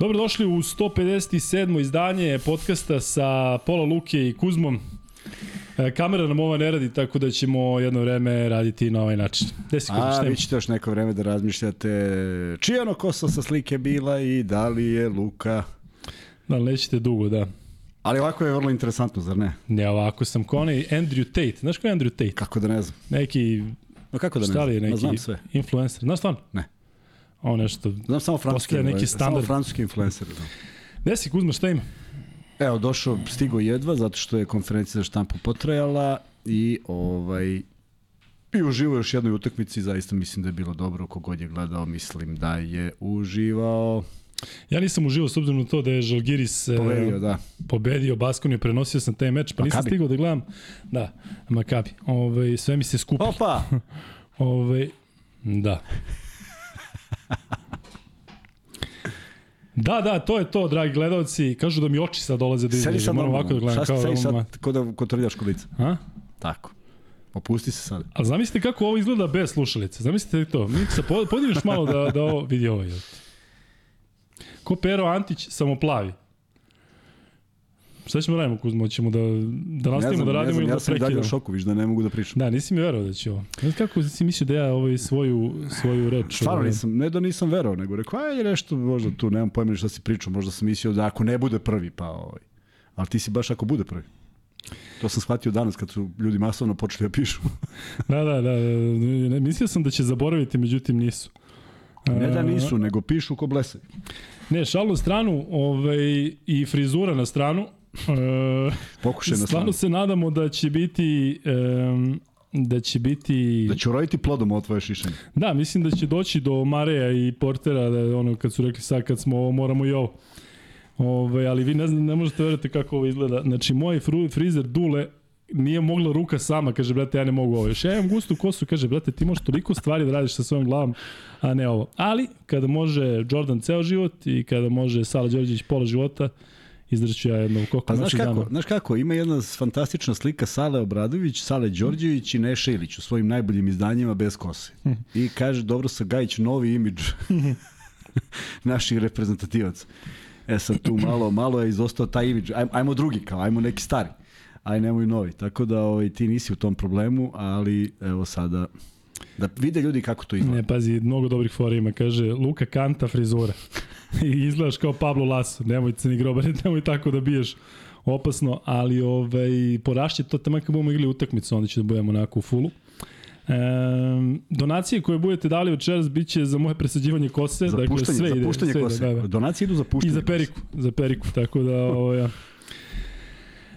Dobrodošli u 157. izdanje podcasta sa Pola Luke i Kuzmom. E, kamera nam ova ne radi, tako da ćemo jedno vreme raditi na ovaj način. Gde si A, vi ćete još neko vreme da razmišljate čija ono kosa sa slike bila i da li je Luka... Da, nećete dugo, da. Ali ovako je vrlo interesantno, zar ne? Ne, ovako sam onaj Andrew Tate. Znaš ko je Andrew Tate? Kako da ne znam. Neki... No kako da ne znam? Neki Ma znam sve. influencer. Znaš stvarno? Ne. Ovo nešto... Znam samo francuski, neki standard. Samo francuski influencer. Da. Gde si, Kuzma, šta ima? Evo, došao, stigo jedva, zato što je konferencija za štampu potrajala i ovaj i uživo još jednoj utakmici, zaista mislim da je bilo dobro, kogod je gledao, mislim da je uživao. Ja nisam uživao s obzirom na to da je Žalgiris e, pobedio, da. pobedio Baskoniju, prenosio sam taj meč, pa nisam stigao da gledam. Da, Makabi. Ove, ovaj, sve mi se skupi. Opa! Ove, ovaj, da. Da, da, to je to, dragi gledalci. Kažu da mi oči sad dolaze da izgledaju. Sedi moram ovako da gledam. Šta sedi sad, ko da kontroliraš kolica. A? Tako. Opusti se sad. A zamislite kako ovo izgleda bez slušalice. Zamislite to. Miksa, podiviš malo da, da ovo vidi ovo. Ko Pero Antić, samo plavi. Šta ćemo da radimo, Kuzmo? Ćemo da, da nastavimo da radimo ili da prekidamo? Ja sam šoku, viš da ne mogu da pričam. Da, nisi mi verovao da će ovo. Znaš kako si mislio da ja ovaj svoju, svoju reč... Stvarno ovaj... nisam, ne da nisam verovao, nego rekao, aj nešto možda tu, nemam pojma šta si pričao, možda sam mislio da ako ne bude prvi, pa ovaj. Ali ti si baš ako bude prvi. To sam shvatio danas kad su ljudi masovno počeli da pišu. da, da, da, da. Mislio sam da će zaboraviti, međutim nisu. Ne da nisu, nego pišu ko blesaju. Ne, šalu stranu ovaj, i frizura na stranu. E, Pokušaj na Stvarno se nadamo da će biti um, da će biti... Da će uroditi plodom ovo tvoje šišanje. Da, mislim da će doći do Mareja i Portera, da ono kad su rekli sad kad smo ovo, moramo i ovo. Ove, ali vi ne, znam, ne možete veriti kako ovo izgleda. Znači, moj fru, frizer Dule nije mogla ruka sama, kaže, brate, ja ne mogu ovo. Još ja imam gustu kosu, kaže, brate, ti možeš toliko stvari da radiš sa svojom glavom, a ne ovo. Ali, kada može Jordan ceo život i kada može Sala Đorđević pola života, izdrću ja jedno koliko pa, znaš kako, dana. znaš kako, ima jedna fantastična slika Sale Obradović, Sale Đorđević i Neša Ilić u svojim najboljim izdanjima bez kose. I kaže, dobro sa Gajić, novi imidž naših reprezentativaca. E sad tu malo, malo je izostao taj imidž. Ajmo, ajmo drugi kao, ajmo neki stari. Aj nemoj novi. Tako da ovaj, ti nisi u tom problemu, ali evo sada Da vide ljudi kako to izgleda. Ne, pazi, mnogo dobrih fora ima. Kaže, Luka Kanta frizura. I izgledaš kao Pablo Laso. Nemoj ni grobar, nemoj tako da biješ opasno, ali ovaj, porašće to tamo kad budemo igrali utakmicu, onda će da budemo onako u fulu. E, donacije koje budete dali večeras biće za moje presađivanje kose, za dakle puštanje, sve ide. Za puštanje sve kose. Da, da. Donacije idu za puštanje I za periku, kose. za periku, tako da ovaj,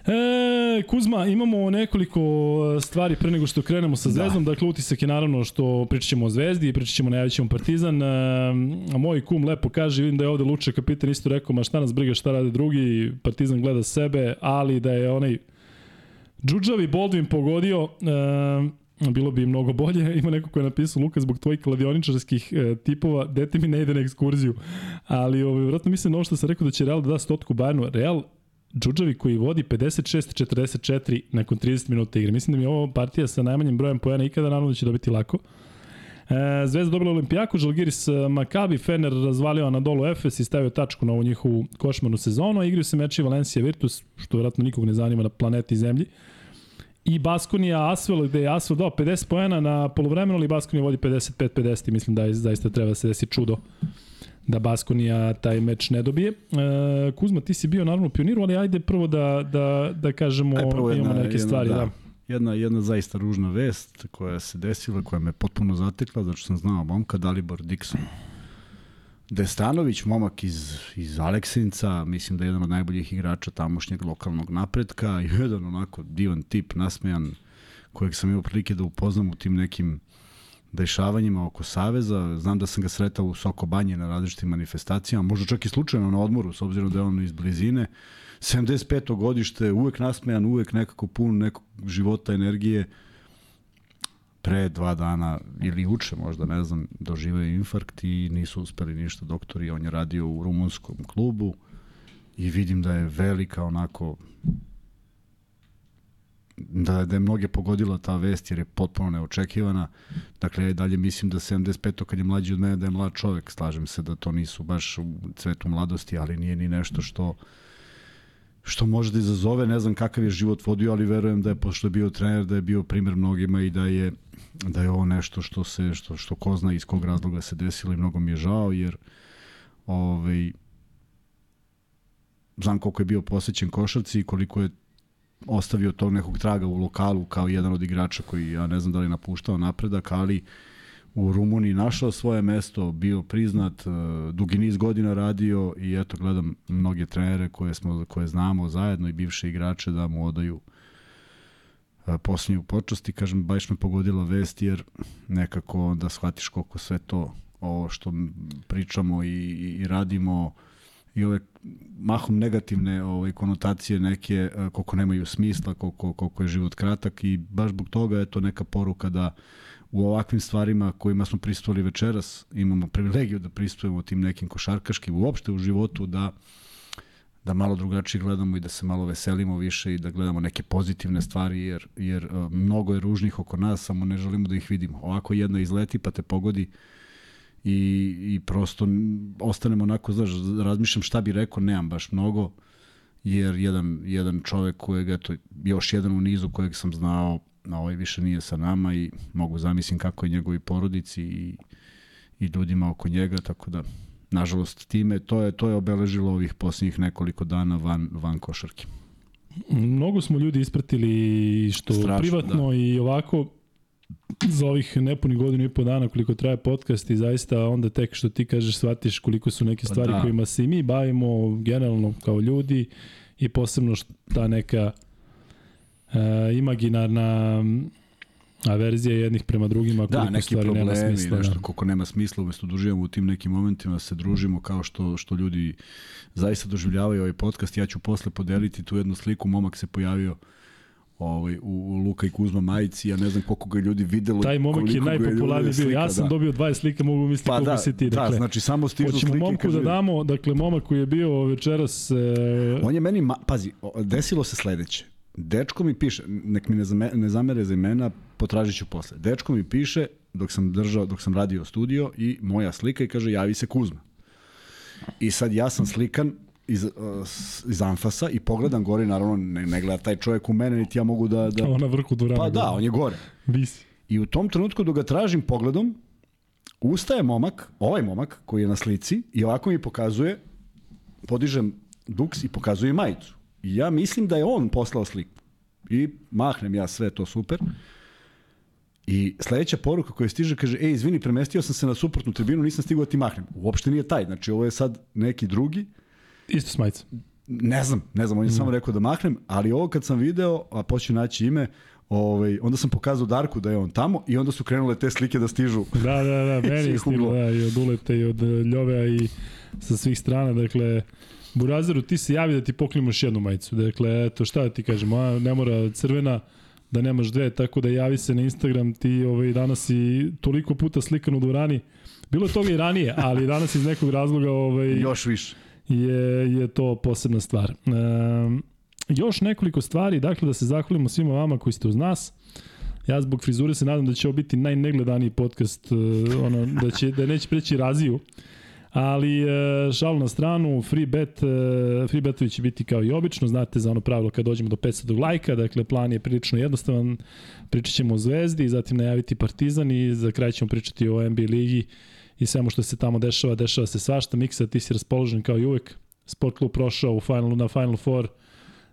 E, Kuzma, imamo nekoliko stvari pre nego što krenemo sa da. Zvezdom. Da. Dakle, utisak je naravno što pričat ćemo o Zvezdi, pričat ćemo, najavit Partizan. E, a moj kum lepo kaže, vidim da je ovde Luče kapitan isto rekao, ma šta nas briga, šta rade drugi, Partizan gleda sebe, ali da je onaj Džuđavi Boldvin pogodio, e, bilo bi mnogo bolje. Ima neko ko je napisao, Luka, zbog tvojih kladioničarskih e, tipova, dete mi ne ide na ekskurziju. Ali, ovaj, vratno mislim na ovo što sam rekao da će Real da da stotku Bayernu. Real Džuđavi koji vodi 56-44 nakon 30 minuta igre. Mislim da mi je ovo partija sa najmanjim brojem pojena ikada, naravno da će dobiti lako. E, Zvezda dobila Olimpijaku, Žalgiris e, Makabi, Fener razvalio na dolu Efes i stavio tačku na ovu njihovu košmarnu sezonu, a se meči Valencija Virtus, što vjerojatno nikog ne zanima na planeti Zemlji. I Baskonija Asvel, gde je Asvel dao 50 pojena na polovremenu, ali Baskonija vodi 55-50 mislim da je, zaista treba da se desi čudo da Baskonija taj meč ne dobije. E, Kuzma, ti si bio naravno pioniru, ali ajde prvo da, da, da kažemo, Aj, prvo jedna, imamo neke jedna, stvari. Da. da. Jedna, jedna zaista ružna vest koja se desila, koja me potpuno zatekla, zato što sam znao momka Dalibor Dixon. Destanović, momak iz, iz Aleksinca, mislim da je jedan od najboljih igrača tamošnjeg lokalnog napretka, jedan onako divan tip, nasmejan, kojeg sam imao prilike da upoznam u tim nekim dešavanjima oko Saveza. Znam da sam ga sretao u Soko Banje na različitim manifestacijama, možda čak i slučajno na odmoru, s obzirom da je on iz blizine. 75. godište, uvek nasmejan, uvek nekako pun nekog života, energije. Pre dva dana, ili uče možda, ne znam, doživaju infarkt i nisu uspeli ništa doktori. On je radio u rumunskom klubu i vidim da je velika onako da, da je mnoge pogodila ta vest jer je potpuno neočekivana. Dakle, ja i dalje mislim da 75. kad je mlađi od mene da je mlad čovek, slažem se da to nisu baš u cvetu mladosti, ali nije ni nešto što što može da izazove, ne znam kakav je život vodio, ali verujem da je, pošto je bio trener, da je bio primer mnogima i da je, da je ovo nešto što se, što, što ko zna iz kog razloga se desilo i mnogo mi je žao, jer ovaj, znam koliko je bio posvećen košarci i koliko je ostavio tog nekog traga u lokalu kao jedan od igrača koji, ja ne znam da li napuštao napredak, ali u Rumuniji našao svoje mesto, bio priznat, e, dugi niz godina radio i eto gledam mnoge trenere koje, smo, koje znamo zajedno i bivše igrače da mu odaju e, posljednju počasti. Kažem, baš me pogodila vest jer nekako onda shvatiš koliko sve to ovo što pričamo i, i, i radimo i ove mahom negativne ovaj, konotacije neke, e, koliko nemaju smisla, koliko, koliko je život kratak i baš zbog toga je to neka poruka da u ovakvim stvarima kojima smo pristovali večeras, imamo privilegiju da pristujemo tim nekim košarkaškim, uopšte u životu, da da malo drugačije gledamo i da se malo veselimo više i da gledamo neke pozitivne stvari, jer, jer uh, mnogo je ružnih oko nas, samo ne želimo da ih vidimo. Ovako jedno izleti pa te pogodi i, i prosto ostanemo onako, znaš, razmišljam šta bi rekao, nemam baš mnogo, jer jedan, jedan čovek kojeg, eto, još jedan u nizu kojeg sam znao, na ovaj više nije sa nama i mogu zamislim kako je njegovi porodici i, i ljudima oko njega, tako da nažalost time to je to je obeležilo ovih poslednjih nekoliko dana van van košarke. Mnogo smo ljudi ispratili što Strašno, privatno da. i ovako za ovih nepunih godinu i po dana koliko traje podcast i zaista onda tek što ti kažeš shvatiš koliko su neke pa stvari pa da. kojima se i mi bavimo generalno kao ljudi i posebno ta neka e, imaginarna averzija jednih prema drugima da, neki stvari problemi, nema smisla. Nešto, da. koliko nema smisla, umesto da uživamo u tim nekim momentima, se družimo kao što, što ljudi zaista doživljavaju ovaj podcast. Ja ću posle podeliti tu jednu sliku, momak se pojavio ovaj, u, Luka i Kuzma majici, ja ne znam koliko ga ljudi videlo. Taj momak je najpopularniji bio. Ja sam da. dobio 20 slika, mogu misliti pa, koliko da, si ti. Da, dakle, da, znači samo stižu slike. Hoćemo momku da damo, dakle, momak koji je bio večeras... E... On je meni, ma, pazi, desilo se sledeće. Dečko mi piše, nek mi ne, zame, ne zamere za imena, potražit ću posle. Dečko mi piše, dok sam držao, dok sam radio studio i moja slika i kaže javi se Kuzma. I sad ja sam slikan iz, uh, iz Anfasa i pogledam gore, naravno ne, ne gleda taj čovjek u mene, niti ja mogu da... da... Kao na vrhu durana. Pa da, on je gore. Visi. I u tom trenutku dok ga tražim pogledom, ustaje momak, ovaj momak koji je na slici i ovako mi pokazuje, podižem duks i pokazuje majicu. I ja mislim da je on poslao sliku. I mahnem ja sve to super. I sledeća poruka koja stiže kaže, ej, izvini, premestio sam se na suprotnu tribinu, nisam stigao da ti mahnem. Uopšte nije taj, znači ovo je sad neki drugi. Isto s majica. Ne znam, ne znam, on je mm. samo rekao da mahnem, ali ovo kad sam video, a poću naći ime, Ovaj, onda sam pokazao Darku da je on tamo i onda su krenule te slike da stižu. Da, da, da, meni je stiglo, da, i od Uleta i od Ljovea i sa svih strana, dakle, Burazeru, ti se javi da ti poklijemo još jednu majicu. Dakle, eto, šta da ti kažem, a, ne mora crvena, da nemaš dve, tako da javi se na Instagram, ti ovaj, danas si toliko puta slikan u dvorani. Bilo je toga i ranije, ali danas iz nekog razloga... Ovaj, još više. Je, je to posebna stvar. E, još nekoliko stvari, dakle da se zahvalimo svima vama koji ste uz nas. Ja zbog frizure se nadam da će ovo biti najnegledaniji podcast, e, ono, da, će, da neće preći raziju. Ali e, šal na stranu, free bet, e, free betovi će biti kao i obično, znate za ono pravilo kad dođemo do 500 lajka, dakle plan je prilično jednostavan, pričat ćemo o Zvezdi, zatim najaviti Partizan i za kraj ćemo pričati o NBA ligi i svemu što se tamo dešava, dešava se svašta. Miksa, ti si raspoložen kao i uvek, Sport klub prošao u finalu, na Final Four,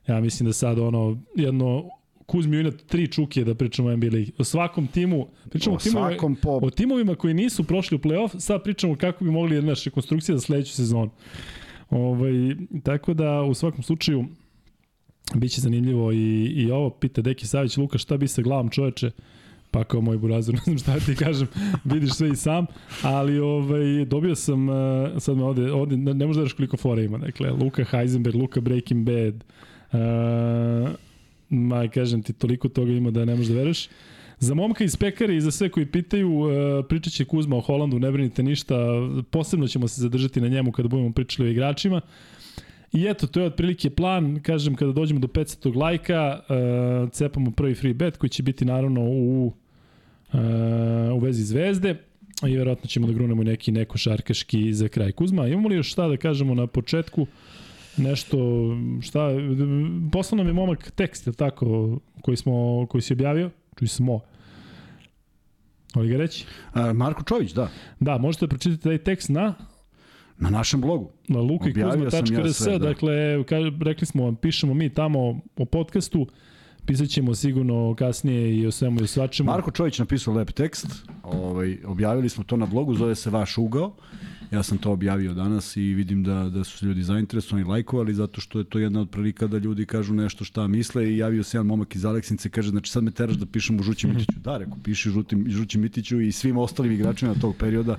ja mislim da sad ono jedno Kuzmi Unat tri čuke da pričamo o NBA ligi. O svakom timu, pričamo o, timovima, po... o timovima koji nisu prošli u play-off, sad pričamo kako bi mogli naša rekonstrukcija za sledeću sezonu. Ovaj, tako da u svakom slučaju biće zanimljivo i, i ovo pita Deki Savić, Luka šta bi sa glavom čoveče? Pa kao moj burazir, ne znam šta ti kažem, vidiš sve i sam, ali ovaj, dobio sam, uh, sad me ovde, ovde ne možda daš koliko fora ima, dakle, Luka Heisenberg, Luka Breaking Bad, uh, Ma, kažem ti, toliko toga ima da ne možeš da veruješ. Za momka iz pekare i za sve koji pitaju, uh, pričat će Kuzma o Holandu, ne brinite ništa, posebno ćemo se zadržati na njemu kada budemo pričali o igračima. I eto, to je otprilike plan, kažem, kada dođemo do 500 lajka, cepamo prvi free bet koji će biti naravno u, u vezi zvezde i verovatno ćemo da grunemo neki neko šarkaški za kraj. Kuzma, imamo li još šta da kažemo na početku? Nešto, šta, poslao nam je momak tekst, je tako, koji, smo, koji si objavio, čuj smo, Ali ga reći? A, Marko Čović, da. Da, možete da pročitati taj tekst na Na našem blogu. na lukikuzma.rs, ja da. dakle, ka, rekli smo vam, pišemo mi tamo o podcastu, pisat ćemo sigurno kasnije i o svemu i o svačemu. Marko Čović napisao lep tekst, ovaj, objavili smo to na blogu, zove se Vaš ugao. Ja sam to objavio danas i vidim da, da su ljudi zainteresovani, lajkovali, zato što je to jedna od prilika da ljudi kažu nešto šta misle i javio se jedan momak iz Aleksince kaže, znači sad me teraš da pišem u Žući Mitiću. Da, rekao, piši Žuti, Žući Mitiću i svim ostalim igračima tog perioda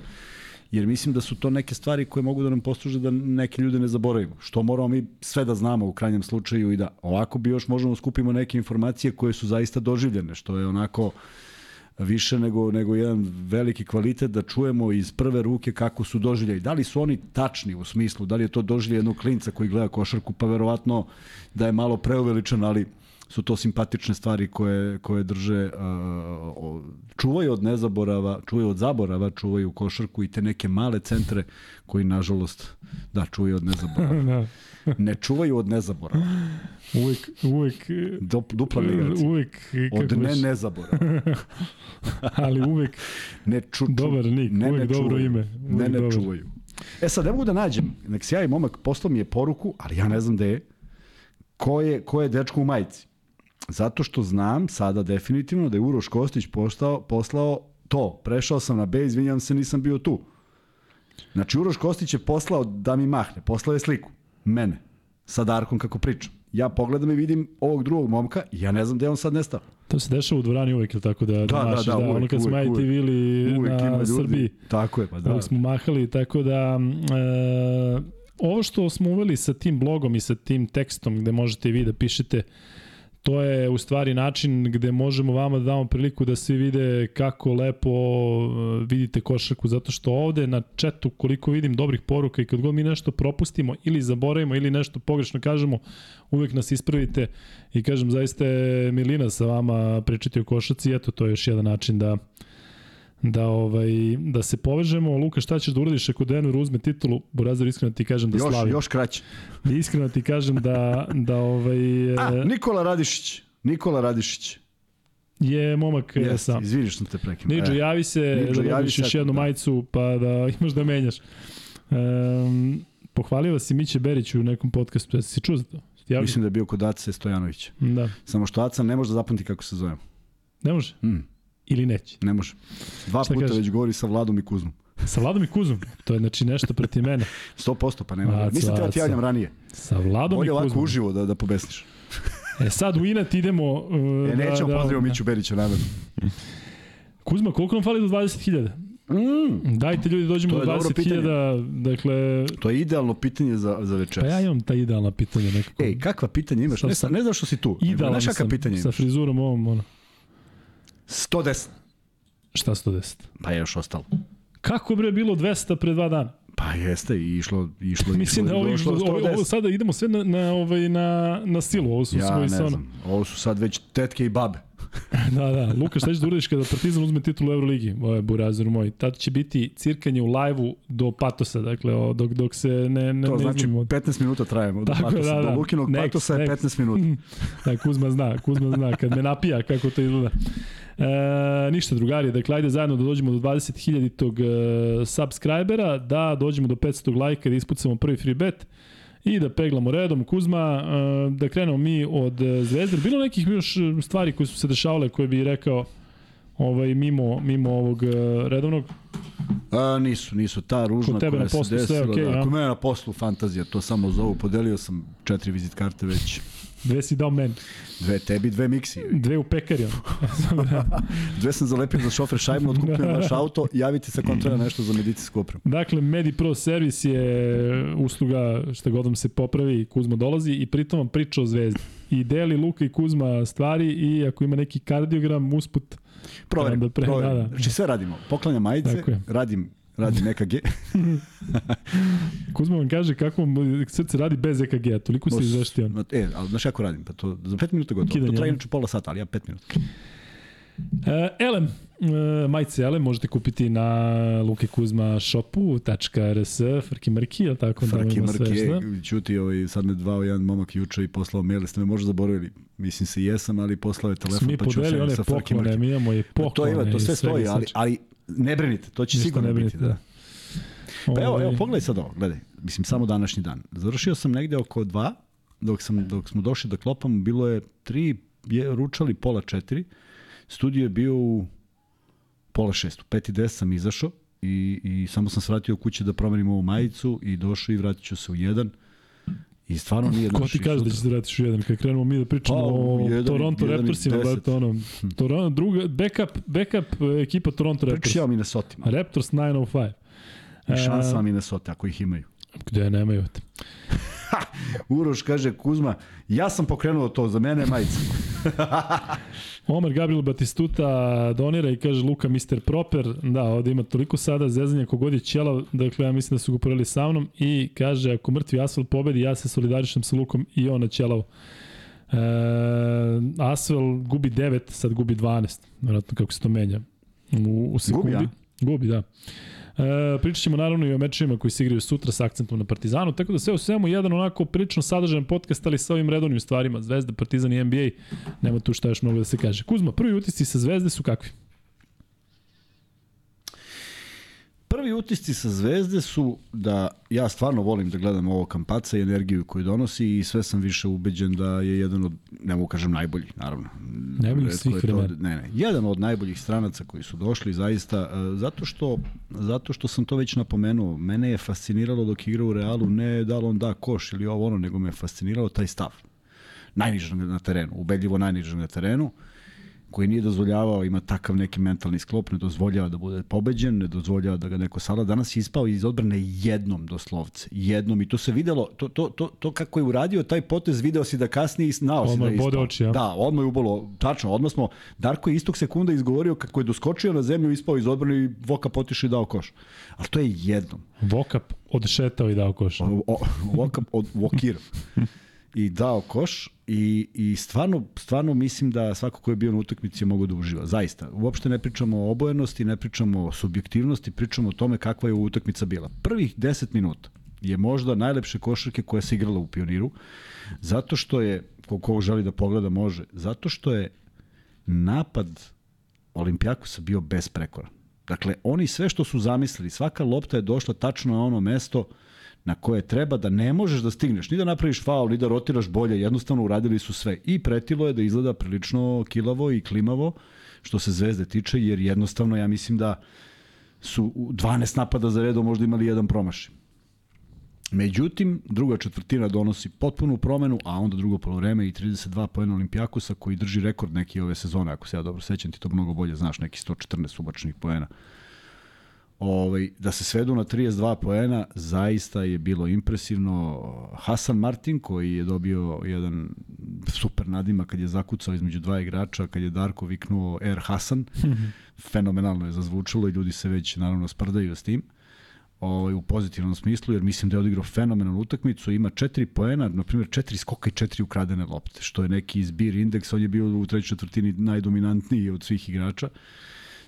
jer mislim da su to neke stvari koje mogu da nam posluže da neke ljude ne zaboravimo. Što moramo mi sve da znamo u krajnjem slučaju i da ovako bi još možemo da skupimo neke informacije koje su zaista doživljene, što je onako više nego, nego jedan veliki kvalitet da čujemo iz prve ruke kako su doživljaj. Da li su oni tačni u smislu, da li je to doživljaj jednog klinca koji gleda košarku, pa verovatno da je malo preuveličan, ali su to simpatične stvari koje, koje drže, uh, čuvaju od nezaborava, čuvaju od zaborava, čuvaju košarku i te neke male centre koji, nažalost, da, čuvaju od nezaborava. da. ne čuvaju od nezaborava. Uvek, uvek... Dup, dupla negacija. Uvek... Od ne nezaborava. Ali uvek... Ne ču, ču, dobar nik, ne, uvek ne dobro čuvaju. ime. Uvek ne, ne dobar. čuvaju. E sad, ne mogu da nađem, nek se javi momak, poslao mi je poruku, ali ja ne znam da je, ko je, ko je dečko u majici. Zato što znam sada definitivno da je Uroš Kostić postao, poslao to. Prešao sam na B, izvinjam se, nisam bio tu. Znači, Uroš Kostić je poslao da mi mahne, poslao je sliku. Mene. Sa Darkom kako pričam. Ja pogledam i vidim ovog drugog momka i ja ne znam gde on sad nestao. To se dešava u dvorani uvek, ili tako da, da, da, mašiš, da, da, uvek, ono kad smo bili uvek na ljudi, Srbiji. Tako je, pa da. Uvek smo mahali, tako da... E, ovo što smo uveli sa tim blogom i sa tim tekstom gde možete vi da pišete to je u stvari način gde možemo vama da damo priliku da svi vide kako lepo e, vidite košarku, zato što ovde na četu koliko vidim dobrih poruka i kad god mi nešto propustimo ili zaboravimo ili nešto pogrešno kažemo, uvek nas ispravite i kažem zaista je Milina sa vama pričati o košaci, eto to je još jedan način da da ovaj da se povežemo. Luka, šta ćeš da uradiš ako Denver uzme titulu? Burazir iskreno ti kažem da još, slavim. Još kraće. Iskreno ti kažem da da ovaj A, Nikola Radišić. Nikola Radišić je momak yes, sam. Izvini što te prekinuo. Niđo, e. javi se Niđo, da dobiš još jednu da. majicu pa da imaš da menjaš. Um, pohvalio si Miće Berić u nekom podcastu. Jesi si čuo za to? Javlja? Mislim da je bio kod Ace Stojanovića. Da. Samo što Aca ne može da zapamti kako se zove. Ne može? Mm. Ili neće? Ne može. Dva Šta puta kaže? već govori sa Vladom i Kuzmom. Sa Vladom i Kuzmom? To je znači nešto proti mene. 100% pa nema. Nisam treba ti javljam ranije. Sa Vladom Bolje i Kuzmom. Bolje ovako uživo da, da pobesniš. e sad u inat idemo... Uh, e, nećemo da, pozdravimo da, Miću Berića, namerno. Kuzma, koliko nam fali do 20.000? Mm. Dajte ljudi dođemo do 20.000, dakle... To je idealno pitanje za, za večeras. Pa ja imam ta idealna pitanja nekako. Ej, kakva pitanja imaš? ne, ne znam što si tu. Idealno sam, pitanja imaš? sa frizurom ovom, ono. 110. Šta 110? Pa je još ostalo. Kako bre bilo 200 pre dva dana? Pa jeste, išlo, išlo, Mislim išlo, da ovo, išlo ovo, ovo, sada idemo sve na, na, ovaj, na, na silu, ovo su ja, svoji ne znam, ovo su sad već tetke i babe. da, da. Luka, šta ćeš da uradiš kada Partizan uzme titulu u Euroligi? Ovo je burazir moj. Tad će biti cirkanje u lajvu do patosa, dakle, o, dok, dok se ne, ne To ne znači 15 minuta trajemo do patosa. Da, da. Do Lukinog next, patosa je 15 minuta. da, Kuzma zna, Kuzma zna. Kad me napija kako to izgleda. E, ništa drugari, dakle ajde zajedno da dođemo do 20.000 tog e, subscribera, da dođemo do 500 lajka, da ispucamo prvi free bet i da peglamo redom. Kuzma, e, da krenemo mi od Zvezde. Bilo nekih još stvari koje su se dešavale koje bi rekao ovaj mimo mimo ovog redovnog A, nisu, nisu. Ta ružna tebe koja na poslu, se desila, sve okay, da, ako mene na poslu fantazija, to samo zovu. Podelio sam četiri vizit karte već. Dve si dao meni. Dve tebi, dve miksi. Dve u pekari. dve sam zalepio za šofer šajbno, otkupio naš auto, javite se kom treba nešto za medicinsku opremu. Dakle, Medi Pro Service je usluga šta god vam se popravi, Kuzma dolazi i pritom vam priča o zvezdi. I deli Luka i Kuzma stvari i ako ima neki kardiogram usput Proverim, da pre, proverim. Da, da. Znači sve radimo. Poklanja majice, radim radim EKG. Kuzma vam kaže kako mu srce radi bez EKG-a, toliko se izveštio. E, ali znaš kako radim? Pa to za 5 minuta gotovo. Kidanje, to traje inače pola sata, ali ja 5 minuta. E, Elem, e, majice Elem možete kupiti na Luke Kuzma shopu.rs, frki mrki, je tako? Fraki ima Mrki sve, šta? je, čuti, ovaj, sad me zvao jedan momak juče i poslao mail, ste me možda zaboravili. Mislim se jesam, ali poslao je telefon, Mi pa ću se one sa poklone, Mrki. mi imamo i Pa poklone. to ima, to sve stoji, ali, ali ne brinite, to će Ništa sigurno ne biti. brinite, Da. Pa evo, Ovaj, evo, pogledaj sad ovo, gledaj. Mislim, samo današnji dan. Završio sam negde oko dva, dok, sam, dok smo došli da klopamo, bilo je tri, je, ručali pola četiri, studio je bio u pola šest, u pet i deset sam izašao i, i samo sam svratio kuće da promenim ovu majicu i došao i vratit ću se u jedan. I stvarno nije Ko ti kaže da će se vratiš u jedan? Kad krenemo mi da pričamo Pa, o jedan Toronto jedan Raptorsima, brate, ono, Toronto, druga, backup, backup ekipa Toronto Raptors. Pričao Minnesota. Raptors 905. I šansa E, Minnesota, ako ih imaju. Gde nemaju. Uroš kaže, Kuzma, ja sam pokrenuo to, za mene je majica. Omer Gabriel Batistuta donira i kaže Luka Mr. Proper. Da, ovde ima toliko sada zezanja kogod je ćelav, dakle ja mislim da su ga uporali sa mnom i kaže ako mrtvi Asfel pobedi, ja se solidarišem sa Lukom i on na ćelav. E, Asvel gubi 9, sad gubi 12. Vjerojatno kako se to menja. U, u sekundi. Gubi, a? Gubi, da. E, pričat ćemo naravno i o mečima koji se igraju sutra sa akcentom na Partizanu, tako da sve u svemu jedan onako prilično sadržajan podcast, ali sa ovim redovnim stvarima, Zvezda, Partizan i NBA, nema tu šta još mnogo da se kaže. Kuzma, prvi utisci sa Zvezde su kakvi? Prvi utisci sa Zvezde su da ja stvarno volim da gledam ovo kampaca i energiju koju donosi i sve sam više ubeđen da je jedan od, ne mogu kažem najboljih, naravno. Najboljih svih vremena. Ne, ne, jedan od najboljih stranaca koji su došli zaista, e, zato što, zato što sam to već napomenuo, mene je fasciniralo dok je igrao u Realu, ne da li on da koš ili ovo ono, nego me je fasciniralo taj stav. Najnižeg na terenu, ubedljivo najnižeg na terenu koji nije dozvoljavao, ima takav neki mentalni sklop, ne dozvoljava da bude pobeđen, ne dozvoljava da ga neko sada. Danas je ispao iz odbrane jednom doslovce. Jednom i to se videlo, to, to, to, to kako je uradio taj potez, video si da kasnije i znao si da je ispao. oči, ja. Da, odmah je ubolo, tačno, odmah smo, Darko je istog sekunda izgovorio kako je doskočio na zemlju, ispao iz odbrane i Voka potišao i dao koš. Ali to je jednom. Vokap odšetao i dao koš. O, o, Voka od Vokira. I dao koš i, i stvarno, stvarno mislim da svako ko je bio na utakmici je mogao da uživa. Zaista. Uopšte ne pričamo o obojenosti, ne pričamo o subjektivnosti, pričamo o tome kakva je utakmica bila. Prvih 10 minuta je možda najlepše košarke koja se igrala u Pioniru, zato što je, ko, ko želi da pogleda može, zato što je napad Olimpijakosa bio besprekoran. Dakle, oni sve što su zamislili, svaka lopta je došla tačno na ono mesto na koje treba da ne možeš da stigneš, ni da napraviš faul, ni da rotiraš bolje, jednostavno uradili su sve. I pretilo je da izgleda prilično kilavo i klimavo, što se zvezde tiče, jer jednostavno ja mislim da su u 12 napada za redom možda imali jedan promašaj. Međutim, druga četvrtina donosi potpunu promenu, a onda drugo polovreme i 32 poena Olimpijakosa koji drži rekord neki ove sezone, ako se ja dobro sećam, ti to mnogo bolje znaš, neki 114 ubačnih poena. Ovaj, da se svedu na 32 poena, zaista je bilo impresivno. Hasan Martin, koji je dobio jedan super nadima kad je zakucao između dva igrača, kad je Darko viknuo Air Hasan, fenomenalno je zazvučalo i ljudi se već naravno sprdaju s tim ovaj, u pozitivnom smislu, jer mislim da je odigrao fenomenalnu utakmicu, ima četiri poena, na primjer četiri skoka i četiri ukradene lopte, što je neki izbir indeks, on je bio u trećoj četvrtini najdominantniji od svih igrača.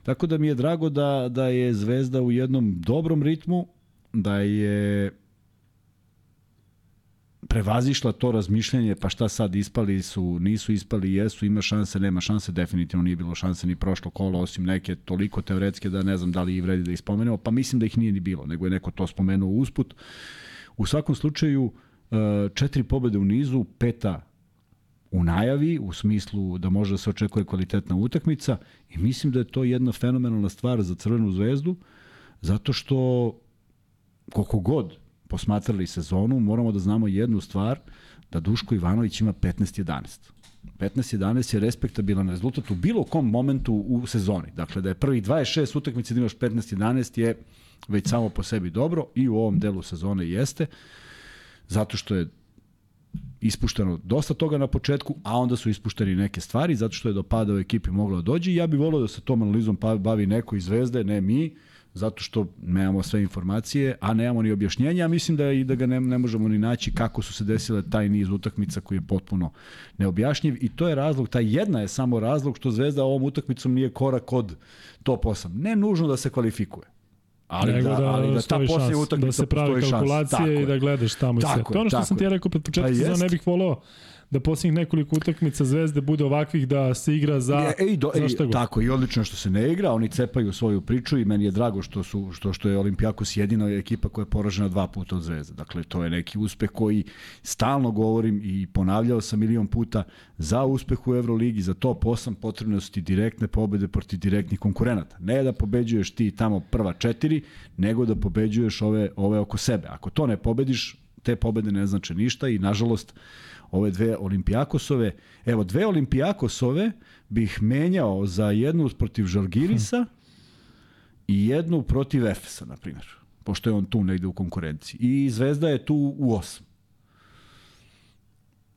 Tako da mi je drago da, da je Zvezda u jednom dobrom ritmu, da je prevazišla to razmišljanje, pa šta sad ispali su, nisu ispali, jesu, ima šanse, nema šanse, definitivno nije bilo šanse ni prošlo kolo, osim neke toliko teoretske da ne znam da li i vredi da ih spomenemo, pa mislim da ih nije ni bilo, nego je neko to spomenuo usput. U svakom slučaju, e, četiri pobede u nizu, peta u najavi, u smislu da može da se očekuje kvalitetna utakmica i mislim da je to jedna fenomenalna stvar za Crvenu zvezdu, zato što koliko god posmatrali sezonu, moramo da znamo jednu stvar, da Duško Ivanović ima 15-11. 15-11 je respektabilan rezultat u bilo kom momentu u sezoni. Dakle, da je prvih 26 utakmice da imaš 15-11 je već samo po sebi dobro i u ovom delu sezone jeste, zato što je ispušteno dosta toga na početku, a onda su ispušteni neke stvari, zato što je do pada u ekipi moglo da dođe i ja bih volio da se tom analizom pa- bavi neko iz Zvezde, ne mi, zato što nemamo sve informacije, a nemamo ni objašnjenja, a mislim da i da ga ne, ne možemo ni naći kako su se desile taj niz utakmica koji je potpuno neobjašnjiv i to je razlog, ta jedna je samo razlog što Zvezda ovom utakmicom nije korak od top 8. Ne nužno da se kvalifikuje. Ali Nego da, da, ali da ta poslije utakmica da se pravi kalkulacije i da gledaš tamo i sve. To je ono što sam ti ja rekao pred početka pa ne bih volao da posljednjih nekoliko utakmica Zvezde bude ovakvih da se igra za, e, ej, do, za šta god. Tako, i odlično što se ne igra, oni cepaju svoju priču i meni je drago što, su, što, što je Olimpijakos jedina ekipa koja je poražena dva puta od Zvezde. Dakle, to je neki uspeh koji stalno govorim i ponavljao sam milion puta za uspeh u Euroligi, za top 8 potrebno su ti direktne pobede protiv direktnih konkurenata. Ne da pobeđuješ ti tamo prva četiri, nego da pobeđuješ ove, ove oko sebe. Ako to ne pobediš, te pobede ne znače ništa i nažalost ove dve Olimpijakosove. Evo, dve Olimpijakosove bih menjao za jednu protiv Žalgirisa hm. i jednu protiv Efesa, na primjer. Pošto je on tu negde u konkurenciji. I Zvezda je tu u osam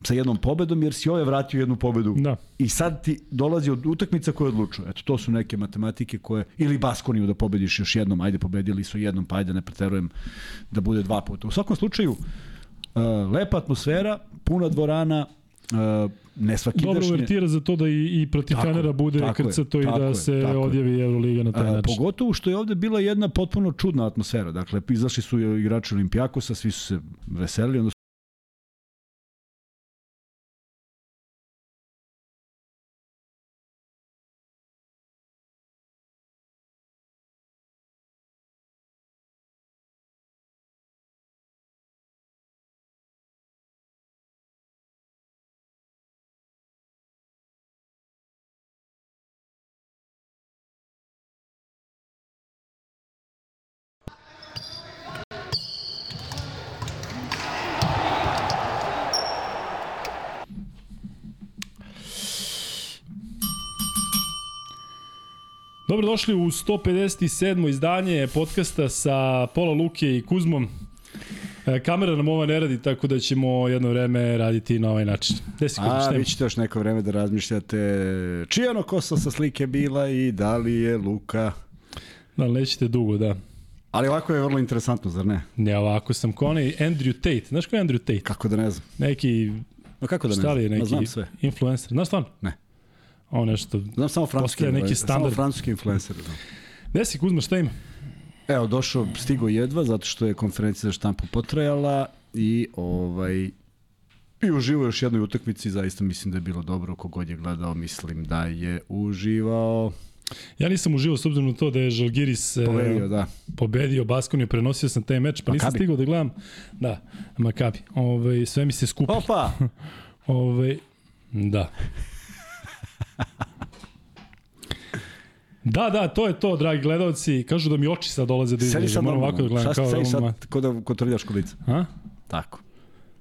sa jednom pobedom, jer si ove vratio jednu pobedu. Da. I sad ti dolazi od utakmica koje odlučuje. Eto, to su neke matematike koje... Ili Baskoniju da pobediš još jednom, ajde pobedili su jednom, pa ajde ne preterujem da bude dva puta. U svakom slučaju, Uh, lepa atmosfera, puna dvorana, uh, ne svaki Dobro uvertira za to da i, i protiv tako, Fenera bude krcato i da je, se odjavi Euroliga na taj način. Pogotovo što je ovde bila jedna potpuno čudna atmosfera. Dakle, izašli su igrači Olimpijakosa, svi su se veselili, onda Dobrodošli u 157. izdanje podcasta sa Pola Luke i Kuzmom. E, kamera nam ova ne radi, tako da ćemo jedno vreme raditi na ovaj način. Gde si A, vi ćete još neko vreme da razmišljate čija ono kosa sa slike bila i da li je Luka... Da, li nećete dugo, da. Ali ovako je vrlo interesantno, zar ne? Ne, ovako sam ko onaj Andrew Tate. Znaš ko je Andrew Tate? Kako da ne znam. Neki... Ma kako da ne znam? Neki Ma znam sve. influencer. Znaš stvarno? Ne. Ovo nešto... Znam samo francuski, neki standard. samo francuski influencer. Da. Gde si Kuzma, šta ima? Evo, došao, stigo jedva, zato što je konferencija za štampu potrajala i ovaj I uživo još jednoj utakmici, zaista mislim da je bilo dobro, kogod je gledao, mislim da je uživao. Ja nisam uživao s obzirom na to da je Žalgiris e, pobedio, da. pobedio Baskoniju, prenosio sam taj meč, pa nisam stigao da gledam. Da, Makabi. Ove, ovaj, sve mi se skupi. Opa! Ove, ovaj, da. Da, da, to je to, dragi gledalci. Kažu da mi oči sad dolaze da izgledaju. Sad moram ovako da gledam. Sad, kao, sad, kod da kontroliraš kolica. A? Tako.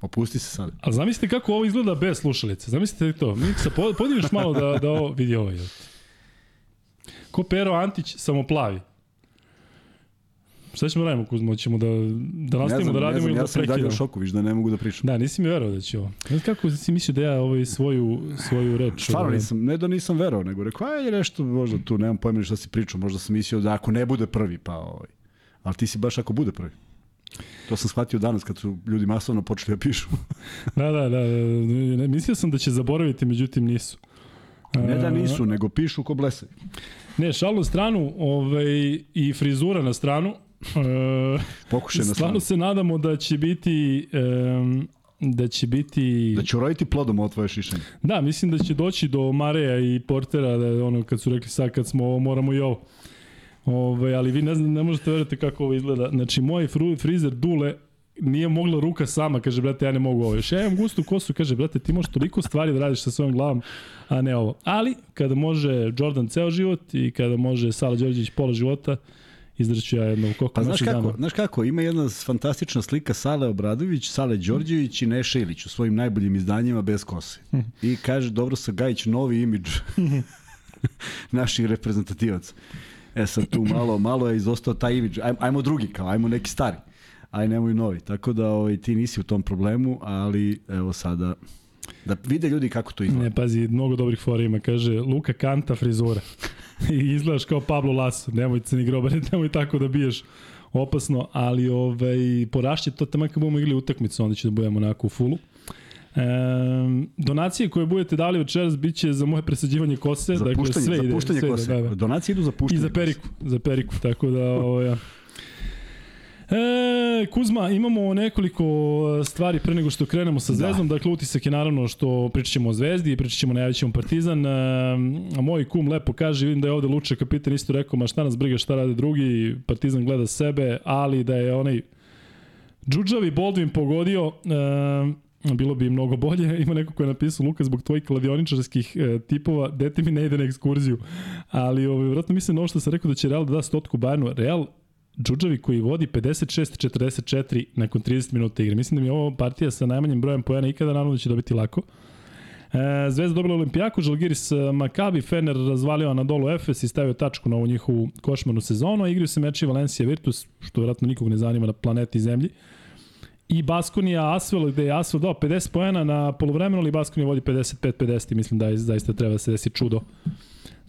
Opusti se sad. A zamislite kako ovo izgleda bez slušalice. Zamislite to. Miksa, podigneš malo da, da ovo vidi ovaj. Ko Pero Antić, samo plavi. Šta ćemo da radimo, Kuzmo? Ćemo da, da nastavimo da radimo ili da prekidamo? Ja sam dalje u šoku, viš da ne mogu da pričam. Da, nisi mi verovao da će ovo. Znaš kako si mislio da ja ovaj svoju, svoju reč... Stvarno ovaj... nisam, ne da nisam verovao, nego rekao, aj nešto možda tu, nemam pojma šta si pričao, možda sam mislio da ako ne bude prvi, pa ovaj. Ali ti si baš ako bude prvi. To sam shvatio danas kad su ljudi masovno počeli da pišu. da, da, da, da, mislio sam da će zaboraviti, međutim nisu. Ne da nisu, nego pišu ko blesaju. Ne, šalu stranu ovaj, i frizura na stranu, E, Pokušaj na Stvarno se nadamo da će biti um, da će biti da će uroditi plodom ovo tvoje šišanje. Da, mislim da će doći do Mareja i Portera da ono kad su rekli sad kad smo moramo i ovo. Ove, ali vi ne, znam, ne možete veriti kako ovo izgleda. Znači, moj fru, frizer Dule nije mogla ruka sama, kaže, brate, ja ne mogu ovo. Još ja imam gustu kosu, kaže, brate, ti možeš toliko stvari da radiš sa svojom glavom, a ne ovo. Ali, kada može Jordan ceo život i kada može Sala Đorđević pola života, izdrću ja jedno koliko pa, znaš kako, dana. Znaš kako, ima jedna fantastična slika Sale Obradović, Sale Đorđević i Neša Ilić u svojim najboljim izdanjima bez kose. I kaže, dobro sa Gajić, novi imidž naših reprezentativaca. E sad tu malo, malo je izostao taj imidž. Ajmo, ajmo drugi, kao, ajmo neki stari. Aj nemoj novi. Tako da ovaj, ti nisi u tom problemu, ali evo sada da vide ljudi kako to izgleda. Ne, pazi, mnogo dobrih fora ima. Kaže, Luka Kanta frizura. I izgledaš kao Pablo Laso. Nemoj crni grobar, nemoj tako da biješ opasno, ali ovaj, porašće to tamo kad budemo igli utakmicu, onda će da budemo onako u fulu. E, donacije koje budete dali večeras biće za moje presađivanje kose, za dakle puštanje, sve za ide. puštanje sve kose. Ide, da, da. Donacije idu za puštanje I za periku, za periku, tako da ovaj, E, Kuzma, imamo nekoliko stvari pre nego što krenemo sa Zvezdom. Da. Dakle, utisak je naravno što pričat ćemo o Zvezdi, pričat ćemo, najavit Partizan. E, a moj kum lepo kaže, vidim da je ovde Luče kapitan isto rekao, ma šta nas briga šta rade drugi, Partizan gleda sebe, ali da je onaj Džuđavi Boldvin pogodio, e, bilo bi mnogo bolje. Ima neko ko je napisao, Luka, zbog tvojih kladioničarskih e, tipova, dete mi ne ide na ekskurziju. Ali, ovaj, vratno mislim na ovo što sam rekao da će Real da da stotku Bayernu. Real Džuđavi koji vodi 56-44 nakon 30 minuta igre. Mislim da mi je ovo partija sa najmanjim brojem pojena ikada, naravno da će dobiti lako. E, Zvezda dobila Olimpijaku, Žalgiris Makabi, Fener razvalio Anadolu Efes i stavio tačku na ovu njihovu košmarnu sezonu, a igraju se meči Valencija Virtus, što vjerojatno nikog ne zanima na planeti Zemlji. I Baskonija Asvel, gde je Asvel dao 50 pojena na polovremenu, ali Baskonija vodi 55-50 mislim da je, zaista treba da se desi čudo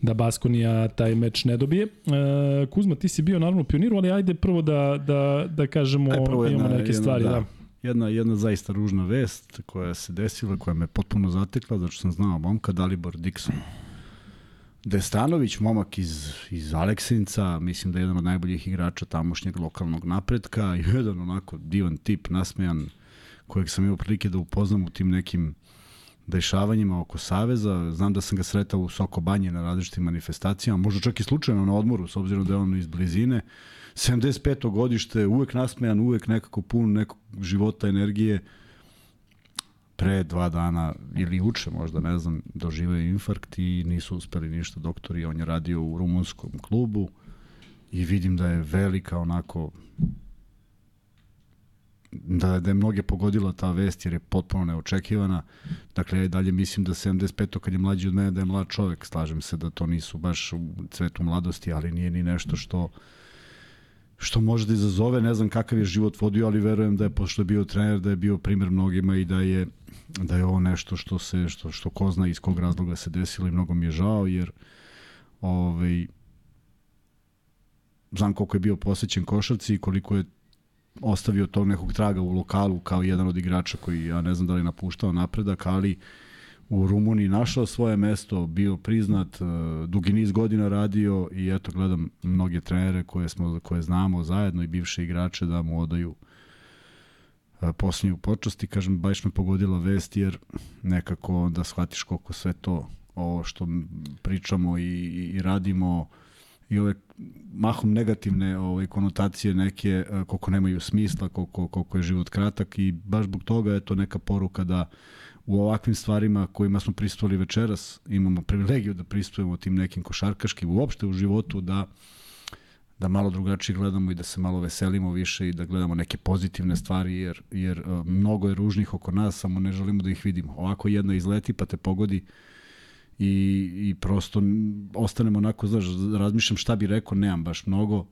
da Baskonija taj meč ne dobije. E, Kuzma, ti si bio naravno pioniru, ali ajde prvo da, da, da kažemo, Aj, prvo jedna, imamo neke jedna, stvari. Da. da. Jedna, jedna zaista ružna vest koja se desila, koja me potpuno zatekla, zato što sam znao momka Dalibor Dixon. Destanović, momak iz, iz Aleksinca, mislim da je jedan od najboljih igrača tamošnjeg lokalnog napretka, jedan onako divan tip, nasmejan, kojeg sam imao prilike da upoznam u tim nekim dešavanjima oko Saveza. Znam da sam ga sretao u Soko Banje na različitim manifestacijama, možda čak i slučajno na odmoru, s obzirom da je on iz blizine. 75. godište, uvek nasmejan, uvek nekako pun nekog života, energije. Pre dva dana, ili uče možda, ne znam, doživeo infarkt i nisu uspeli ništa doktori. On je radio u rumunskom klubu i vidim da je velika onako da, da je mnoge pogodila ta vest jer je potpuno neočekivana. Dakle, ja i dalje mislim da 75. kad je mlađi od mene da je mlad čovek. Slažem se da to nisu baš u cvetu mladosti, ali nije ni nešto što što može da izazove, ne znam kakav je život vodio, ali verujem da je pošto je bio trener, da je bio primer mnogima i da je da je ovo nešto što se što što ko zna iz kog razloga se desilo i mnogo mi je žao jer ovaj znam koliko je bio posvećen košarci i koliko je ostavio tog nekog traga u lokalu kao jedan od igrača koji ja ne znam da li napuštao napredak, ali u Rumuniji našao svoje mesto, bio priznat, e, dugi niz godina radio i eto gledam mnoge trenere koje smo koje znamo zajedno i bivše igrače da mu odaju e, posljednju počasti, kažem, baš me pogodila vest jer nekako da shvatiš koliko sve to ovo što pričamo i, i, i radimo i ove mahom negativne ovaj, konotacije neke, e, koliko nemaju smisla, koliko, koliko je život kratak i baš zbog toga je to neka poruka da u ovakvim stvarima kojima smo pristovali večeras, imamo privilegiju da pristujemo tim nekim košarkaškim, uopšte u životu, da da malo drugačije gledamo i da se malo veselimo više i da gledamo neke pozitivne stvari, jer, jer uh, mnogo je ružnih oko nas, samo ne želimo da ih vidimo. Ovako jedna izleti pa te pogodi, uh, i, i prosto ostanemo onako, znaš, razmišljam šta bi rekao, nemam baš mnogo,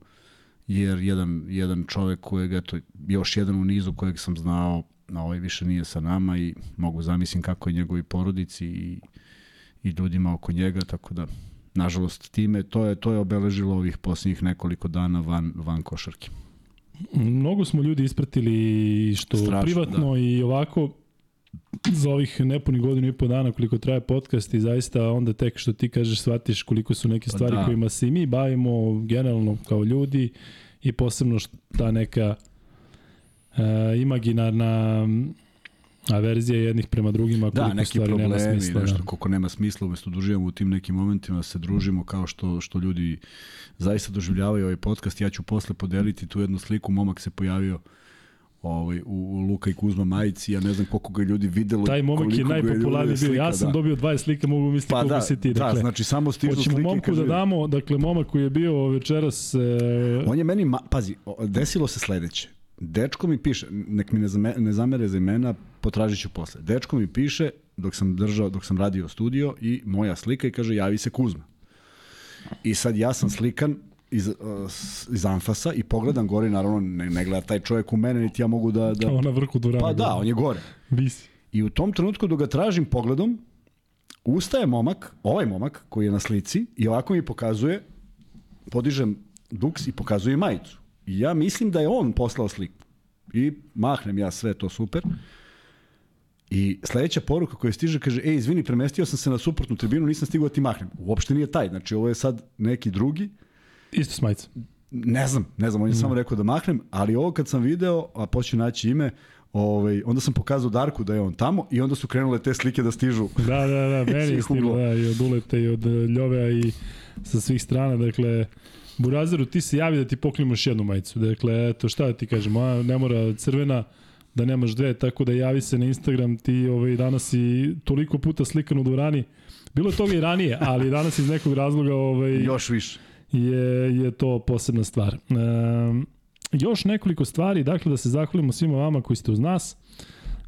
jer jedan, jedan čovek kojeg, eto, još jedan u nizu kojeg sam znao, na ovaj više nije sa nama i mogu zamislim kako je njegovi porodici i, i ljudima oko njega, tako da nažalost time to je to je obeležilo ovih poslednjih nekoliko dana van van košarke. Mnogo smo ljudi ispratili što Strašno, privatno da. i ovako za ovih nepunih godinu i po dana koliko traje podcast i zaista onda tek što ti kažeš shvatiš koliko su neke pa stvari da. kojima se i mi bavimo generalno kao ljudi i posebno ta neka uh, imaginarna averzija jednih prema drugima da, neki stvari problemi, nema smisla. Nešto, da. koliko nema smisla, umesto da uživamo u tim nekim momentima, se družimo kao što, što ljudi zaista doživljavaju ovaj podcast. Ja ću posle podeliti tu jednu sliku, momak se pojavio uh, ovaj, u, Luka i Kuzma majici, ja ne znam koliko ga ljudi videlo. Taj momak je najpopularniji bio, ja sam da. dobio 20 slika, mogu misliti pa koliko da, si ti. Da, dakle, da, znači samo stižu slike. Hoćemo momku da damo, dakle momak koji je bio večeras... E... On je meni, ma, pazi, desilo se sledeće. Dečko mi piše, nek mi ne, zame, ne zamere za imena, potražit ću posle. Dečko mi piše, dok sam držao, dok sam radio studio i moja slika i kaže javi se Kuzma. I sad ja sam slikan iz, uh, iz Anfasa i pogledam gore, naravno ne, ne gleda taj čovjek u mene, niti ja mogu da... da... Kao na vrhu durana. Pa da, on je gore. Visi. I u tom trenutku dok ga tražim pogledom, ustaje momak, ovaj momak koji je na slici i ovako mi pokazuje, podižem duks i pokazuje majicu. I ja mislim da je on poslao sliku. I mahnem ja sve to super. I sledeća poruka koja stiže kaže, ej, izvini, premestio sam se na suprotnu tribinu, nisam stigao da ti mahnem. Uopšte nije taj, znači ovo je sad neki drugi. Isto s majica. Ne znam, ne znam, on je mm. samo rekao da mahnem, ali ovo kad sam video, a poću naći ime, Ovaj, onda sam pokazao Darku da je on tamo i onda su krenule te slike da stižu. Da, da, da, meni je stiglo, da, i od Uleta i od Ljovea i sa svih strana, dakle, Burazeru, ti se javi da ti poklijemo još jednu majicu. Dakle, eto, šta da ti kažem, a, ne mora crvena, da nemaš dve, tako da javi se na Instagram, ti ovaj, danas si toliko puta slikan u dvorani, bilo je toga i ranije, ali danas iz nekog razloga ovaj, još više je, je to posebna stvar. E, još nekoliko stvari, dakle da se zahvalimo svima vama koji ste uz nas.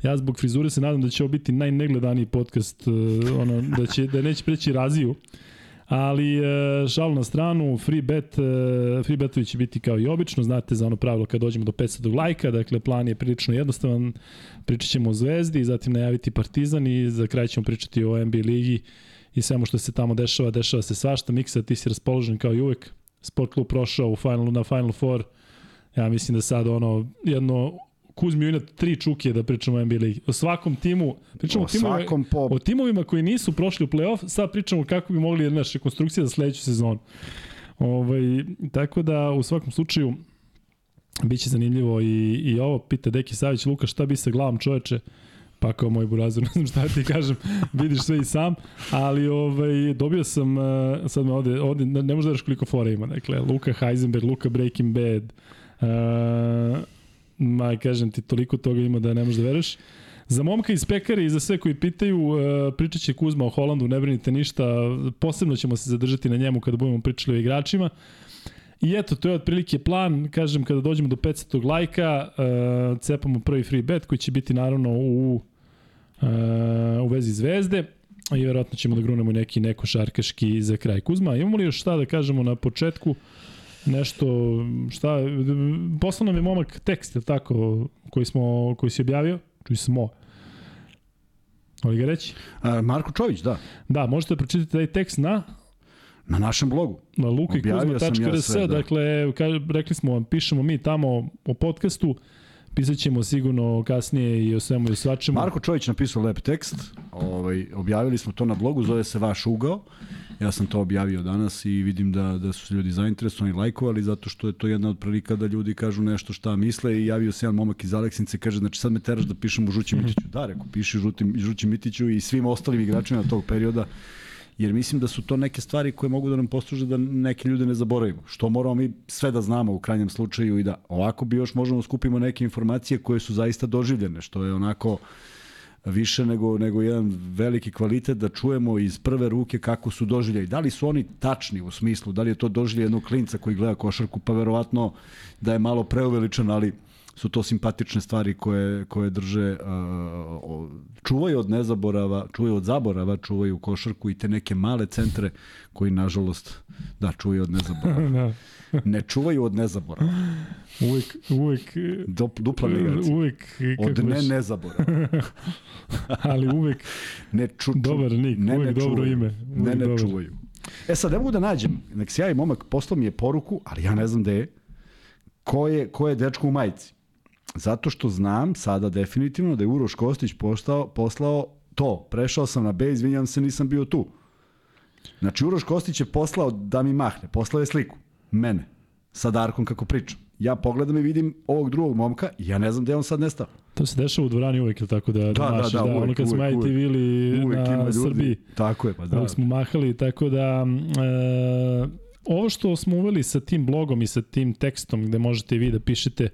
Ja zbog frizure se nadam da će ovo biti najnegledaniji podcast, e, ono, da, će, da neće preći raziju. Ali e, šal na stranu, free bet, e, free betovi će biti kao i obično, znate za ono pravilo kad dođemo do 500 lajka, dakle plan je prilično jednostavan, pričat ćemo o Zvezdi, zatim najaviti Partizan i za kraj ćemo pričati o NBA ligi i svemu što se tamo dešava, dešava se svašta. Miksa, ti si raspoložen kao i uvek, Sport klub prošao u finalu, na Final Four, ja mislim da sad ono, jedno Kuzmi Unat tri čuke da pričamo o NBA ligi. O svakom timu, pričamo o, o, timove, po... o timovima koji nisu prošli u play-off, sad pričamo kako bi mogli jedna rekonstrukcija za sledeću sezonu. Ovaj, tako da u svakom slučaju biće zanimljivo i, i ovo pita Deki Savić, Luka šta bi sa glavom čoveče? Pa kao moj burazir, ne znam šta ti kažem, vidiš sve i sam, ali ovaj, dobio sam, uh, sad me ovde, ovde ne možda daš koliko fora ima, dakle, Luka Heisenberg, Luka Breaking Bad, uh, ma kažem ti, toliko toga ima da ne možeš da veruješ. Za momka iz pekare i za sve koji pitaju, uh, pričat će Kuzma o Holandu, ne brinite ništa, posebno ćemo se zadržati na njemu kada budemo pričali o igračima. I eto, to je otprilike plan, kažem, kada dođemo do 500 lajka, cepamo prvi free bet koji će biti naravno u, u vezi zvezde i verovatno ćemo da grunemo neki neko šarkaški za kraj. Kuzma, imamo li još šta da kažemo na početku? nešto, šta, poslao nam je momak tekst, je tako, koji, smo, koji si objavio, čuj smo, Ali ga reći? Marko Čović, da. Da, možete da pročitati taj tekst na Na našem blogu. Na lukikuzma.rs, ja da. dakle, ka, rekli smo vam, pišemo mi tamo o podcastu, pisat ćemo sigurno kasnije i o svemu i o svačemu. Marko Čović napisao lep tekst, ovaj, objavili smo to na blogu, zove se Vaš ugao. Ja sam to objavio danas i vidim da, da su ljudi zainteresovani lajkovali zato što je to jedna od prilika da ljudi kažu nešto šta misle i javio se jedan momak iz Aleksince kaže znači sad me teraš da pišem u Žući Mitiću. Da, rekao, piši Žuti, Žući Mitiću i svim ostalim igračima tog perioda jer mislim da su to neke stvari koje mogu da nam posluže da neke ljude ne zaboravimo. Što moramo mi sve da znamo u krajnjem slučaju i da ovako bi još možemo da skupimo neke informacije koje su zaista doživljene, što je onako više nego, nego jedan veliki kvalitet da čujemo iz prve ruke kako su doživljaj. Da li su oni tačni u smislu, da li je to doživljaj jednog klinca koji gleda košarku, pa verovatno da je malo preuveličan, ali su to simpatične stvari koje, koje drže, uh, čuvaju od nezaborava, čuvaju od zaborava, čuvaju košarku i te neke male centre koji, nažalost, da, čuvaju od nezaborava. da. ne čuvaju od nezaborava. Uvek, uvek... Dup, dupla. Uvek... Od ne nezaborava. Ali uvek... Ne ču, ču, dobar nik, ne, uvek ne dobro čuvaju. ime. Uvek ne, ne dobro. čuvaju. E sad, ne mogu da nađem. Nek se javi momak, poslao mi je poruku, ali ja ne znam da je. Ko je, ko je dečko u majici? Zato što znam sada definitivno da je Uroš Kostić postao, poslao to. Prešao sam na B, izvinjam se, nisam bio tu. Znači, Uroš Kostić je poslao da mi mahne, poslao je sliku. Mene. Sa Darkom kako pričam. Ja pogledam i vidim ovog drugog momka i ja ne znam gde on sad nestao. To se dešava u dvorani uvek, tako da, da, da, mašiš, da, da, uvek, ono kad smo ITV ili na Srbiji, tako je, pa da. smo mahali, tako da e, ovo što smo uveli sa tim blogom i sa tim tekstom gde možete vi da pišete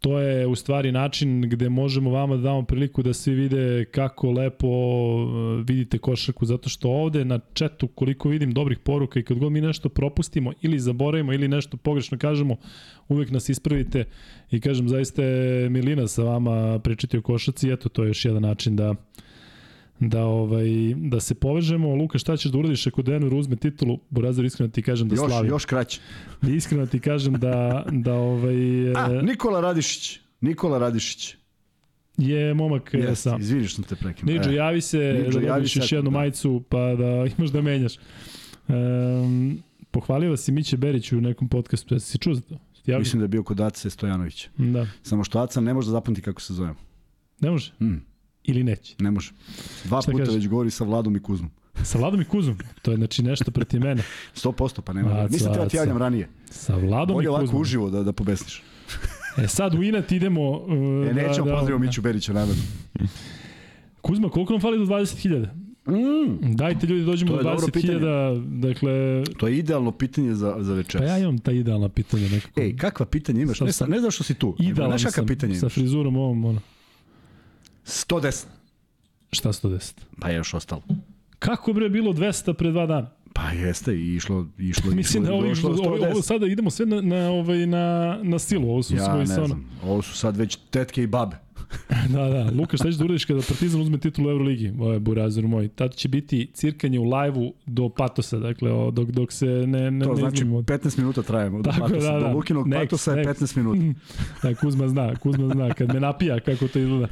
to je u stvari način gde možemo vama da damo priliku da svi vide kako lepo e, vidite košarku, zato što ovde na četu koliko vidim dobrih poruka i kad god mi nešto propustimo ili zaboravimo ili nešto pogrešno kažemo, uvek nas ispravite i kažem zaista je Milina sa vama pričati o košaci, eto to je još jedan način da da ovaj da se povežemo. Luka, šta ćeš da uradiš ako Denver uzme titulu? Burazir iskreno ti kažem da još, slavim. Još kraće. Iskreno ti kažem da da ovaj A, Nikola Radišić. Nikola Radišić. je momak yes, sam. Izvini što te prekinuo. Niđo, e. javi se Niđo, da dobiš još jednu da. majicu, pa da imaš da menjaš. Um, pohvalio si Miće Berić u nekom podcastu, da si čuo za to? Javio? Mislim da je bio kod Ace Stojanovića. Da. Samo što Aca ne može da zapamti kako se zovemo. Ne može? Mm. Ili neće? Ne može. Dva Šta puta kaže? već govori sa Vladom i Kuzmom. Sa Vladom i Kuzmom? To je znači nešto proti mene. 100% pa nema. Aca, Nisam treba ti javljam ranije. Sa Vladom Bolje i Kuzmom. Bolje ovako uživo da, da pobesniš. e sad u Inat idemo... Uh, e, nećemo da, da, pozdravimo Miću Berića namerno. Kuzma, koliko nam fali do 20.000? Mm. Dajte ljudi dođemo do 20.000, dakle... To je idealno pitanje za, za večeras. Pa ja imam ta idealna pitanja nekako. Ej, kakva pitanja imaš? ne, ne znam što si tu. Idealno kakva pitanja imaš? Sa frizurom ovom, ono. 110. Šta 110? Pa je još ostalo. Kako bre bilo 200 pre dva dana? Pa jeste, i išlo, išlo, Mislim išlo, da ovo, išlo ovo, ovo, sada idemo sve na, na, ovaj, na, na silu, ovo su ja, svoji ne znam, ovo su sad već tetke i babe. da, da. Luka, šta ćeš da uradiš kada Partizan uzme titulu Euroligi? Ovo je Burazir moj. Tad će biti cirkanje u lajvu do patosa, dakle, o, dok, dok se ne, ne To ne znači 15 minuta trajemo do Tako, patosa. Da, da. Do Lukinog next, patosa je 15 minuta. da, Kuzma zna, Kuzma zna. Kad me napija kako to izgleda.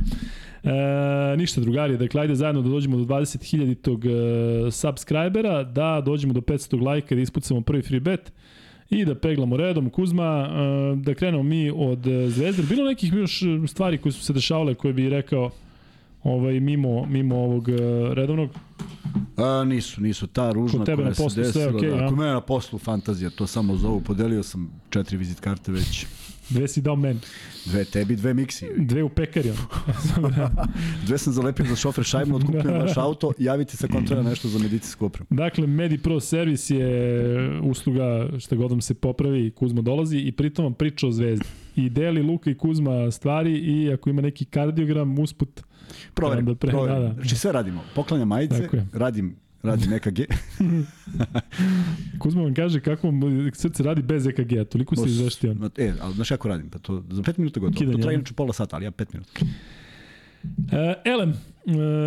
E, ništa drugari, dakle ajde zajedno da dođemo do 20.000 tog e, subscribera, da dođemo do 500 lajka, da ispucamo prvi free bet i da peglamo redom. Kuzma, e, da krenemo mi od Zvezde. Bilo nekih još stvari koje su se dešavale koje bi rekao ovaj, mimo, mimo ovog redovnog? A, nisu, nisu. Ta ružna koja na se desila. Okay, da, ja. Kod mene na poslu fantazija, to samo zovu. Podelio sam četiri vizit karte već Dve si dao meni. Dve tebi, dve miksi. Dve u pekari. dve sam zalepio za šofer šajbno, otkupio vaš auto, javite se kontrola nešto za medicinsku opremu. Dakle, Medi Pro servis je usluga šta god vam se popravi, Kuzma dolazi i pritom vam priča o zvezdi. I deli Luka i Kuzma stvari i ako ima neki kardiogram usput Proverim, da pre, proverim. Da, da. Znači sve radimo. Poklanja majice, radim radi EKG. Kuzma vam kaže kako srce radi bez EKG-a, toliko se izveštio. E, ali znaš kako radim? Pa to za 5 minuta gotovo. Kidanje, to traje inače pola sata, ali ja 5 minuta. Uh, Elem, uh,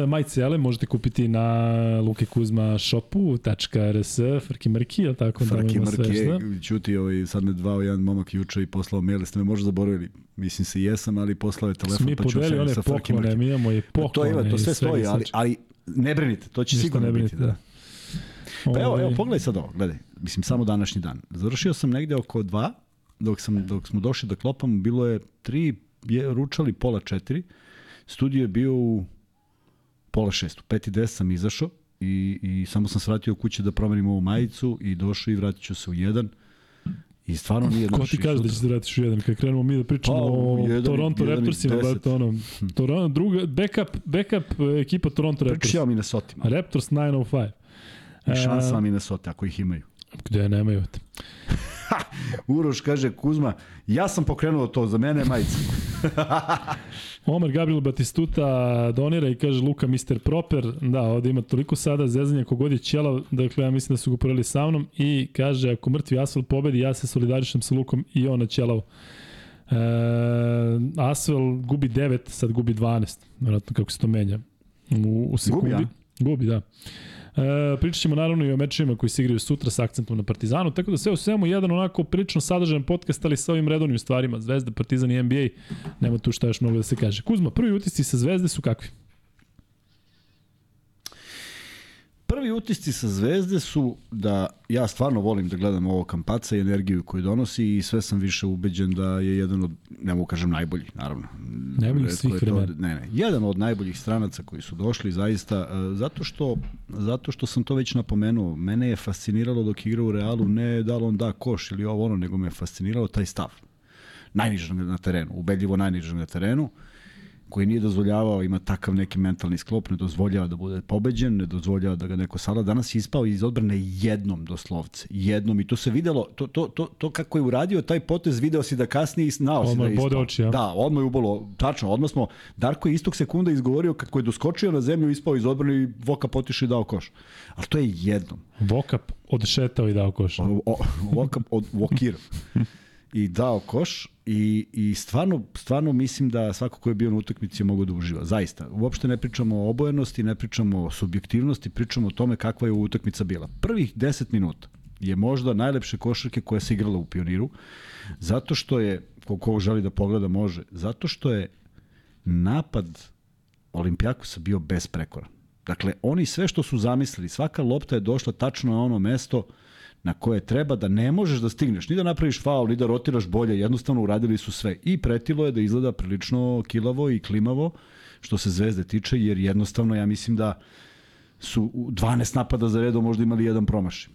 majice Elem možete kupiti na lukekuzma.shopu.rs Frki Mrki, je tako? Frki da Mrki, je, čuti, ovaj, sad me dva, jedan momak juče i poslao mail, ste me možda zaboravili, mislim se jesam, ali poslao je telefon, mi pa ću se sa Frki Mrki. Mi imamo i poklone. Pa to, ima, to sve stoji, ali, ali ne brinite, to će Ništa sigurno biti. Da. da. Pa evo, evo, ovaj. pogledaj sad ovo, gledaj, mislim samo današnji dan. Završio sam negde oko dva, dok, sam, dok smo došli da klopam, bilo je tri, je, ručali pola četiri, studio je bio u pola šest, u peti des sam izašao i, i samo sam svratio kuće da promenim ovu majicu i došao i vratit ću se u jedan. I stvarno nije Ko ti kaže da će se vratiš u jedan? Kad krenemo mi da pričamo pa, o jedan, Toronto jedan Raptorsima, brate, ono, Toronto, druga, backup, backup ekipa Toronto Raptors. Pričao Minnesota. Raptors 905. I šansa uh, Minnesota, ako ih imaju. Gde nemaju. Uroš kaže, Kuzma, ja sam pokrenuo to, za mene je majica. Omar Gabriel Batistuta donira i kaže Luka Mr. Proper. Da, ovde ima toliko sada zezanja kogod je ćelav, dakle ja mislim da su ga porali sa mnom i kaže ako mrtvi Asfel pobedi, ja se solidarišem sa Lukom i on na ćelav. E, Asfel gubi 9, sad gubi 12. Vjerojatno kako se to menja. U, u sekundi. Gubi, ja? Gubi, da. E, pričat ćemo naravno i o mečima koji se igraju sutra sa akcentom na Partizanu, tako da sve u svemu jedan onako prilično sadržajan podcast, ali sa ovim redovnim stvarima, Zvezda, Partizan i NBA, nema tu šta još mnogo da se kaže. Kuzma, prvi utisci sa Zvezde su kakvi? Prvi utisci sa Zvezde su da ja stvarno volim da gledam ovo kampaca i energiju koju donosi i sve sam više ubeđen da je jedan od, ne mogu kažem najboljih, naravno. Najboljih svih vremena. Ne, ne, jedan od najboljih stranaca koji su došli zaista, e, zato što, zato što sam to već napomenuo, mene je fasciniralo dok igra u Realu, ne da li on da koš ili ovo ono, nego me je fasciniralo taj stav. Najnižan na terenu, ubedljivo najnižan na terenu. Uh, koji nije dozvoljavao, ima takav neki mentalni sklop, ne dozvoljava da bude pobeđen, ne dozvoljava da ga neko sada. Danas je ispao iz odbrane jednom doslovce. Jednom i to se videlo, to, to, to, to kako je uradio taj potez, video si da kasnije i znao si da je ispao. Oči, ja. Da, odmah je ubolo, tačno, odmah smo, Darko je istog sekunda izgovorio kako je doskočio na zemlju, ispao iz odbrane i Voka potišao i dao koš. Ali to je jednom. Vokap odšetao i dao koš. O, o, Vokap od Vokir. i dao koš i, i stvarno, stvarno mislim da svako ko je bio na utakmici je mogo da uživa. Zaista. Uopšte ne pričamo o obojenosti, ne pričamo o subjektivnosti, pričamo o tome kakva je utakmica bila. Prvih 10 minuta je možda najlepše košarke koja se igrala u Pioniru, zato što je, ko, ko želi da pogleda može, zato što je napad Olimpijakosa bio besprekoran. Dakle, oni sve što su zamislili, svaka lopta je došla tačno na ono mesto na koje treba da ne možeš da stigneš, ni da napraviš faul, ni da rotiraš bolje, jednostavno uradili su sve. I pretilo je da izgleda prilično kilavo i klimavo što se Zvezde tiče, jer jednostavno ja mislim da su 12 napada za redom možda imali jedan promašaj.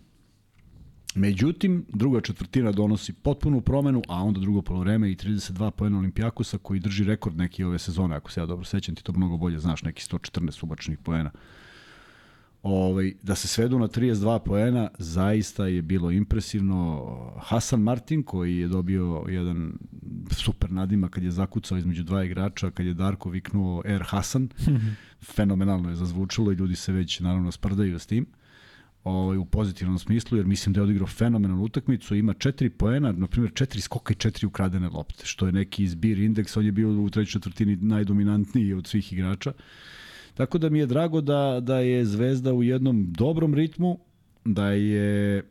Međutim, druga četvrtina donosi potpunu promenu, a onda drugo polovreme i 32 poena Olimpijakosa koji drži rekord neki ove sezone, ako se ja dobro sećam, ti to mnogo bolje znaš, neki 114 ubačnih poena. Ovaj, da se svedu na 32 poena, zaista je bilo impresivno. Hasan Martin, koji je dobio jedan super nadima kad je zakucao između dva igrača, kad je Darko viknuo Air Hasan, fenomenalno je zazvučalo i ljudi se već naravno sprdaju s tim ovaj, u pozitivnom smislu, jer mislim da je odigrao fenomenalnu utakmicu, ima četiri poena, na primjer četiri skoka i četiri ukradene lopte, što je neki izbir indeks, on je bio u trećoj četvrtini najdominantniji od svih igrača. Tako da mi je drago da, da je Zvezda u jednom dobrom ritmu, da je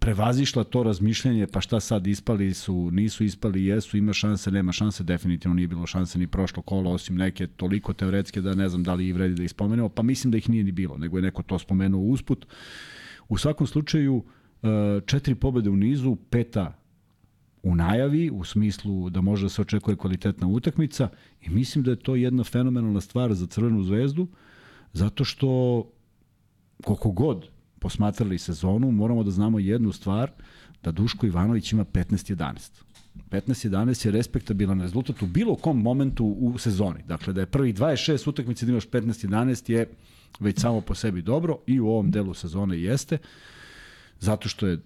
prevazišla to razmišljanje, pa šta sad ispali su, nisu ispali, jesu, ima šanse, nema šanse, definitivno nije bilo šanse ni prošlo kolo, osim neke toliko teoretske da ne znam da li i vredi da ih spomenemo, pa mislim da ih nije ni bilo, nego je neko to spomenuo usput. U svakom slučaju, e, četiri pobede u nizu, peta u najavi, u smislu da može da se očekuje kvalitetna utakmica i mislim da je to jedna fenomenalna stvar za Crvenu zvezdu, zato što koliko god posmatrali sezonu, moramo da znamo jednu stvar, da Duško Ivanović ima 15-11. 15-11 je respektabilan rezultat u bilo kom momentu u sezoni. Dakle, da je prvih 26 utakmice da imaš 15-11 je već samo po sebi dobro i u ovom delu sezone jeste, zato što je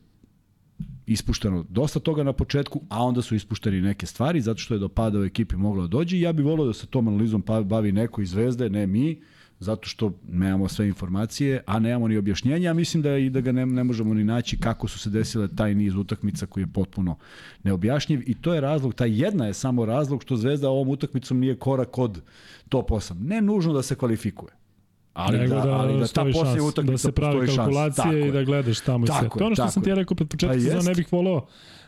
ispušteno dosta toga na početku, a onda su ispušteni neke stvari, zato što je do pada u ekipi moglo da dođe i ja bih volio da se tom analizom bavi neko iz Zvezde, ne mi, zato što nemamo sve informacije, a nemamo ni objašnjenja, a mislim da i da ga ne, ne možemo ni naći kako su se desile taj niz utakmica koji je potpuno neobjašnjiv i to je razlog, ta jedna je samo razlog što Zvezda ovom utakmicom nije korak od top 8. Ne nužno da se kvalifikuje. Ali Nego da, da, ali da ta poslije utakmica da se pravi kalkulacije i da gledaš tamo i sve. To je ono što sam ti rekao pred početkom pa ne bih voleo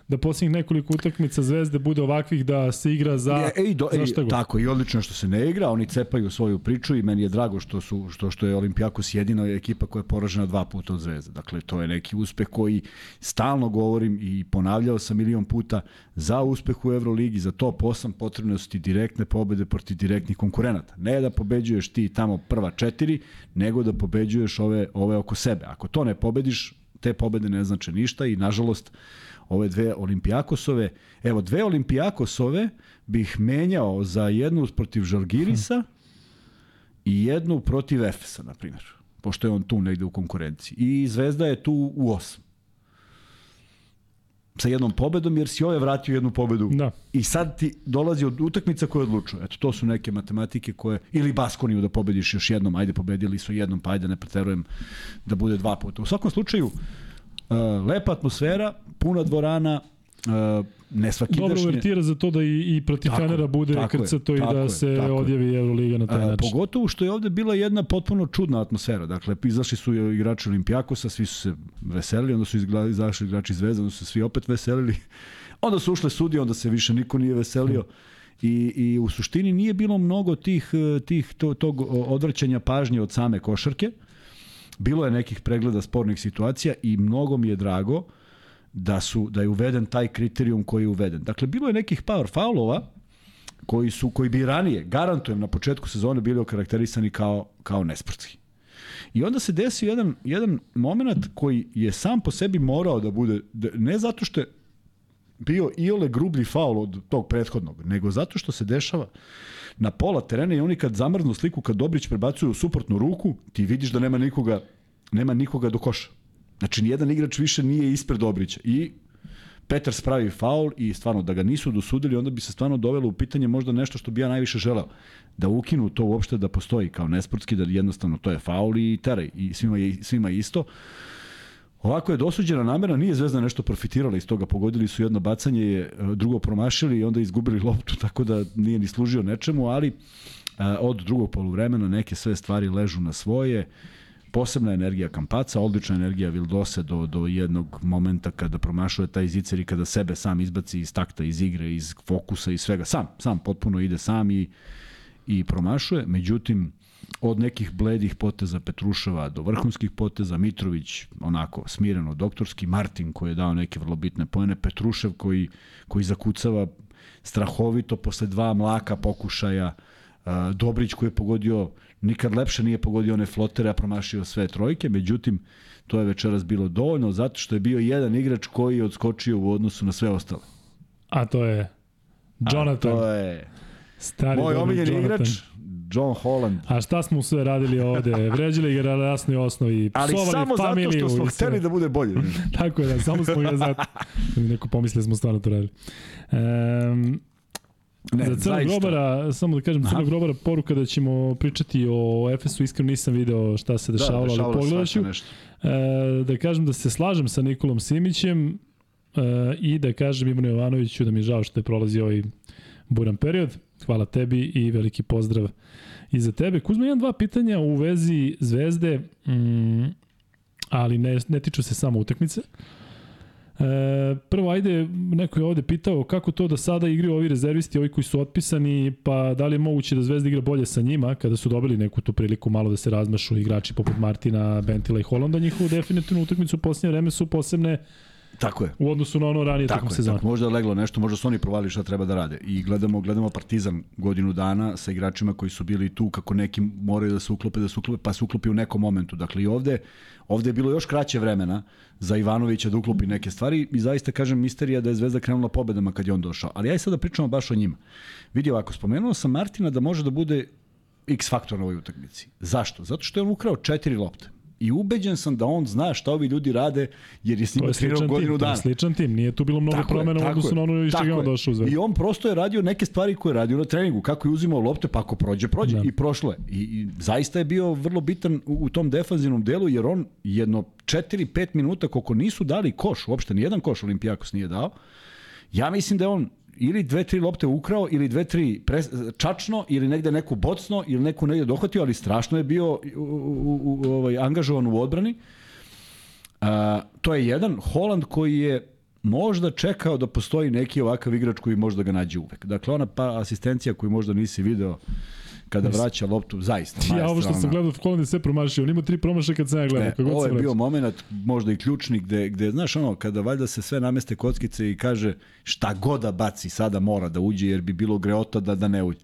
da posljednjih nekoliko utakmica Zvezde bude ovakvih da se igra za, e, ej, do, za šta Tako, i odlično što se ne igra, oni cepaju svoju priču i meni je drago što, su, što, što je Olimpijakos jedina ekipa koja je poražena dva puta od Zvezde. Dakle, to je neki uspeh koji stalno govorim i ponavljao sam milion puta za uspeh u Euroligi, za top 8 potrebne su ti direktne pobede protiv direktnih konkurenata. Ne da pobeđuješ ti tamo prva četiri, nego da pobeđuješ ove, ove oko sebe. Ako to ne pobediš, te pobede ne znače ništa i nažalost ove dve Olimpijakosove. Evo, dve Olimpijakosove bih menjao za jednu protiv Žalgirisa i jednu protiv Efesa, na primjer. Pošto je on tu negde u konkurenciji. I Zvezda je tu u osam sa jednom pobedom, jer si ove vratio jednu pobedu. Da. I sad ti dolazi od utakmica koje odlučuje. Eto, to su neke matematike koje, ili Baskoniju da pobediš još jednom, ajde pobedili su jednom, pa ajde ne preterujem da bude dva puta. U svakom slučaju, Uh, lepa atmosfera, puna dvorana, uh, ne svaki Dobro uvertira za to da i, i protiv tako, Fenera bude krcato i da je, se odjavi Euroliga na taj način. Pogotovo što je ovde bila jedna potpuno čudna atmosfera. Dakle, izašli su igrači Olimpijakosa, svi su se veselili, onda su izašli igrači Zvezda, onda su se svi opet veselili. Onda su ušle sudije, onda se više niko nije veselio. I, I u suštini nije bilo mnogo tih, tih to, tog odvrćanja pažnje od same košarke. Uh, Bilo je nekih pregleda spornih situacija i mnogo mi je drago da su da je uveden taj kriterijum koji je uveden. Dakle, bilo je nekih power faulova koji su koji bi ranije, garantujem, na početku sezone bili okarakterisani kao, kao nesportski. I onda se desio jedan, jedan moment koji je sam po sebi morao da bude, da, ne zato što je bio iole grublji faul od tog prethodnog, nego zato što se dešava na pola terena i oni kad zamrznu sliku, kad Dobrić prebacuje u suprotnu ruku, ti vidiš da nema nikoga, nema nikoga do koša. Znači, nijedan igrač više nije ispred Dobrića. I Petar spravi faul i stvarno da ga nisu dosudili, onda bi se stvarno dovelo u pitanje možda nešto što bi ja najviše želeo. Da ukinu to uopšte da postoji kao nesportski, da jednostavno to je faul i teraj i svima je, svima je isto. Ovako je dosuđena namera, nije Zvezda nešto profitirala iz toga, pogodili su jedno bacanje, e, drugo promašili i onda izgubili loptu, tako da nije ni služio nečemu, ali e, od drugog poluvremena neke sve stvari ležu na svoje. posebna energija Kampaca, odlična energija Vildose do, do jednog momenta kada promašuje taj zicer i kada sebe sam izbaci iz takta, iz igre, iz fokusa i svega. Sam, sam potpuno ide sam i, i promašuje. Međutim, od nekih bledih poteza Petruševa do vrhunskih poteza, Mitrović onako smireno doktorski, Martin koji je dao neke vrlo bitne pojene, Petrušev koji, koji zakucava strahovito posle dva mlaka pokušaja, Dobrić koji je pogodio, nikad lepše nije pogodio one flotere, a promašio sve trojke, međutim, to je večeras bilo dovoljno zato što je bio jedan igrač koji je odskočio u odnosu na sve ostale. A to je Jonathan. A to je Stari moj omiljeni igrač, John Holland. A šta smo sve radili ovde? Vređali ga na jasnoj osnovi, Ali samo familiju. zato što smo hteli da bude bolje. Tako je, da, samo smo ga zato. Neko pomisli da smo stvarno to radili. Um, Ne, za Crnog grobara, samo da kažem, Crnog grobara poruka da ćemo pričati o Efesu, iskreno nisam video šta se dešavalo, da, dešavalo ali pogledat ću. E, da kažem da se slažem sa Nikolom Simićem e, i da kažem Ivanu Jovanoviću da mi je žao što je prolazio ovaj buran period. Hvala tebi i veliki pozdrav i za tebe. Kuzma, imam dva pitanja u vezi Zvezde, mm, ali ne, ne tiču se samo utakmice. E, prvo, ajde, neko je ovde pitao kako to da sada igraju ovi rezervisti, ovi koji su otpisani, pa da li je moguće da Zvezda igra bolje sa njima, kada su dobili neku tu priliku malo da se razmašu igrači poput Martina, Bentila i Holanda, njihovu definitivnu utakmicu u posljednje vreme su posebne Tako je. U odnosu na ono ranije tako sezona. Tako, možda je leglo nešto, možda su oni provali šta treba da rade. I gledamo, gledamo Partizan godinu dana sa igračima koji su bili tu kako neki moraju da se uklope, da se uklope, pa se uklopi u nekom momentu. Dakle, i ovde, ovde je bilo još kraće vremena za Ivanovića da uklopi neke stvari i zaista kažem misterija da je Zvezda krenula pobedama kad je on došao. Ali aj sad da pričamo baš o njima. Vidi ovako, spomenuo sam Martina da može da bude X faktor na ovoj utakmici. Zašto? Zato što je on ukrao četiri lopte i ubeđen sam da on zna šta ovi ljudi rade jer je s njima trenirao godinu dana. To je sličan tim, nije tu bilo mnogo tako promena u odnosu na ono iz čega on došao u I on prosto je radio neke stvari koje je radio na treningu, kako je uzimao lopte, pa ako prođe, prođe da. i prošlo je. I, I zaista je bio vrlo bitan u, u tom defanzivnom delu jer on jedno 4-5 minuta koliko nisu dali koš, uopšte nijedan koš Olimpijakos nije dao, ja mislim da je on ili dve, tri lopte ukrao, ili dve, tri pres, čačno, ili negde neku bocno, ili neku negde dohvatio, ali strašno je bio u, u, u, ovaj, angažovan u odbrani. A, to je jedan. Holland koji je možda čekao da postoji neki ovakav igrač koji možda ga nađe uvek. Dakle, ona pa asistencija koju možda nisi video kada vraća loptu, zaista. Ja ovo što sam gledao, Holland je sve promašio, on ima tri promašaja kad sam ja gledao. Ne, ovo je bio moment, možda i ključni, gde, gde, znaš ono, kada valjda se sve nameste kockice i kaže šta god da baci, sada mora da uđe, jer bi bilo greota da, da ne uđe.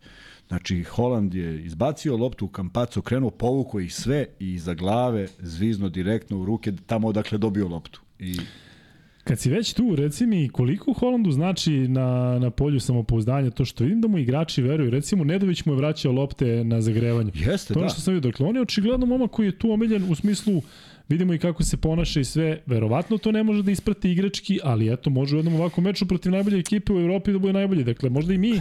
Znači, Holand je izbacio loptu u kampacu, krenuo, povuko ih sve i iza glave, zvizno direktno u ruke, tamo odakle dobio loptu. I Kad si već tu, reci mi koliko Holandu znači na, na polju samopouzdanja to što vidim da mu igrači veruju. Recimo, Nedović mu je vraćao lopte na zagrevanje. Jeste, to da. što sam vidio. Dakle, on je očigledno momak koji je tu omiljen u smislu vidimo i kako se ponaša i sve. Verovatno to ne može da isprati igrački, ali eto, može u jednom ovakvom meču protiv najbolje ekipe u Evropi da bude najbolji. Dakle, možda i mi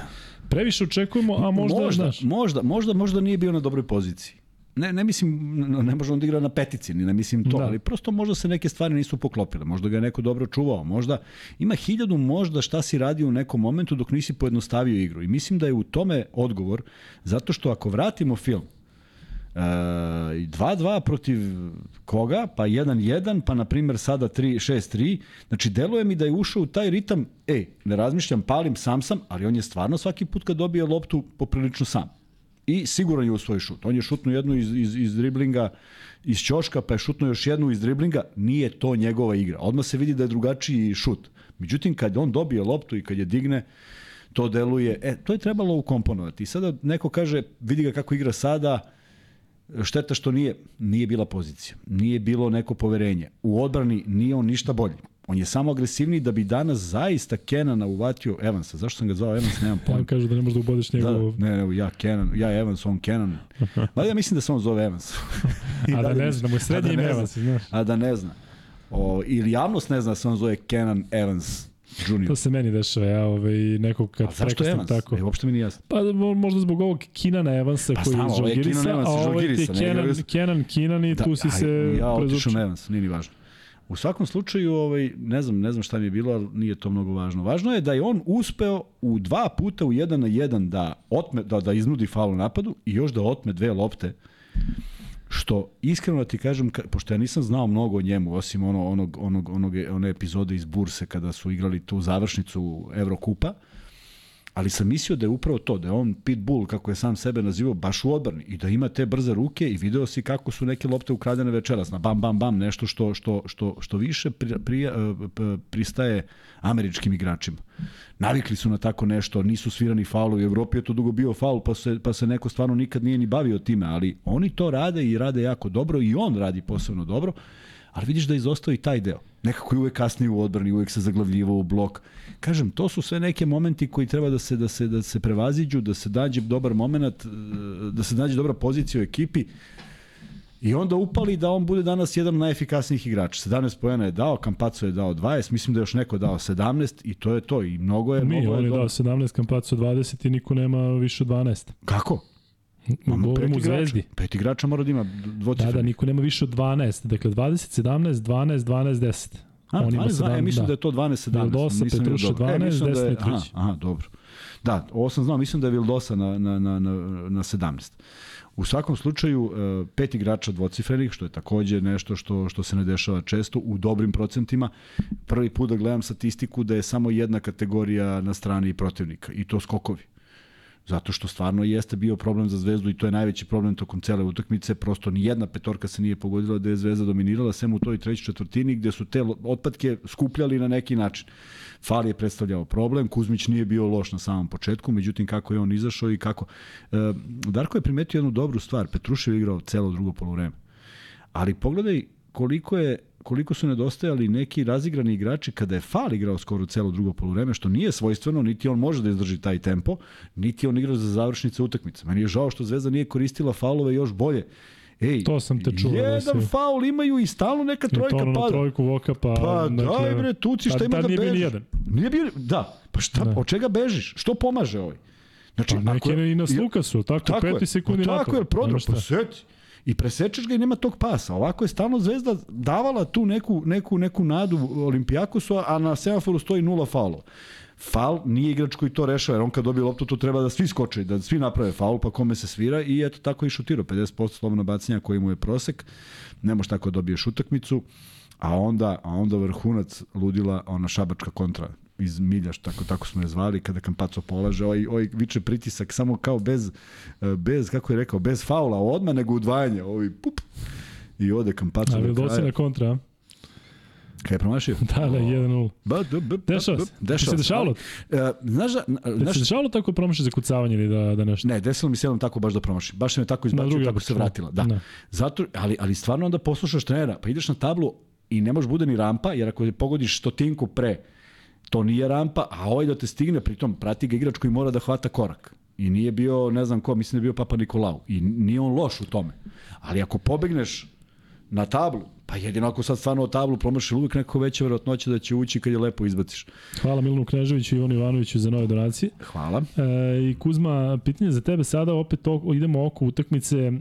previše očekujemo, a možda, možda znaš. Možda, možda, možda nije bio na dobroj poziciji ne, ne mislim, ne može on da igra na petici, ni ne mislim to, da. ali prosto možda se neke stvari nisu poklopile, možda ga je neko dobro čuvao, možda ima hiljadu možda šta si radio u nekom momentu dok nisi pojednostavio igru i mislim da je u tome odgovor, zato što ako vratimo film, 2-2 uh, protiv koga, pa 1-1, pa na primjer sada 3-6-3. Znači, deluje mi da je ušao u taj ritam, ej, ne razmišljam, palim, sam sam, ali on je stvarno svaki put kad dobije loptu poprilično sam i siguran je u svoj šut. On je šutnuo jednu iz, iz, iz driblinga iz ćoška, pa je šutnuo još jednu iz driblinga, nije to njegova igra. Odmah se vidi da je drugačiji šut. Međutim, kad on dobije loptu i kad je digne, to deluje, e, to je trebalo ukomponovati. I sada neko kaže, vidi ga kako igra sada, šteta što nije, nije bila pozicija, nije bilo neko poverenje. U odbrani nije on ništa bolji. On je samo agresivniji da bi danas zaista Kenana uvatio Evansa. Zašto sam ga zvao Evans, nemam pojma. Kažu da ne možeš da ubodeš njegov... Da, ne, ne, ja Kenan, ja Evans, on Kenan. Ma ja mislim da se on zove Evans. a da, da ne zna, da mu je srednje ime Evans, znaš. A da ne zna. O, ili javnost ne zna da se on zove Kenan Evans. Junior. To se meni dešava, ja ovaj, nekog kad prekastim tako. E, uopšte mi nije jasno. Pa možda zbog ovog Kinana Evansa pa, koji je iz Žalgirisa, a ovaj ti Kenan, Kenan, Kenan i da, tu si aj, se Ja otišao na Evans, nije ni važno. U svakom slučaju, ovaj, ne znam, ne znam šta mi je bilo, ali nije to mnogo važno. Važno je da je on uspeo u dva puta u jedan na jedan da, otme, da, da iznudi faul napadu i još da otme dve lopte što iskreno da ti kažem, pošto ja nisam znao mnogo o njemu, osim ono, onog, onog, onog, one epizode iz Burse kada su igrali tu završnicu Evrokupa, ali sam mislio da je upravo to, da je on pitbull, kako je sam sebe nazivao, baš u odbrani. I da ima te brze ruke i video si kako su neke lopte ukradene večeras, na bam, bam, bam, nešto što, što, što, što više pri, pri, e, pristaje američkim igračima. Navikli su na tako nešto, nisu svirani faulovi, u Evropi je to dugo bio faul, pa se, pa se neko stvarno nikad nije ni bavio time, ali oni to rade i rade jako dobro i on radi posebno dobro, ali vidiš da izostao i taj deo. Nekako je uvek kasnije u odbrani, uvek se zaglavljivo u blok. Kažem, to su sve neke momenti koji treba da se, da se, da se prevaziđu, da se dađe dobar moment, da se dađe dobra pozicija u ekipi. I onda upali da on bude danas jedan od najefikasnijih igrača. 17 pojena je dao, Kampaco je dao 20, mislim da je još neko dao 17 i to je to. I mnogo je... Mi, mnogo on je je dao 17, Kampaco 20 i niko nema više od 12. Kako? Pet u Zvezdi. Pet igrača mora da ima dvocifreni. Da, da, niko nema više od 12. Dakle, 20, 17, 12, 12, 10. A, On 12, ima 17, ja mislim da. da je to 12, 17. Vildosa, Petruša 12, e, da je, aha, aha, dobro. Da, ovo sam znao, mislim da je Vildosa na, na, na, na, na 17. U svakom slučaju, e, pet igrača dvocifrenih, što je takođe nešto što, što se ne dešava često, u dobrim procentima. Prvi put da gledam statistiku da je samo jedna kategorija na strani protivnika, i to skokovi. Zato što stvarno jeste bio problem za Zvezdu i to je najveći problem tokom cele utakmice. Prosto ni jedna petorka se nije pogodila da je Zvezda dominirala, sem u toj trećoj četvrtini gde su te otpadke skupljali na neki način. Fal je predstavljao problem, Kuzmić nije bio loš na samom početku, međutim kako je on izašao i kako... E, Darko je primetio jednu dobru stvar, Petrušev igrao celo drugo polovreme. Ali pogledaj koliko je koliko su nedostajali neki razigrani igrači kada je Fal igrao skoro celo drugo poluvreme, što nije svojstveno, niti on može da izdrži taj tempo, niti on igrao za završnice utakmice. Meni je žao što Zvezda nije koristila faulove još bolje. Ej, to sam te čuo. Jedan da si... faul imaju i stalno neka trojka pada. trojku voka pa... Pa dakle, daj bre, tuci šta ima da nije bežiš. Bio nijedan. Nije bio, da, pa šta, da. od čega bežiš? Što pomaže ovaj? Znači, pa neki ako, i na Lukasu, tako, tako peti sekundi pa, Tako je, prodro, pa seti i presečeš ga i nema tog pasa. Ovako je stalno Zvezda davala tu neku, neku, neku nadu Olimpijakosu, a na semaforu stoji nula faulova. Faul nije igrač koji to rešava, jer on kad dobije loptu, to treba da svi skoče, da svi naprave faul, pa kome se svira i eto tako i šutirao. 50% slobodno bacanja koji mu je prosek, ne možeš tako da dobiješ utakmicu, a onda, a onda vrhunac ludila ona šabačka kontra iz milja, tako, tako smo je zvali, kada Kampaco polaže, ovaj, ovaj viče pritisak samo kao bez, bez, kako je rekao, bez faula odma, nego udvajanje, ovaj pup, i ode Kampaco Ali do kraja. kontra? Kaj je promašio? Da, da, 1-0. Ba, da, ba, dešava se. Dešava se. dešavalo? Uh, znaš da... Znaš, se dešavalo tako promaši za kucavanje ili da, da nešto? Ne, desilo mi se jednom tako baš da promaši. Baš se me tako izbačio, tako se vratila. Da. da. Zato, ali, ali stvarno onda poslušaš trenera, pa ideš na tablu i ne može bude ni rampa, jer ako pogodiš stotinku pre, to nije rampa, a ovaj da te stigne, pritom prati ga igrač koji mora da hvata korak. I nije bio, ne znam ko, mislim da je bio Papa Nikolau. I nije on loš u tome. Ali ako pobegneš na tablu, pa jedino ako sad stvarno o tablu promaši uvijek neko veća verovatnoća da će ući kad je lepo izbaciš. Hvala Milanu Kneževiću i Ivanu Ivanoviću za nove donacije. Hvala. E, I Kuzma, pitanje za tebe sada, opet o, idemo oko utakmice. E,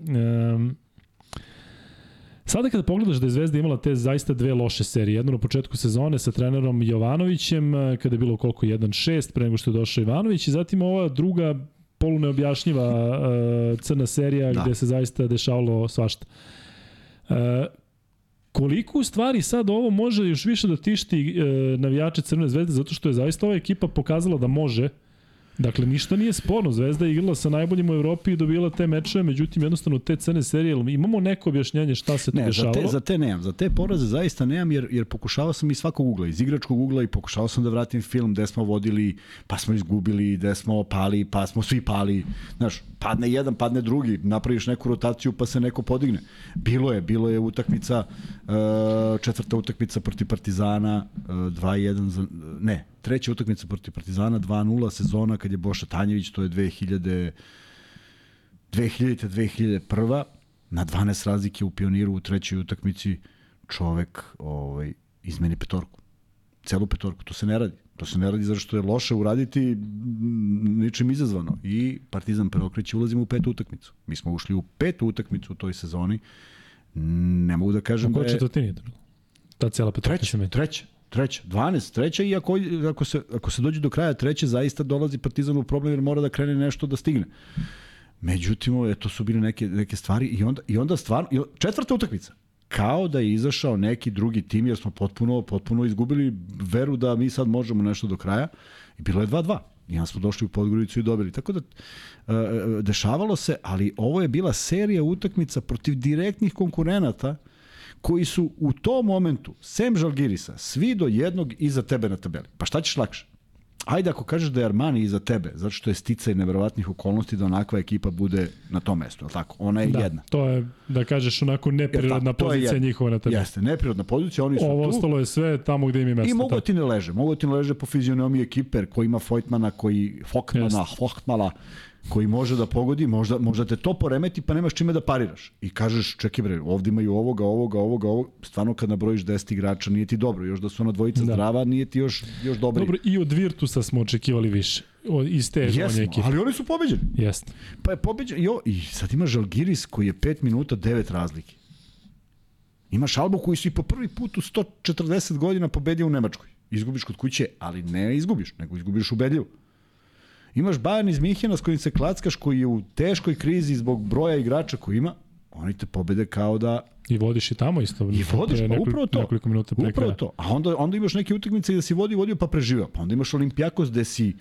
Sada kada pogledaš da je Zvezda imala te zaista dve loše serije, jednu na početku sezone sa trenerom Jovanovićem, e, kada je bilo koliko 1-6 pre nego što je došao Ivanović i zatim ova druga poluneobjašnjiva uh, crna serija da. gde se zaista dešavalo svašta. Uh, koliko u stvari sad ovo može još više da tišti uh, navijače Crvene zvezde zato što je zaista ova ekipa pokazala da može uh, Dakle, ništa nije sporno. Zvezda je igrala sa najboljim u Evropi i dobila te mečeve, međutim, jednostavno te crne serije, imamo neko objašnjenje šta se tu ne, dešavalo? Za te, za te nemam. Za te poraze zaista nemam, jer, jer pokušavao sam iz svakog ugla, iz igračkog ugla i pokušavao sam da vratim film gde smo vodili, pa smo izgubili, gde smo pali, pa smo svi pali. Znaš, padne jedan, padne drugi, napraviš neku rotaciju pa se neko podigne. Bilo je, bilo je utakmica, uh, četvrta utakmica protiv Partizana, uh, 2-1, za, ne, treća utakmica protiv Partizana 2-0 sezona kad je Boša Tanjević, to je 2000 2000 2001 na 12 razlike u pioniru u trećoj utakmici čovek ovaj izmeni petorku. Celu petorku, to se ne radi. To se ne radi zato što je loše uraditi ničim izazvano. I Partizan preokreće, ulazimo u petu utakmicu. Mi smo ušli u petu utakmicu u toj sezoni. Ne mogu da kažem da je... Kako četvrtini je Ta cela petorka treća, treća, Treća, 12, treća i ako, ako, se, ako se dođe do kraja treće, zaista dolazi Partizan u problem jer mora da krene nešto da stigne. Međutim, to su bile neke, neke stvari i onda, i onda stvarno, i četvrta utakmica, kao da je izašao neki drugi tim jer smo potpuno, potpuno izgubili veru da mi sad možemo nešto do kraja i bilo je 2-2. I onda smo došli u Podgoricu i dobili. Tako da, e, dešavalo se, ali ovo je bila serija utakmica protiv direktnih konkurenata koji su u tom momentu, sem Žalgirisa, svi do jednog iza tebe na tabeli. Pa šta ćeš lakše? Ajde ako kažeš da je Armani iza tebe, zato što je sticaj neverovatnih okolnosti da onakva ekipa bude na tom mestu, je tako? Ona je da, jedna. to je, da kažeš, onako neprirodna tako, pozicija njihova na tabeli. Jeste, neprirodna pozicija, oni su Ovo tu. ostalo je sve tamo gde im je mesto. I mogu ti ne leže, mogu ti ne leže po fizionomiji ekiper koji ima Fojtmana, koji Fokmana, Fochtmala, koji može da pogodi, možda, možda te to poremeti pa nemaš čime da pariraš. I kažeš, čekaj bre, ovde imaju ovoga, ovoga, ovoga, ovoga. Stvarno kad nabrojiš 10 igrača nije ti dobro. Još da su ona dvojica da. zdrava, nije ti još, još dobro. Dobro, i od Virtusa smo očekivali više. Od, iz te Jesmo, ekipe. ali oni su pobeđeni. Jeste. Pa je pobeđen, jo, i sad ima Žalgiris koji je 5 minuta 9 razlike. Imaš Albu koji su i po prvi put u 140 godina pobedio u Nemačkoj. Izgubiš kod kuće, ali ne izgubiš, nego izgubiš ubedljivo. Imaš Bayern iz Minhena s kojim se klackaš, koji je u teškoj krizi zbog broja igrača koji ima, oni te pobede kao da... I vodiš i tamo isto. I vodiš, pa upravo to. Nekoliko minuta pre Upravo to. A onda, onda imaš neke utakmice gde si vodio, vodio pa preživao. Pa onda imaš Olimpijakos gde si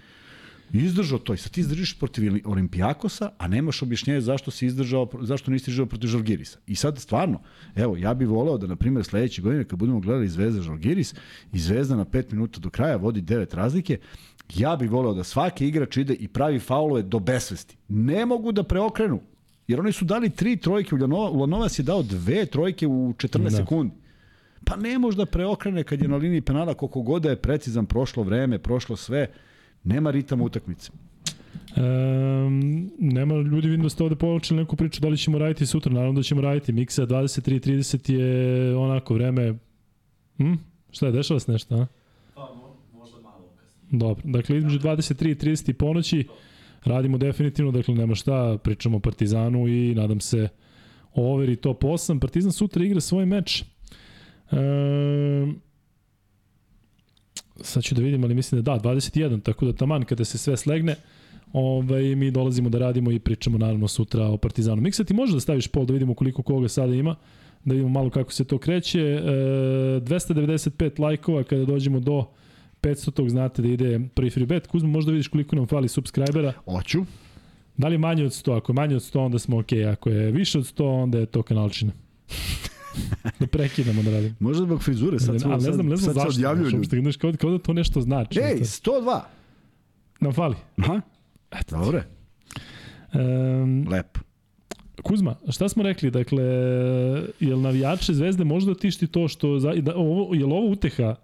izdržao to i sad ti izdržiš protiv Olimpijakosa, a nemaš objašnjenje zašto si izdržao, zašto nisi izdržao protiv Žalgirisa. I sad stvarno, evo, ja bih voleo da, na primjer, sledeće godine, kad budemo gledali Zvezda Žalgiris, i Zvezda na 5 minuta do kraja vodi 9 razlike, ja bih voleo da svaki igrač ide i pravi faulove do besvesti. Ne mogu da preokrenu, jer oni su dali tri trojke, Ulanova, Ulanovas je dao dve trojke u 14 da. sekundi. Pa ne može da preokrene kad je na liniji penala koliko god da je precizan prošlo vreme, prošlo sve, nema ritama utakmice. Um, nema ljudi vidim da ste ovde počeli neku priču da li ćemo raditi sutra, naravno da ćemo raditi. Miksa 23.30 je onako vreme hm? Šta je, dešava se nešto, a? Pa, možda malo kasnije. Dobro, dakle između 23 i 30 i ponoći radimo definitivno, dakle nema šta, pričamo o Partizanu i nadam se overi top 8. Partizan sutra igra svoj meč. Um, sad ću da vidim, ali mislim da da, 21, tako da taman kada se sve slegne, ovaj, mi dolazimo da radimo i pričamo naravno sutra o Partizanu. Miksa, ti može da staviš pol da vidimo koliko koga sada ima, da vidimo malo kako se to kreće. E, 295 lajkova kada dođemo do 500 tog znate da ide prvi free bet. Kuzmo, možda vidiš koliko nam fali subscribera. Hoću. Da li manje od 100? Ako je manje od 100, onda smo ok. Ako je više od 100, onda je to kanalčina. da prekidamo da radimo. Možda zbog frizure, sad, ne, ne, ne znam, ne znam zašto. Odjavljuju ljudi. Znaš, kao, kao da to nešto znači. Ej, 102! Nam fali. Aha, Eto. dobre. Um, Lepo. Kuzma, šta smo rekli? Dakle, jel navijače Zvezde možda tišti to što... Za, da, ovo, jel ovo uteha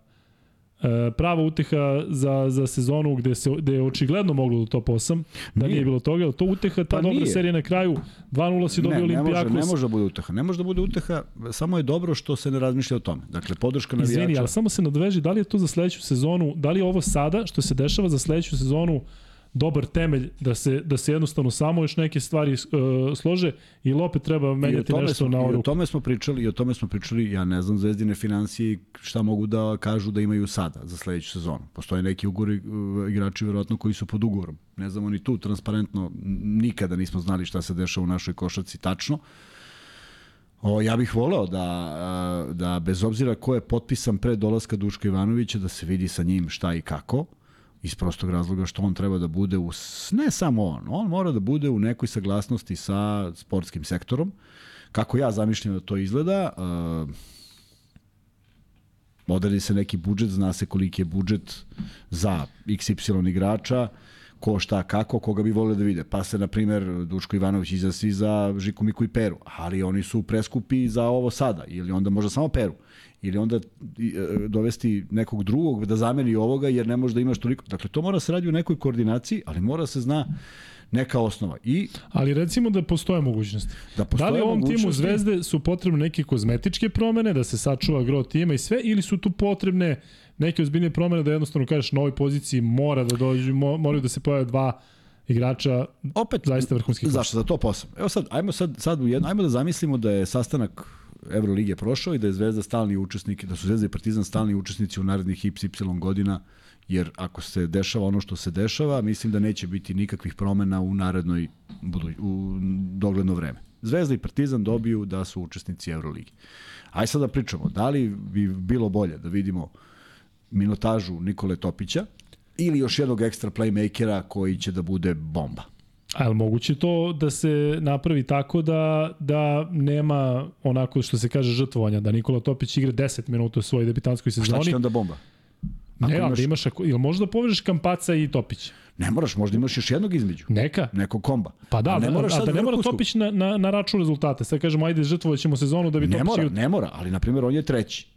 prava uteha za, za sezonu gde, se, gde je očigledno moglo do top 8, da nije, nije bilo toga, ali to uteha, ta pa dobra nije. serija na kraju, 2-0 si dobio Olimpijakos. Ne može, ne može da bude uteha, ne može da bude uteha, samo je dobro što se ne razmišlja o tome. Dakle, podrška navijača... Izvini, ali samo se nadveži, da li je to za sledeću sezonu, da li je ovo sada, što se dešava za sledeću sezonu, dobar temelj da se da se jednostavno samo još neke stvari uh, slože i opet treba menjati nešto smo, na oru. I o tome smo pričali, i o tome smo pričali, ja ne znam Zvezdine financije šta mogu da kažu da imaju sada za sledeću sezonu. Postoje neki ugori uh, igrači verovatno koji su pod ugovorom. Ne znamo ni tu transparentno nikada nismo znali šta se dešava u našoj košarci tačno. O, ja bih voleo da, da bez obzira ko je potpisan pre dolaska Duška Ivanovića, da se vidi sa njim šta i kako iz prostog razloga što on treba da bude u, ne samo on, on mora da bude u nekoj saglasnosti sa sportskim sektorom. Kako ja zamišljam da to izgleda, uh, odredi se neki budžet, zna se koliki je budžet za XY igrača, ko šta kako, koga bi volio da vide. Pa se, na primer, Duško Ivanović izasi za Žiku Miku i Peru, ali oni su preskupi za ovo sada, ili onda možda samo Peru ili onda e, dovesti nekog drugog da zameni ovoga jer ne može da imaš toliko. Dakle, to mora se radi u nekoj koordinaciji, ali mora se zna neka osnova. I Ali recimo da postoje mogućnosti. Da, da li ovom timu Zvezde su potrebne neke kozmetičke promene, da se sačuva gro tima i sve, ili su tu potrebne neke ozbiljne promene da jednostavno kažeš na ovoj poziciji mora da dođu, moraju da se pojave dva igrača opet zaista vrhunskih. Zašto za to posao? Evo sad ajmo sad sad u jedno, ajmo da zamislimo da je sastanak Evrolige prošao i da je Zvezda stalni učesnik, da su Zvezda i Partizan stalni učesnici u narednih XY godina Jer ako se dešava ono što se dešava, mislim da neće biti nikakvih promena u narednoj u dogledno vreme. Zvezda i Partizan dobiju da su učesnici Euroligi. Aj sad da pričamo, da li bi bilo bolje da vidimo minutažu Nikole Topića ili još jednog ekstra playmakera koji će da bude bomba? A je moguće to da se napravi tako da, da nema onako što se kaže žrtvovanja, da Nikola Topić igra 10 minuta u svojoj debitanskoj sezoni? A šta će onda bomba? Ako ne, imaš... ali da imaš, ako, ili možda povežeš Kampaca i Topića? Ne moraš, možda imaš još jednog između. Neka. Neko komba. Pa da, a ne da, moraš a, da ne mora Topić na, na, na račun rezultate. Sad kažemo, ajde, žrtvovat ćemo sezonu da bi ne Topić... Ne mora, ne mora, ali na primjer on je treći.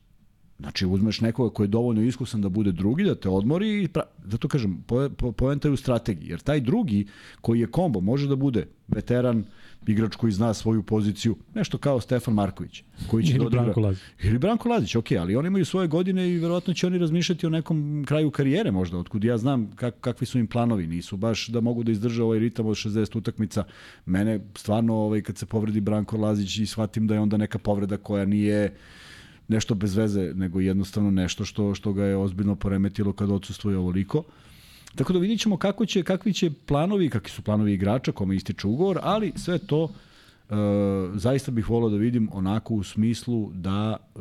Znači uzmeš nekoga ko je dovoljno iskusan da bude drugi, da te odmori i pra... zato kažem, po, po, poenta je u strategiji. Jer taj drugi koji je kombo može da bude veteran, igrač koji zna svoju poziciju, nešto kao Stefan Marković, koji će Ili da odigra. Branko Lazić. Ili Branko Lazić, ok, ali oni imaju svoje godine i verovatno će oni razmišljati o nekom kraju karijere možda, otkud ja znam kak, kakvi su im planovi, nisu baš da mogu da izdrže ovaj ritam od 60 utakmica. Mene stvarno ovaj, kad se povredi Branko Lazić i shvatim da je onda neka povreda koja nije nešto bez veze, nego jednostavno nešto što što ga je ozbiljno poremetilo kad odsustvuje ovoliko. Tako da vidit ćemo kako će, kakvi će planovi, kakvi su planovi igrača, kome ističe ugovor, ali sve to e, zaista bih volao da vidim onako u smislu da e,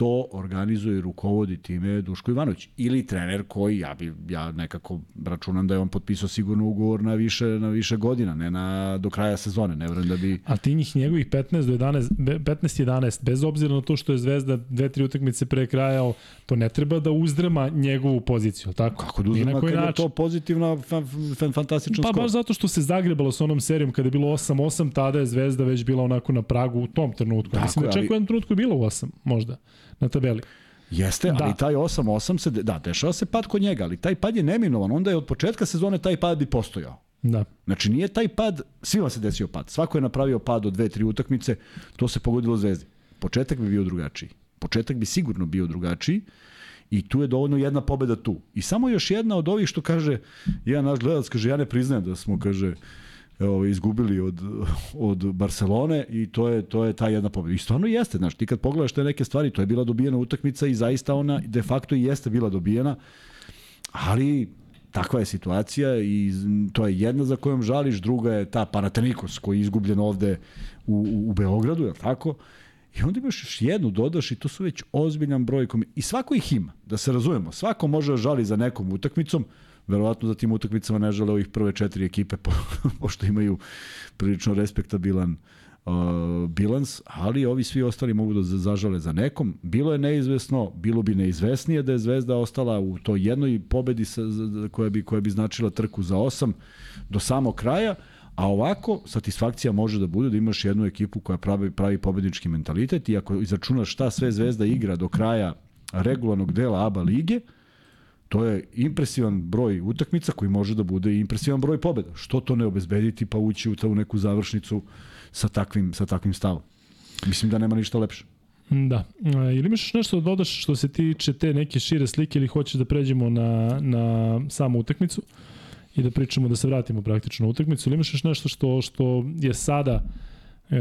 to organizuje i rukovodi time Duško Ivanović ili trener koji ja bi ja nekako računam da je on potpisao sigurno ugovor na više na više godina, ne na do kraja sezone, ne verujem da bi A ti njih njegovih 15 do 11 15 11 bez obzira na to što je Zvezda dve tri utakmice pre kraja, to ne treba da uzdrma njegovu poziciju, tako? Kako da uzdrma kad je to pozitivna fan, fan, fantastičan pa, skor? Pa baš zato što se zagrebalo sa onom serijom kada je bilo 8-8, tada je Zvezda već bila onako na pragu u tom trenutku. Tako, Mislim da čak u jednom trenutku je bilo 8, možda na tabeli. Jeste, da. ali taj 8-8 se, da, dešava se pad kod njega, ali taj pad je neminovan, onda je od početka sezone taj pad i postojao. Da. Znači nije taj pad, svima se desio pad. Svako je napravio pad od dve, tri utakmice, to se pogodilo Zvezdi. Početak bi bio drugačiji. Početak bi sigurno bio drugačiji i tu je dovoljno jedna pobeda tu. I samo još jedna od ovih što kaže, jedan naš gledalac kaže, ja ne priznajem da smo, kaže, evo, izgubili od, od Barcelone i to je, to je ta jedna pobeda. I stvarno jeste, znaš, ti kad pogledaš te neke stvari, to je bila dobijena utakmica i zaista ona de facto i jeste bila dobijena, ali takva je situacija i to je jedna za kojom žališ, druga je ta Panathinaikos koji je izgubljen ovde u, u, u Beogradu, je tako? I onda imaš još jednu, dodaš i to su već ozbiljan broj. I svako ih ima, da se razumemo. Svako može da žali za nekom utakmicom, verovatno za tim utakmicama ne žele ovih prve četiri ekipe, po, pošto imaju prilično respektabilan uh, bilans, ali ovi svi ostali mogu da zažale za nekom. Bilo je neizvesno, bilo bi neizvesnije da je Zvezda ostala u toj jednoj pobedi sa, koja, bi, koja bi značila trku za osam do samog kraja, A ovako, satisfakcija može da bude da imaš jednu ekipu koja pravi, pravi pobednički mentalitet i ako izračunaš šta sve Zvezda igra do kraja regularnog dela ABA lige, to je impresivan broj utakmica koji može da bude i impresivan broj pobeda. Što to ne obezbediti pa ući u tu neku završnicu sa takvim, sa takvim stavom? Mislim da nema ništa lepše. Da. Ili imaš nešto da dodaš što se tiče te neke šire slike ili hoćeš da pređemo na, na samu utakmicu i da pričamo da se vratimo praktično na utakmicu ili imaš nešto što, što je sada e,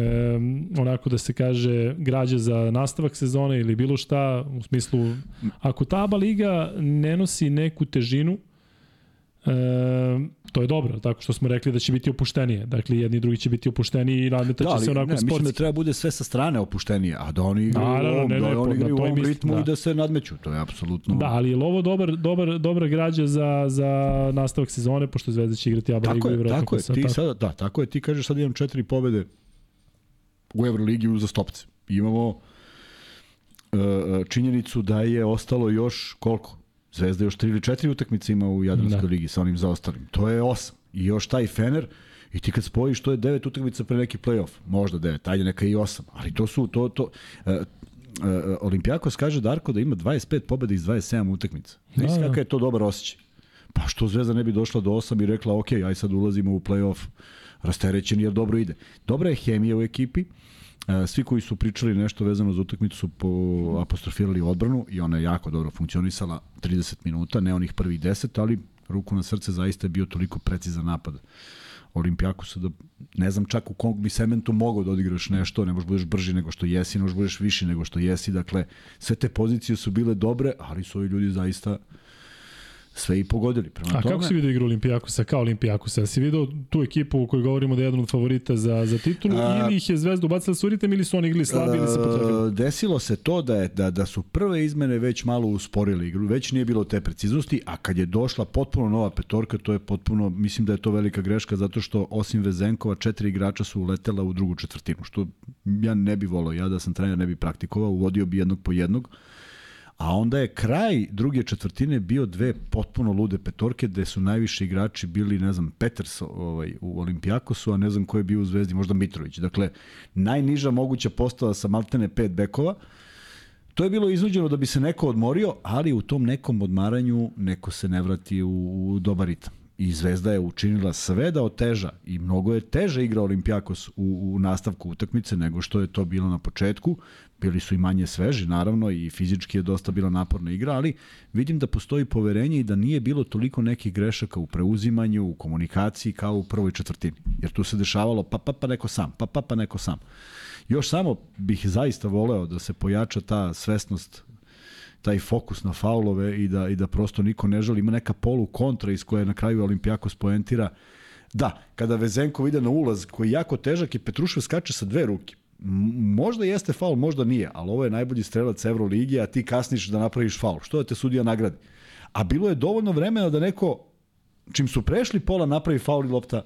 onako da se kaže građa za nastavak sezone ili bilo šta u smislu ako ta ABA liga ne nosi neku težinu e, to je dobro, tako što smo rekli da će biti opuštenije. Dakle, jedni i drugi će biti opušteniji i nadmeta da, će se onako ne, sportski. Mislim da treba bude sve sa strane opuštenije, a da oni igraju da, da, ne, ne, da oni igraju u ovom ritmu da. i da se nadmeću. To je apsolutno... Da, ali je li ovo dobar, dobar, dobra građa za, za nastavak sezone, pošto Zvezda će igrati ABA ligu i Tako je, ti sada, da, tako je, ti kažeš sad imam četiri pobede u Euroligi uzastopce. Imamo uh, činjenicu da je ostalo još koliko? Zvezda još 3 ili 4 utakmice ima u Jadranskoj da. ligi sa onim zaostalim. To je 8. I još taj Fener, i ti kad spojiš, to je 9 utakmica pre neki play-off. Možda 9, ajde neka i 8. Ali to su, to, to, uh, uh, Olimpijakos kaže Darko da ima 25 pobeda iz 27 utakmica. Da, da. kakav je to dobar osjećaj. Pa što Zvezda ne bi došla do 8 i rekla, ok, aj sad ulazimo u play-off rasterećeni jer dobro ide. Dobra je hemija u ekipi, e, svi koji su pričali nešto vezano za utakmicu su po, apostrofirali odbranu i ona je jako dobro funkcionisala 30 minuta, ne onih prvih 10, ali ruku na srce zaista je bio toliko precizan napad Olimpijakosa da ne znam čak u kom bi sementu mogao da odigraš nešto, ne možeš budeš brži nego što jesi, ne možeš budeš viši nego što jesi, dakle sve te pozicije su bile dobre, ali su ovi ljudi zaista sve i pogodili. Prema A tome, kako si vidio igru Olimpijakosa kao Olimpijakosa? Si vidio tu ekipu u kojoj govorimo da je jedan od favorita za, za titulu A- ili ih je Zvezda ubacila sa uritem ili su oni igli slabi ili se potrefili? E, desilo se to da, je, da, da su prve izmene već malo usporili igru, već nije bilo te preciznosti, a kad je došla potpuno nova petorka, to je potpuno, mislim da je to velika greška, zato što osim Vezenkova, četiri igrača su uletela u drugu četvrtinu, što ja ne bi volao, ja da sam trener ne bi praktikovao, uvodio bi jednog po jednog, A onda je kraj druge četvrtine bio dve potpuno lude petorke gde su najviši igrači bili, ne znam, Peters ovaj, u Olimpijakosu, a ne znam ko je bio u Zvezdi, možda Mitrović. Dakle, najniža moguća postava sa maltene pet bekova. To je bilo iznuđeno da bi se neko odmorio, ali u tom nekom odmaranju neko se ne vrati u, u dobar ritam. I Zvezda je učinila sve da oteža i mnogo je teže igra Olimpijakos u, u nastavku utakmice nego što je to bilo na početku. Bili su i manje sveži, naravno, i fizički je dosta bila naporna igra, ali vidim da postoji poverenje i da nije bilo toliko nekih grešaka u preuzimanju, u komunikaciji kao u prvoj četvrtini. Jer tu se dešavalo pa pa pa neko sam, pa pa pa neko sam. Još samo bih zaista voleo da se pojača ta svesnost taj fokus na faulove i da, i da prosto niko ne želi. Ima neka polu kontra iz koje na kraju Olimpijakos poentira. Da, kada Vezenkov ide na ulaz koji je jako težak i Petrušev skače sa dve ruke. Možda jeste faul, možda nije, ali ovo je najbolji strelac Euroligi, a ti kasniš da napraviš faul. Što da te sudija nagradi? A bilo je dovoljno vremena da neko, čim su prešli pola, napravi faul i lopta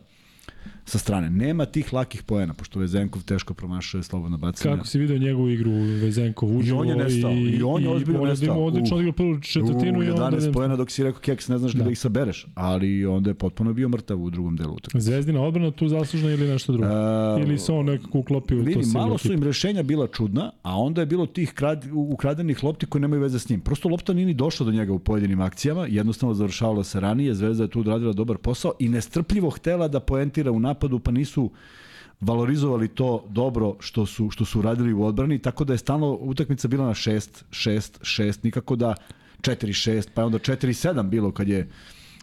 sa strane. Nema tih lakih poena, pošto Vezenkov teško promašuje slobodno bacanje. Kako si vidio njegovu igru Vezenkov uživo I on je nestao. I on je ozbiljno on je nestao. imao odlično odigrao prvu četvrtinu U, i onda 11 ne- poena dok si rekao keks, ne znaš da. da ih sabereš, ali onda je potpuno bio mrtav u drugom delu utakmice. Zvezdina odbrana tu zaslužna ili nešto drugo? A, ili se on nekako uklopio to Vidi, silno malo su im rešenja bila čudna, a onda je bilo tih krad, ukradenih lopti koje nemaju veze s njim. Prosto lopta nije ni došla do njega u pojedinim akcijama, jednostavno završavala se ranije, Zvezda je tu odradila dobar posao i nestrpljivo htela da poentira u napadu, pa nisu valorizovali to dobro što su što su uradili u odbrani, tako da je stalno utakmica bila na 6, 6, 6, nikako da 4, 6, pa je onda 4, 7 bilo kad je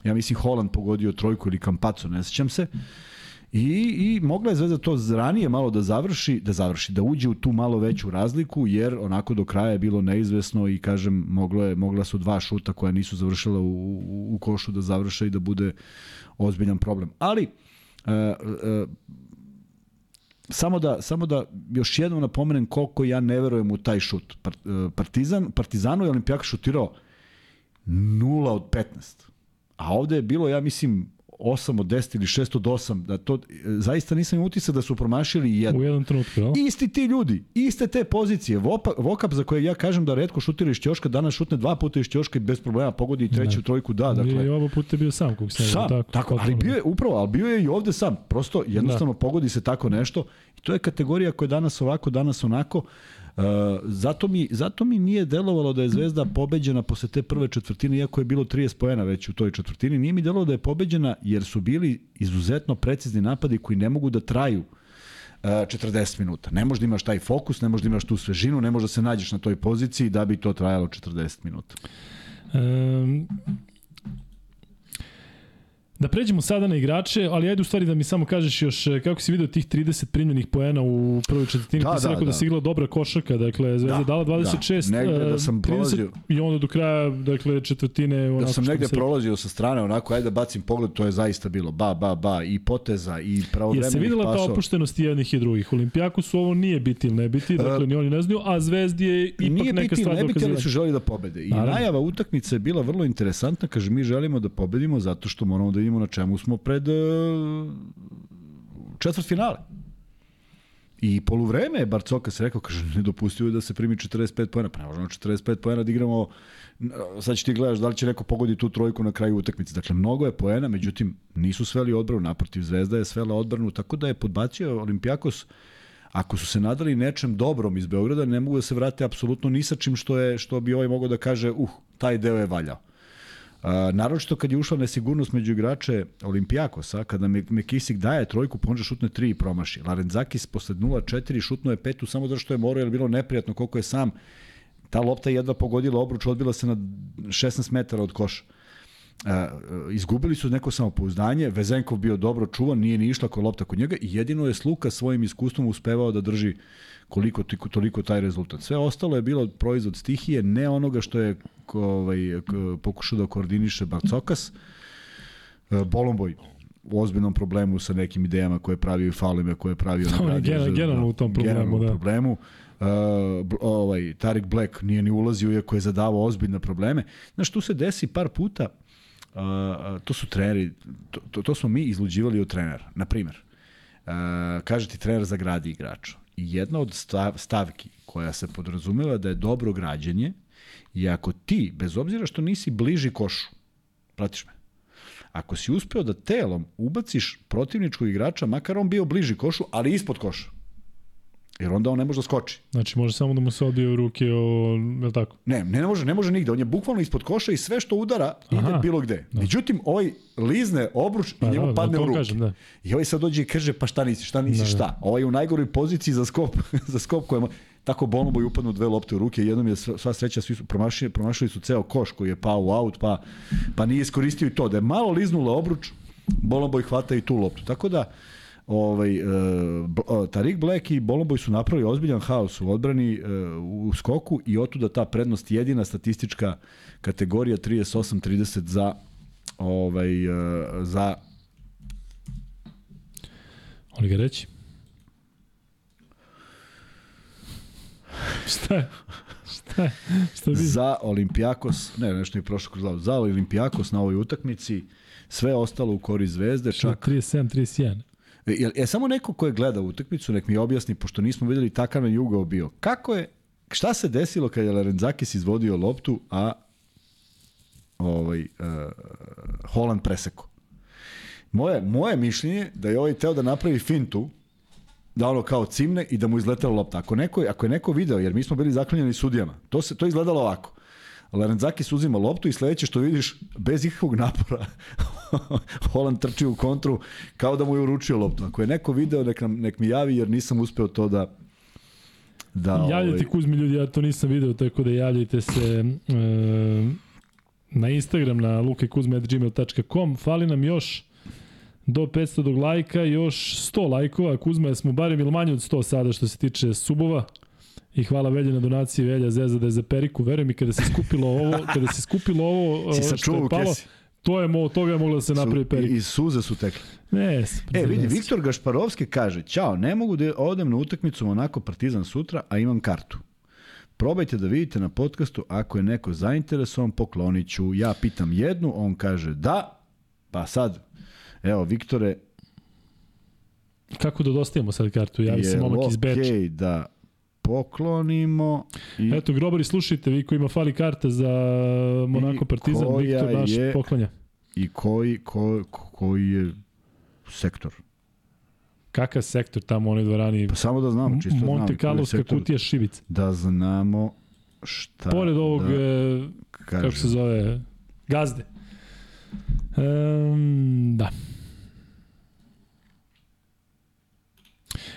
ja mislim Holand pogodio trojku ili Kampaco, ne sećam se. I, I mogla je Zvezda to ranije malo da završi, da završi, da uđe u tu malo veću razliku, jer onako do kraja je bilo neizvesno i kažem, moglo je, mogla su dva šuta koja nisu završila u, u, u košu da završe i da bude ozbiljan problem. Ali, samo da samo da još jednom napomenem koliko ja ne verujem u taj šut. E, Partizan, Partizanu je Olimpijak šutirao 0 od 15. A ovde je bilo, ja mislim, 8 od 10 ili 6 od 8. Da to, e, zaista nisam imao utisak da su promašili jedno. U jednom trenutku, jel? Isti ti ljudi, iste te pozicije. Vopa, Vokap za koje ja kažem da redko šutira iz ćoška, danas šutne dva puta iz ćoška i bez problema pogodi i treću Da. trojku, da, dakle. I oba puta je bio sam, kako se ne Sam, tako, tako ali bio je upravo, ali bio je i ovde sam. Prosto jednostavno da. pogodi se tako nešto i to je kategorija koja je danas ovako, danas onako. Uh, zato, mi, zato mi nije delovalo da je Zvezda pobeđena posle te prve četvrtine, iako je bilo 30 poena već u toj četvrtini. Nije mi delovalo da je pobeđena jer su bili izuzetno precizni napadi koji ne mogu da traju uh, 40 minuta. Ne možda imaš taj fokus, ne možda imaš tu svežinu, ne možda se nađeš na toj poziciji da bi to trajalo 40 minuta. Um, Da pređemo sada na igrače, ali ajde u stvari da mi samo kažeš još e, kako si video tih 30 primljenih poena u prvoj četvrtini. Da, Ti si da, rekao da, da. si igrala dobra košarka, dakle Zvezda Da, dala 26, da. Negde da e, sam prolazio. i onda do kraja, dakle četvrtine onako Da sam negde se- prolazio sa strane, onako, ajde da bacim pogled, to je zaista bilo ba, ba, ba, i poteza, i Je pravovremenih se videla ta opuštenost i jednih i drugih. Olimpijaku ovo nije biti ili ne biti, dakle ni oni ne znaju, a Zvezdi je ipak Nije neka biti, stvar ne biti, ali su želi da pobede. I Naravno. najava utakmice je bila vrlo interesantna, kaže mi želimo da pobedimo zato što moramo da vidimo na čemu smo pred uh, četvrt finale. I poluvreme je Barcokas rekao, kaže, nedopustivo je da se primi 45 pojena. Pa ne možemo 45 pojena da igramo, sad će ti gledaš da li će neko pogodi tu trojku na kraju utakmice. Dakle, mnogo je poena, međutim, nisu sveli odbranu, naprotiv Zvezda je svela odbranu, tako da je podbacio Olimpijakos ako su se nadali nečem dobrom iz Beograda, ne mogu da se vrate apsolutno ni sa čim što, je, što bi ovaj mogao da kaže, uh, taj deo je valjao. Uh, naročito kad je ušla nesigurnost među igrače Olimpijakosa, kada Mekisik daje trojku, pa on že šutne tri i promaši. Larenzakis posle 0-4 šutno je petu samo zato što je morao, jer je bilo neprijatno koliko je sam. Ta lopta je jedva pogodila obruč, odbila se na 16 metara od koša. Uh, izgubili su neko samopouzdanje, Vezenkov bio dobro čuvan, nije ni išla ko lopta kod njega i jedino je Sluka svojim iskustvom uspevao da drži koliko toliko, taj rezultat. Sve ostalo je bilo proizvod stihije, ne onoga što je ovaj, pokušao da koordiniše Barcokas. Uh, Bolomboj u ozbiljnom problemu sa nekim idejama koje je pravio i faulime koje je pravio na gradi. Generalno u tom problemu, da. problemu. Uh, ovaj, Tarik Black nije ni ulazio iako je zadavao ozbiljne probleme. Znaš, tu se desi par puta Uh, to su treneri, to, to, to smo mi izluđivali od trenera. Na primer, uh, kaže ti trener za gradi igrača. I jedna od stav, stavki koja se podrazumeva da je dobro građenje i ako ti, bez obzira što nisi bliži košu, pratiš me, ako si uspeo da telom ubaciš protivničkog igrača, makar on bio bliži košu, ali ispod koša, Jer onda on ne može da skoči. Znači može samo da mu se odbije u ruke, o, je li tako? Ne, ne, ne može, ne može nigde. On je bukvalno ispod koša i sve što udara Aha, ide bilo gde. Da. Međutim, ovaj lizne obruč pa, i njemu da, padne da, u ruke. Kažem, da. I ovaj sad dođe i kaže, pa šta nisi, šta nisi, da, da. šta? Da. Ovaj je u najgoroj poziciji za skop, za skop koja tako Bonoboj upadnu dve lopte u ruke, jednom je sva sreća, svi su promašili, promašili su ceo koš koji je pao u aut, pa, pa nije iskoristio i to. Da je malo liznula obruč, Bonoboj hvata i tu loptu. Tako da, ovaj, uh, Tarik Black i Boloboj su napravili ozbiljan haos u odbrani uh, u skoku i otuda ta prednost jedina statistička kategorija 38-30 za ovaj, uh, za Oni ga reći? Šta je? Šta je? Šta je za Olimpijakos, ne, nešto je prošlo kroz glavu, za Olimpijakos na ovoj utakmici, sve ostalo u kori zvezde, čak... 37-31. Je, je samo neko ko je gledao utakmicu, nek mi objasni, pošto nismo videli takav na ugao bio. Kako je, šta se desilo kad je Larenzakis izvodio loptu, a ovaj, uh, Holland preseko? Moje, moje mišljenje da je ovaj teo da napravi fintu, da ono kao cimne i da mu izletela lopta. Ako, neko, ako je neko video, jer mi smo bili zaklanjeni sudijama, to, se, to izgledalo ovako. Larenzakis uzima loptu i sledeće što vidiš, bez ikakvog napora, Holland trči u kontru kao da mu je uručio loptu. Ako je neko video, nek, nam, nek mi javi, jer nisam uspeo to da Da, javljajte ovaj... Kuzmi ljudi, ja to nisam video, tako da javljajte se e, na Instagram na lukekuzme.gmail.com. Fali nam još do 500 dog lajka, još 100 lajkova. Kuzma, smo barem ili manje od 100 sada što se tiče subova. I hvala Velje na donaciji Velja Zeza da je za Periku. Verujem mi kada se skupilo ovo, kada se skupilo ovo si što je palo, kesi. to je mo, toga je moglo da se napravi Periku. I, I suze su tekle. Ne, e, vidi, Viktor Gašparovski kaže, ćao, ne mogu da odem na utakmicu Monako Partizan sutra, a imam kartu. Probajte da vidite na podcastu, ako je neko zainteresovan, poklonit ću. Ja pitam jednu, on kaže da, pa sad, evo, Viktore, Kako da dostavimo sad kartu? Ja se momak iz Beča. Da poklonimo. I... Eto, grobari, slušajte, vi koji ima fali karte za Monako Partizan, Viktor naš je, poklanja. I koji, ko, koji je sektor? Kakav sektor tamo u onoj dvorani? Pa samo da znamo, čisto Monte Carloska kutija šibica. Da znamo šta... Pored ovog, da, kako se zove, gazde. Um, da.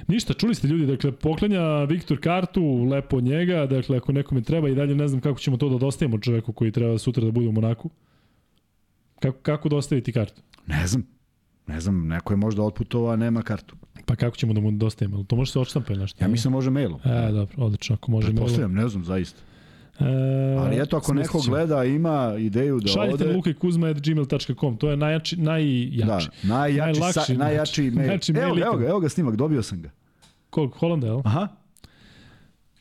Ništa, čuli ste ljudi, dakle, poklanja Viktor kartu, lepo njega, dakle, ako nekome treba i dalje ne znam kako ćemo to da dostavimo čoveku koji treba sutra da bude u Monaku. Kako, kako dostaviti kartu? Ne znam. Ne znam, neko je možda otputovao, a nema kartu. Pa kako ćemo da mu dostavimo? To može se odštampa ili nešto? Ja mislim da može mailom. E, dobro, odlično, ako može mailom. ne znam, zaista. E, Ali eto, ako neko gleda, ima ideju da Šaljite ode... Šaljite lukekuzma.gmail.com, to je najjači, najjači. Da, najjači, najlakši, sa, najjači mail. Najjači evo, mail evo ga, evo ga snimak, dobio sam ga. Kog, Holanda, evo? Aha.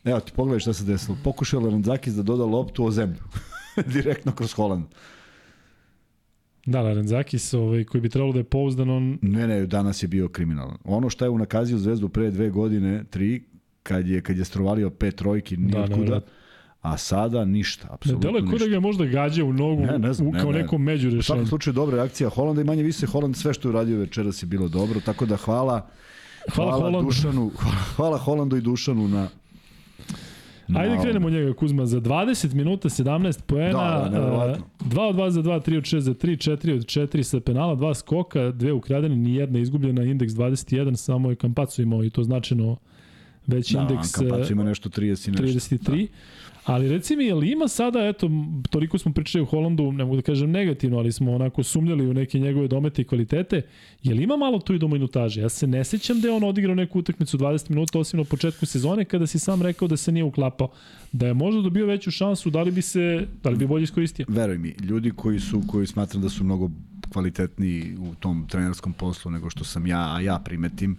Evo ti pogledaj šta se desilo. Pokušao Lorendzakis da doda loptu o zemlju. Direktno kroz Holand. Da, Larenzakis, ovaj, koji bi trebalo da je pouzdan, on... Ne, ne, danas je bio kriminalan. Ono što je unakazio Zvezdu pre dve godine, tri, kad je, kad je strovalio pet trojki, nije da, otkuda, a sada ništa, apsolutno ništa. Delo je da ga možda gađa u nogu ne, ne znam, u, kao ne, ne. nekom među rešenju. U svakom slučaju dobra reakcija Holanda i manje više Holand sve što je uradio večeras je bilo dobro, tako da hvala Hvala, hvala Holandu. Dušanu, hvala Holandu i Dušanu na No. Ajde krenemo njega, Kuzma, za 20 minuta 17 poena, da, da, 2 od 2 za 2, 3 od 6 za 3, 4 od 4 sa penala, 2 skoka, 2 ukradene, ni jedna izgubljena, indeks 21, samo je Kampacu imao i to značajno već Da, indeks Anka Pacu ima nešto 30 i nešto. 33. Ali reci mi, je li ima sada, eto, toliko smo pričali u Holandu, ne mogu da kažem negativno, ali smo onako sumnjali u neke njegove domete i kvalitete, je li ima malo tu i do minutaže? Ja se ne sećam da je on odigrao neku utakmicu 20 minuta, osim na početku sezone, kada si sam rekao da se nije uklapao. Da je možda dobio veću šansu, da li bi se, da li bi bolje iskoristio? Veruj mi, ljudi koji su, koji smatram da su mnogo kvalitetniji u tom trenerskom poslu nego što sam ja, a ja primetim,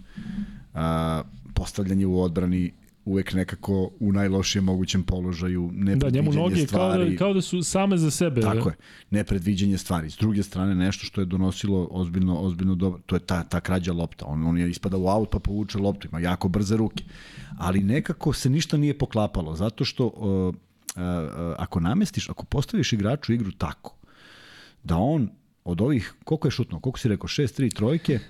a, postavljanje u odbrani uvek nekako u najlošijem mogućem položaju, Da, njemu noge stvari. kao da, kao da su same za sebe. Tako je, nepredviđenje stvari. S druge strane, nešto što je donosilo ozbiljno, ozbiljno dobro, to je ta, ta krađa lopta. On, on je ispada u aut pa povuče loptu, ima jako brze ruke. Ali nekako se ništa nije poklapalo, zato što uh, uh, ako namestiš, ako postaviš igraču igru tako, da on od ovih, koliko je šutno, koliko si rekao, 6-3 trojke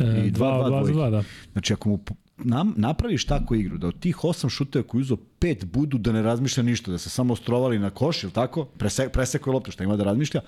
E, i 2-2 2 da. Znači, ako mu nam, napraviš takvu igru, da od tih osam šuteva koji uzo pet budu da ne razmišlja ništa, da se samo ostrovali na koš, ili tako, Prese, presekuje loptu, šta ima da razmišlja,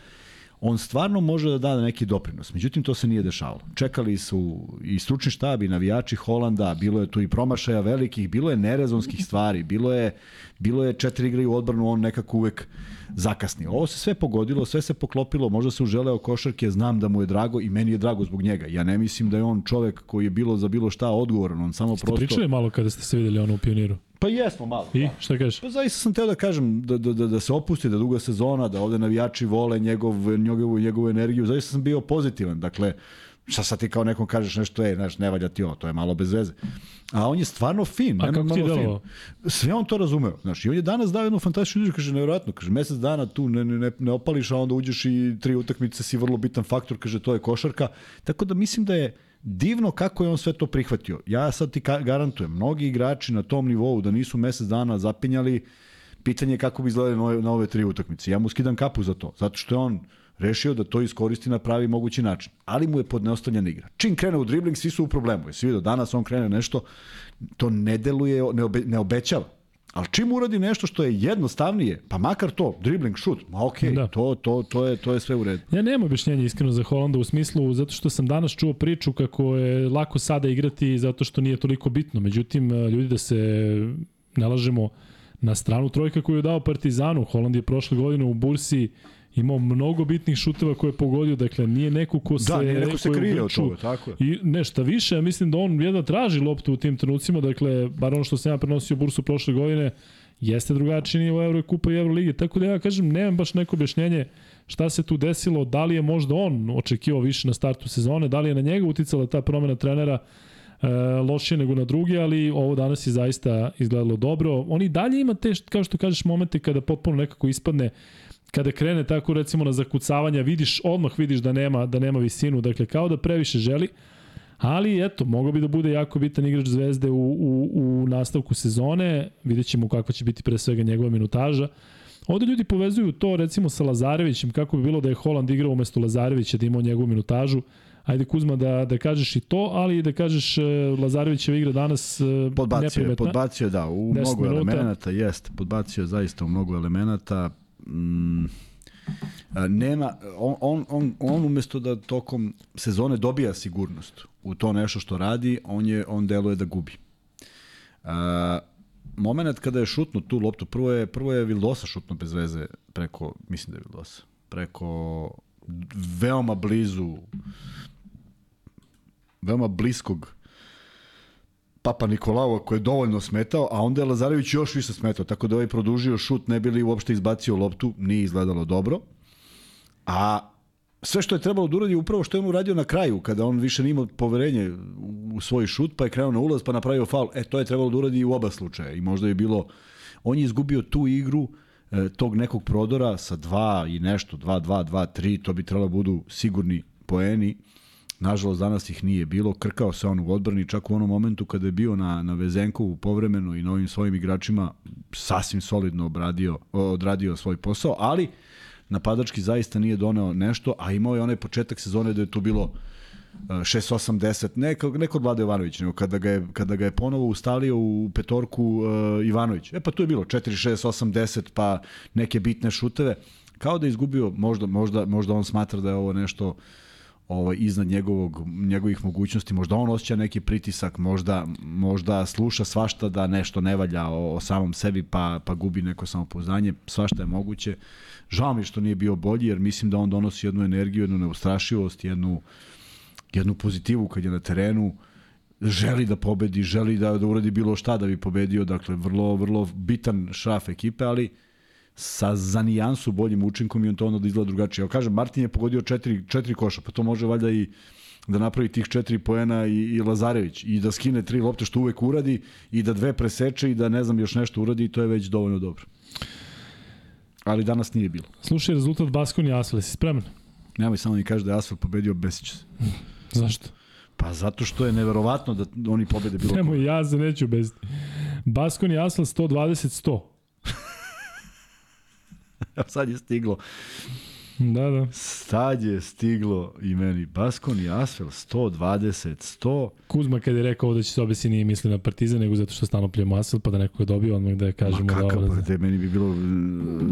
on stvarno može da da neki doprinos. Međutim, to se nije dešavalo. Čekali su i stručni štab i navijači Holanda, bilo je tu i promašaja velikih, bilo je nerezonskih stvari, bilo je, bilo je četiri igre u odbranu, on nekako uvek zakasnio. Ovo se sve pogodilo, sve se poklopilo, možda se uželeo košarke, znam da mu je drago i meni je drago zbog njega. Ja ne mislim da je on čovek koji je bilo za bilo šta odgovoran, on samo Ste prosto... pričali malo kada ste se videli ono u pioniru? Pa jesmo malo. I, da. šta kažeš? Pa zaista sam teo da kažem da, da, da, da se opusti, da duga sezona, da ovde navijači vole njegov, njegovu, njegovu energiju. Zaista sam bio pozitivan. Dakle, šta sad ti kao nekom kažeš nešto, ej, znaš, ne valja ti ovo, to je malo bez veze. A on je stvarno fin, A kako ti je? Sve on to razumeo. Znaš, i on je danas dao jednu fantastičnu izražu, kaže, nevjerojatno, kaže, mesec dana tu ne, ne, ne opališ, a onda uđeš i tri utakmice si vrlo bitan faktor, kaže, to je košarka. Tako da mislim da je divno kako je on sve to prihvatio. Ja sad ti garantujem, mnogi igrači na tom nivou da nisu mesec dana zapinjali, pitanje je kako bi izgledali na ove, tri utakmice. Ja mu skidam kapu za to, zato što je on rešio da to iskoristi na pravi mogući način. Ali mu je podneostavljena igra. Čim krene u dribling, svi su u problemu. Jesi vidio, danas on krene nešto, to ne deluje, ne, obe, ne obećava. Ali čim uradi nešto što je jednostavnije, pa makar to, dribling, šut, ma okej, okay, da. to, to, to, je, to je sve u redu. Ja nemam objašnjenje iskreno za Holanda u smislu, zato što sam danas čuo priču kako je lako sada igrati zato što nije toliko bitno. Međutim, ljudi da se ne lažemo na stranu trojka koju je dao Partizanu. Holand je prošle godine u Bursi imao mnogo bitnih šuteva koje je pogodio, dakle nije neko ko se da, nije neko se krije od toga, tako je. I nešto više, ja mislim da on jedva traži loptu u tim trenucima, dakle bar ono što sam ja prenosio bursu prošle godine jeste drugačiji nivo Euro Kupa i Euro Lige, tako da ja kažem nemam baš neko objašnjenje šta se tu desilo, da li je možda on očekivao više na startu sezone, da li je na njega uticala ta promena trenera, e, lošije nego na druge, ali ovo danas je zaista izgledalo dobro. On i dalje ima te, kao što kažeš, momente kada potpuno nekako ispadne kada krene tako recimo na zakucavanja, vidiš, odmah vidiš da nema, da nema visinu, dakle kao da previše želi, ali eto, mogao bi da bude jako bitan igrač Zvezde u, u, u nastavku sezone, vidjet ćemo kakva će biti pre svega njegova minutaža. Ovde ljudi povezuju to recimo sa Lazarevićem, kako bi bilo da je Holand igrao umesto Lazarevića, da imao njegovu minutažu. Ajde Kuzma da, da kažeš i to, ali da kažeš Lazarevićeva igra danas podbacio, neprimetna. Podbacio, da, u mnogo minuta. elemenata, jest, podbacio zaista u mnogo elemenata, mm, nema, on, on, on, on umesto da tokom sezone dobija sigurnost u to nešto što radi, on, je, on deluje da gubi. Uh, moment kada je šutno tu loptu, prvo je, prvo je Vildosa šutno bez veze preko, mislim da je Vildosa, preko veoma blizu veoma bliskog Papa Nikolao koji je dovoljno smetao, a onda je Lazarević još više smetao, tako da ovaj produžio šut, ne bili uopšte izbacio loptu, nije izgledalo dobro. A sve što je trebalo da uradi upravo što je on uradio na kraju, kada on više nima poverenje u svoj šut, pa je krenuo na ulaz, pa napravio faul. E, to je trebalo da uradi i u oba slučaja. I možda je bilo... On je izgubio tu igru e, tog nekog prodora sa 2 i nešto, 2, 2, 2, 3, to bi trebalo da budu sigurni poeni Nažalost, danas ih nije bilo. Krkao se on u odbrani, čak u onom momentu kada je bio na, na Vezenkovu povremeno i novim svojim igračima sasvim solidno obradio, odradio svoj posao, ali napadački zaista nije doneo nešto, a imao je onaj početak sezone da je tu bilo 6-8-10, ne, ne kod Vlade Jovanović, nego kada ga je, kada ga je ponovo ustalio u petorku uh, Ivanović. E pa tu je bilo 4-6-8-10, pa neke bitne šuteve. Kao da je izgubio, možda, možda, možda on smatra da je ovo nešto ovaj, iznad njegovog, njegovih mogućnosti, možda on osjeća neki pritisak, možda, možda sluša svašta da nešto ne valja o, o samom sebi pa, pa gubi neko samopouzdanje, svašta je moguće. Žao mi što nije bio bolji jer mislim da on donosi jednu energiju, jednu neustrašivost, jednu, jednu pozitivu kad je na terenu, želi da pobedi, želi da, da uradi bilo šta da bi pobedio, dakle vrlo, vrlo bitan šraf ekipe, ali sa za nijansu boljim učinkom i on to onda da izgleda drugačije. Ja kažem, Martin je pogodio četiri, četiri koša, pa to može valjda i da napravi tih četiri poena i, i Lazarević i da skine tri lopte što uvek uradi i da dve preseče i da ne znam još nešto uradi i to je već dovoljno dobro. Ali danas nije bilo. Slušaj rezultat Baskoni Asvel, si spreman? Nemoj samo mi kaže da je Asvel pobedio Besić. Zašto? Pa zato što je neverovatno da oni pobede bilo Nemoj, ja se neću bez... Baskoni Asvel 120-100. Sad je stiglo. Da, da. Sad je stiglo i meni. Baskon i Asfel 120, 100. Kuzma kad je rekao da će se obesi nije misli na Partizan, nego zato što stalno pljemo Asfel, pa da nekoga dobio, odmah da kažemo Ma da... kakav, ovo- pa te meni bi bilo...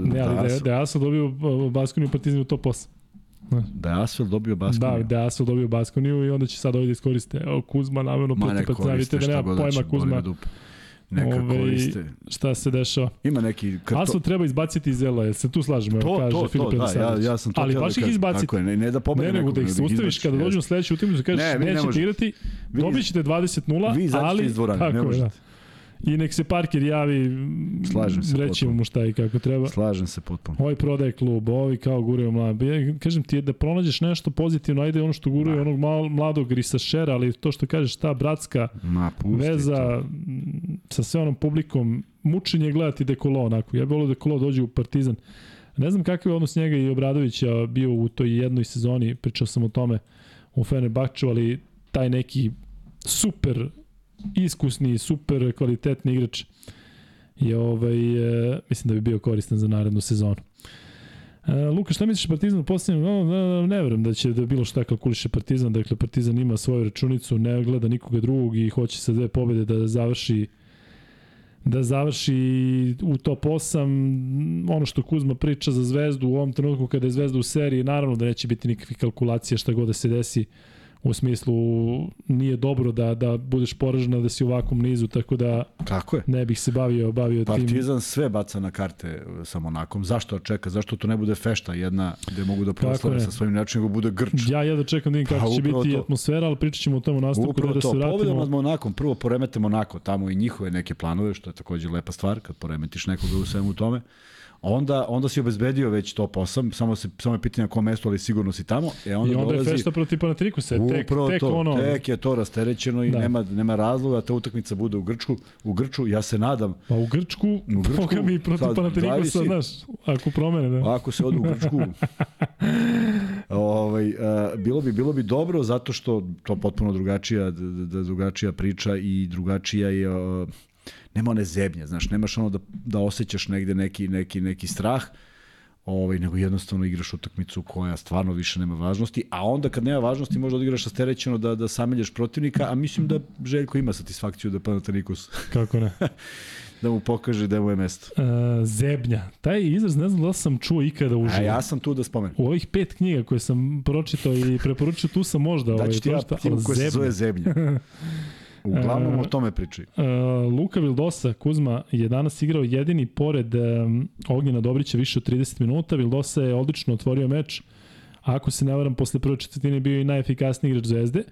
Ne, ali da, je- da je Asfel dobio uh, Baskoniju Partizan u top 8. Da je Asfel dobio Baskon. Da, da je Asfel dobio Baskoniju i onda će sad ovdje da iskoriste. Evo, Kuzma namjerno Ma protiv Partizana. Vidite da nema da će, pojma Kuzma me dupe. Neka Ovaj, koriste. šta se dešava. Ima neki... Kad Asfel treba izbaciti iz jel se tu slažemo? to, kaže to, Filip to, da, ja, ja sam to Ali da baš ih izbaciti. Tako je, ne, ne da pobede Ne, nego da ih se ustaviš kada dođu jeste. sledeću utakmicu, kažeš Ne, ne nećete možete. igrati, dobit ćete 20-0, Vi izađite ali iz dvorane, ne tako je, da. I nek se Parker javi, Slažem se reći mu šta i kako treba. Slažem se potpuno. Ovaj prodaje klub, ovi kao guraju mlad. Ja kažem ti je da pronađeš nešto pozitivno, ajde ono što guraju onog mal, mladog Risašera, ali to što kažeš ta bratska Ma, veza to. sa sve onom publikom, mučenje je gledati Dekolo onako. Ja bih volio da Dekolo dođe u Partizan. Ne znam kakav je odnos njega i Obradovića bio u toj jednoj sezoni, pričao sam o tome u Fenerbahču, ali taj neki super iskusni, super kvalitetni igrač je ovaj, e, mislim da bi bio koristan za narednu sezonu. E, Luka, šta misliš o Partizanu u posljednjem? No, ne, ne verujem da će da bilo šta kalkuliše Partizan. Dakle, Partizan ima svoju računicu, ne gleda nikoga drugog i hoće sa dve pobede da završi da završi u top 8 ono što Kuzma priča za Zvezdu u ovom trenutku kada je Zvezda u seriji naravno da neće biti nikakvih kalkulacija šta god da se desi u smislu nije dobro da da budeš poražena da si u ovakvom nizu tako da Tako je. ne bih se bavio bavio tim Partizan sve baca na karte sa Monakom. Zašto čeka? Zašto to ne bude fešta jedna gde mogu da proslave sa svojim načinom, nego bude grč? Ja jedno čekam da vidim kako Pa će biti to. atmosfera, ali pričat ćemo o tome u nastavku Upravo da to, se pobedom vratimo. nad Monakom, prvo poremete Monako, tamo i njihove neke planove, što je takođe lepa stvar, kad poremetiš nekoga u svemu tome. Onda, onda si obezbedio već top 8, samo, se, samo je pitanje na kom mestu, ali sigurno si tamo. E onda, I onda je dolazi, fešta protiv Panatrikusa, tek, tek to, ono, tek je to rasterećeno i Da. nema, nema razloga da ta utakmica bude u Grčku. U Grču, ja se nadam, pa u Grčku, U Grčku, Boga mi protiv sad Panatrikusa, znaš, ako promene, da. Ako se ode u Grčku, ovaj, a, bilo bi bilo bi dobro zato što to potpuno drugačija da, da drugačija priča i drugačija je a, nema one zebnje, znaš, nemaš ono da da osjećaš negde neki neki neki strah. Ovaj nego jednostavno igraš utakmicu koja stvarno više nema važnosti, a onda kad nema važnosti možda odigraš rasterećeno da da samelješ protivnika, a mislim da Željko ima satisfakciju da Panathinaikos Kako ne. da mu pokaže da mu je mesto. Uh, zebnja. Taj izraz ne znam da sam čuo ikada uživo. A ja sam tu da spomenem. U ovih pet knjiga koje sam pročitao i preporučio, tu sam možda ovaj, Daću ti ja ali koja se zebnja. zove Zemlja. Uglavnom o tome pričaju. Uh, Luka Vildosa, Kuzma, je danas igrao jedini pored um, Ognjena Dobrića više od 30 minuta. Vildosa je odlično otvorio meč. Ako se ne varam, posle prve četvrtine bio i najefikasniji igrač Zvezde.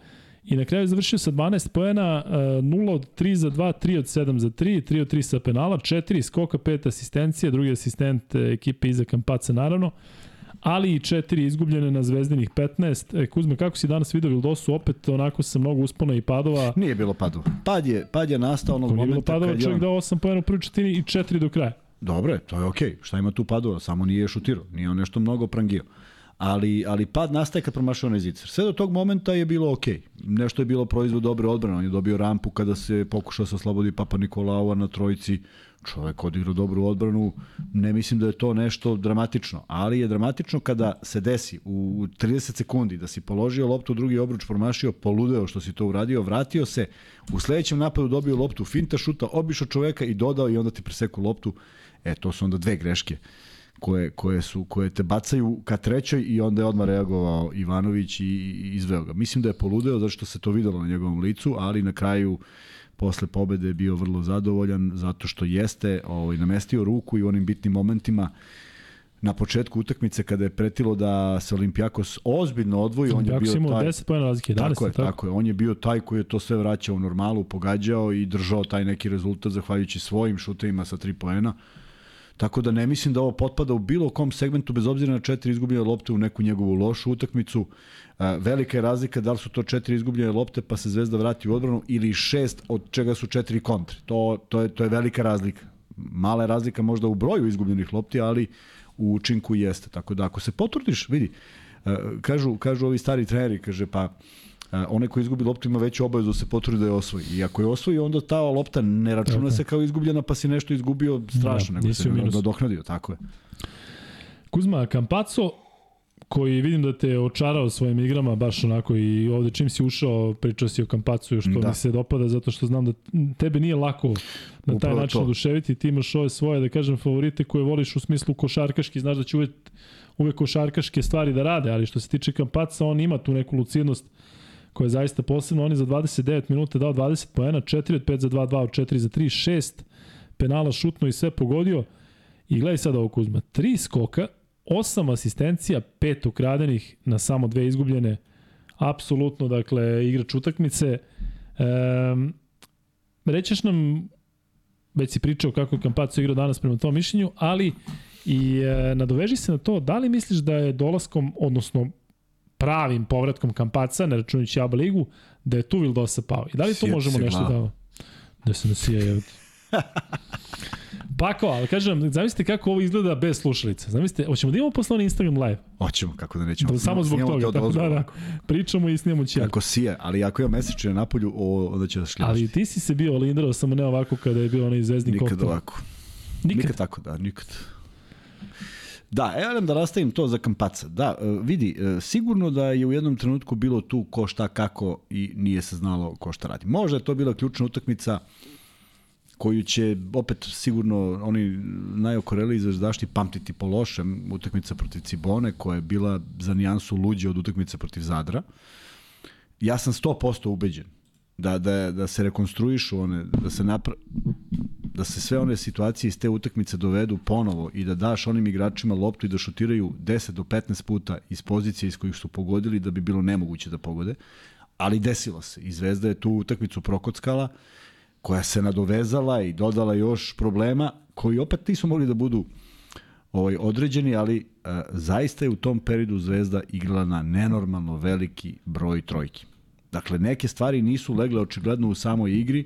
I na kraju je završio sa 12 poena, uh, 0 od 3 za 2, 3 od 7 za 3, 3 od 3 sa penala, 4 skoka, 5 asistencija, drugi asistent e, ekipe iza Kampaca naravno, ali i 4 izgubljene na zvezdinih 15. E, Kuzma, kako si danas vidio Vildosu? Opet onako sa mnogo uspona i padova. Nije bilo padova. Pad je, pad je nastao onog Ako nije bilo momenta padova, je čovjek on... dao 8 pojena u prvoj četvrtini i 4 do kraja. Dobre, to je okej. Šta ima tu padova? Samo nije šutirao. Nije on nešto mnogo prangio. Ali, ali pad nastaje kad promašao onaj zicer. Sve do tog momenta je bilo okej. Nešto je bilo proizvod dobre odbrane. On je dobio rampu kada se pokušao se oslobodi Papa Nikolaova na trojici. Čovek odigrao dobru odbranu. Ne mislim da je to nešto dramatično. Ali je dramatično kada se desi u 30 sekundi da si položio loptu drugi obruč, promašio, poludeo što si to uradio, vratio se, u sledećem napadu dobio loptu, finta šuta, obišao čoveka i dodao i onda ti preseku loptu. E, to su onda dve greške koje, koje, su, koje te bacaju ka trećoj i onda je odmah reagovao Ivanović i, i izveo ga. Mislim da je poludeo zato što se to videlo na njegovom licu, ali na kraju posle pobede je bio vrlo zadovoljan zato što jeste ovaj, namestio ruku i u onim bitnim momentima na početku utakmice kada je pretilo da se Olimpijakos ozbiljno odvoji, on je bio taj 10 pojena razlike, 11, tako je, tako? tako je. On je bio taj koji je to sve vraćao u normalu, pogađao i držao taj neki rezultat zahvaljujući svojim šutevima sa 3 poena. Tako da ne mislim da ovo potpada u bilo kom segmentu, bez obzira na četiri izgubljene lopte u neku njegovu lošu utakmicu. E, velika je razlika da li su to četiri izgubljene lopte pa se Zvezda vrati u odbranu ili šest od čega su četiri kontre. To, to, je, to je velika razlika. Mala je razlika možda u broju izgubljenih lopti, ali u učinku jeste. Tako da ako se potrudiš, vidi, e, kažu, kažu ovi stari treneri, kaže pa onaj ko izgubi loptu ima veću obavezu da se potrudi da je osvoji. I ako je osvoji, onda ta lopta ne računa tako. se kao izgubljena, pa si nešto izgubio strašno, da, nego se nadoknadio, tako je. Kuzma, Kampaco, koji vidim da te očarao svojim igrama, baš onako i ovde čim si ušao, pričao si o Kampacu, što da. mi se dopada, zato što znam da tebe nije lako na taj Upravo način to. oduševiti, ti imaš ove svoje, da kažem, favorite koje voliš u smislu košarkaški, znaš da će uvek, uvek košarkaške stvari da rade, ali što se tiče Kampaca, on ima tu neku lucidnost koja je zaista posebno. On je za 29 minuta dao 20 poena, 4 od 5 za 2, 2 od 4 za 3, 6 penala šutno i sve pogodio. I gledaj sad ovo Kuzma, 3 skoka, 8 asistencija, 5 ukradenih na samo dve izgubljene. Apsolutno, dakle, igrač utakmice. Um, rećeš nam, već si pričao kako je Kampaco igrao danas prema tom mišljenju, ali i e, nadoveži se na to, da li misliš da je dolaskom, odnosno pravim povratkom Kampaca, ne računajući Aba ligu, da je tu Vildosa pao. I da li Sjet možemo nešto da... Da se nasija je... Pa kao, ali kažem, zamislite kako ovo izgleda bez slušalica. Zamislite, hoćemo da imamo posle na Instagram live? Hoćemo, kako da nećemo. Da, samo zbog toga, tako da, da, pričamo i snimamo će. Kako sije, ali ako ima mesečne na napolju, o, onda će da šljaš. Ali ti si se bio lindrao, samo ne ovako kada je bio onaj zvezdni koktel. Nikad ovako. Nikad? Nikad tako, da, nikad. Da, evo da rastavim to za Kampaca. Da, e, vidi, e, sigurno da je u jednom trenutku bilo tu ko šta kako i nije se znalo ko šta radi. Možda je to bila ključna utakmica koju će opet sigurno oni najokoreli zvezdašti pamtiti po lošem utakmica protiv Cibone koja je bila za nijansu luđe od utakmice protiv Zadra. Ja sam 100% ubeđen da, da, da se rekonstruišu one, da se napra da se sve one situacije iz te utakmice dovedu ponovo i da daš onim igračima loptu i da šutiraju 10 do 15 puta iz pozicije iz kojih su pogodili da bi bilo nemoguće da pogode. Ali desilo se. I Zvezda je tu utakmicu prokockala koja se nadovezala i dodala još problema koji opet nisu mogli da budu ovaj, određeni, ali e, zaista je u tom periodu Zvezda igrala na nenormalno veliki broj trojki. Dakle, neke stvari nisu legle očigledno u samoj igri,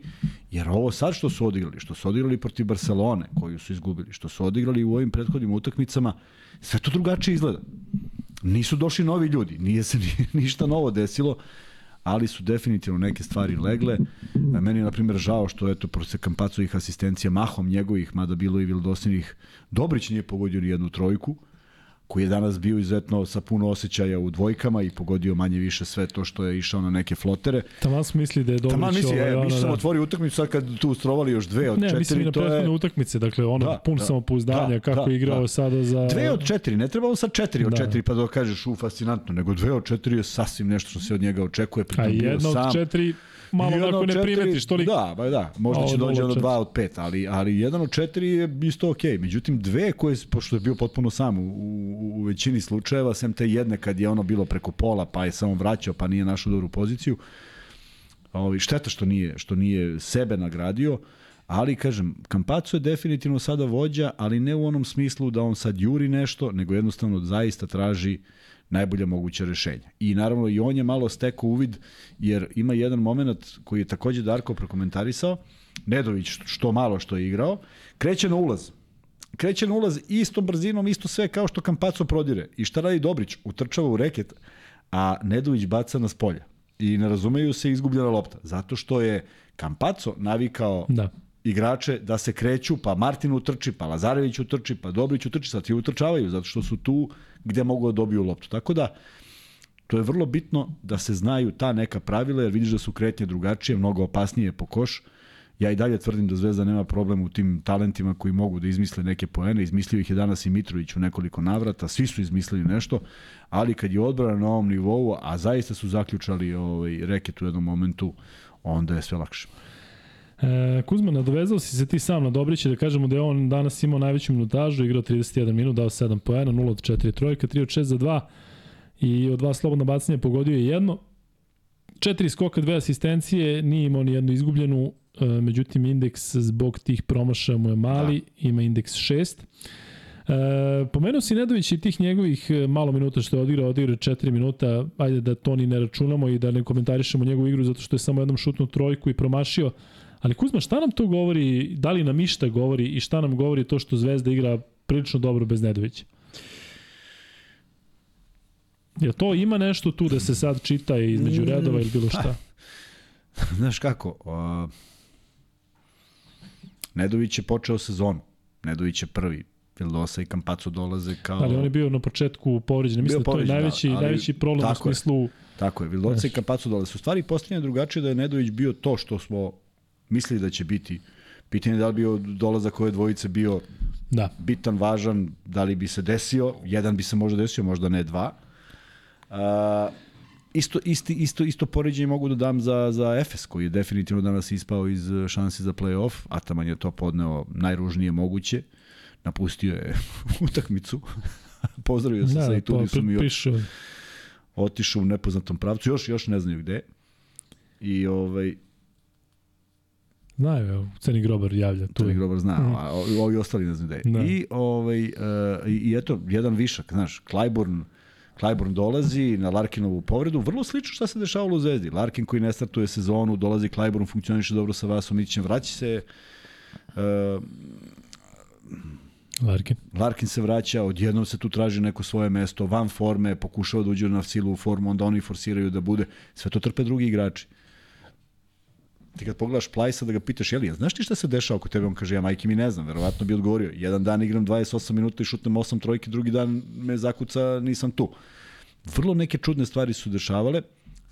jer ovo sad što su odigrali, što su odigrali protiv Barcelone, koju su izgubili, što su odigrali u ovim prethodnim utakmicama, sve to drugačije izgleda. Nisu došli novi ljudi, nije se ni, ništa novo desilo, ali su definitivno neke stvari legle. Meni je, na primjer, žao što, eto, protiv Kampacovih asistencija mahom njegovih, mada bilo i Vildosinih, Dobrić nije pogodio ni jednu trojku, koji je danas bio izuzetno sa puno osjećaja u dvojkama i pogodio manje više sve to što je išao na neke flotere. Taman smo misli da je Dobrić Taman misli, ovaj, e, mi smo da. otvorio utakmicu sad kad tu strovali još dve od ne, četiri. Ne, mislim prethodne je... utakmice, dakle ono da, pun da, samopouzdanja da, kako da, je igrao da. sada za... Dve od četiri, ne treba on sad četiri od da. četiri pa da kažeš u fascinantno, nego dve od četiri je sasvim nešto što se od njega očekuje. A jedna od četiri malo onako ne četiri, primetiš toliko. Da, ba da, možda će dođe do 2 od 5, ali, ali jedan od četiri je isto okej. Okay. Međutim, dve koje, pošto je bio potpuno sam u, u, u većini slučajeva, sem te jedne kad je ono bilo preko pola, pa je samo vraćao, pa nije našao dobru poziciju, Ovi, šteta što nije, što nije sebe nagradio, ali kažem, Kampaco je definitivno sada vođa, ali ne u onom smislu da on sad juri nešto, nego jednostavno zaista traži uh, najbolja moguća rešenja. I naravno i on je malo stekao uvid, jer ima jedan moment koji je takođe Darko prokomentarisao, Nedović što malo što je igrao, kreće na ulaz. Kreće na ulaz istom brzinom, isto sve kao što Kampaco prodire. I šta radi Dobrić? Utrčava u reket, a Nedović baca na spolja. I ne razumeju se izgubljena lopta. Zato što je Kampaco navikao da igrače da se kreću, pa Martin utrči, pa Lazarević utrči, pa Dobrić utrči, sad ti utrčavaju, zato što su tu gde mogu da dobiju loptu. Tako da, to je vrlo bitno da se znaju ta neka pravila, jer vidiš da su kretnje drugačije, mnogo opasnije po koš Ja i dalje tvrdim da Zvezda nema problem u tim talentima koji mogu da izmisle neke poene. Izmislio ih je danas i Mitrović u nekoliko navrata. Svi su izmislili nešto, ali kad je odbrana na ovom nivou, a zaista su zaključali ovaj, reket u jednom momentu, onda je sve lakše. E, Kuzma, nadovezao si se ti sam na Dobrića da kažemo da je on danas imao najveću minutažu, igrao 31 minut, dao 7 poena, 0 od 4 trojka, 3 od 6 za 2 i od dva slobodna bacanja pogodio je jedno. Četiri skoka, dve asistencije, nije imao ni jednu izgubljenu, e, međutim indeks zbog tih promašaja mu je mali, da. ima indeks 6. E, pomenuo si Nedović i tih njegovih e, malo minuta što je odigrao, odigrao 4 minuta, ajde da to ni ne računamo i da ne komentarišemo njegovu igru zato što je samo jednom šutnu trojku i promašio. Ali Kuzma, šta nam to govori, da li nam išta govori i šta nam govori to što Zvezda igra prilično dobro bez Nedovića? Je to ima nešto tu da se sad čita između mm, redova ili bilo šta? Znaš kako, uh, Nedović je počeo sezonu. Nedović je prvi. Vildosa i Kampaco dolaze kao... Ali on je bio na početku povređen. Mislim da to je najveći, da, najveći problem u smislu... Je, tako je, Vildosa i Kampaco dolaze. U stvari postavljanje drugačije da je Nedović bio to što smo mislili da će biti. Pitanje je da li bio dolazak ove dvojice bio da. bitan, važan, da li bi se desio, jedan bi se možda desio, možda ne dva. Uh, isto, isti, isto, isto poređenje mogu da dam za, za Efes, koji je definitivno danas ispao iz šansi za play-off. Ataman je to podneo najružnije moguće. Napustio je utakmicu. Pozdravio se da, sa Itudisom i otišao u nepoznatom pravcu. Još, još ne znaju gde. I ovaj, Znaju, evo, Ceni Grobar javlja. Tu Ceni Grobar zna, mm. a ovi ostali ne znaju da je. I, ovaj, uh, I eto, jedan višak, znaš, Clyburn, Clyburn dolazi na Larkinovu povredu, vrlo slično šta se dešavalo u Zvezdi. Larkin koji ne startuje sezonu, dolazi Clyburn, funkcioniše dobro sa Vasom Ićem, vraća se uh, Larkin. Larkin se vraća, odjednom se tu traži neko svoje mesto, van forme, pokušava da uđe na silu u formu, onda oni forsiraju da bude. Sve to trpe drugi igrači. Ti kad pogledaš Plajsa da ga pitaš, jeli, znaš ti šta se dešava oko tebe? On kaže, ja majke mi ne znam, verovatno bi odgovorio. Jedan dan igram 28 minuta i šutnem 8 trojki, drugi dan me zakuca, nisam tu. Vrlo neke čudne stvari su dešavale.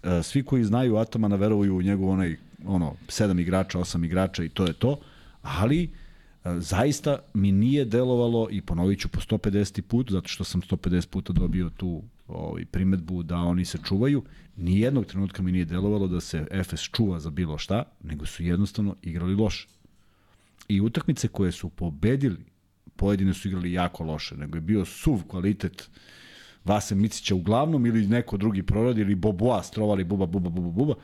E, svi koji znaju Atamana veruju u njegov onaj, ono, 7 igrača, 8 igrača i to je to. Ali, e, zaista mi nije delovalo i ponovit ću po 150 put, zato što sam 150 puta dobio tu ovaj, primetbu da oni se čuvaju. Nijednog trenutka mi nije delovalo da se Efes čuva za bilo šta, nego su jednostavno igrali loše. I utakmice koje su pobedili, pojedine su igrali jako loše, nego je bio suv kvalitet Vase Micića uglavnom ili neko drugi proradi ili Boboa strovali buba, buba, buba, buba.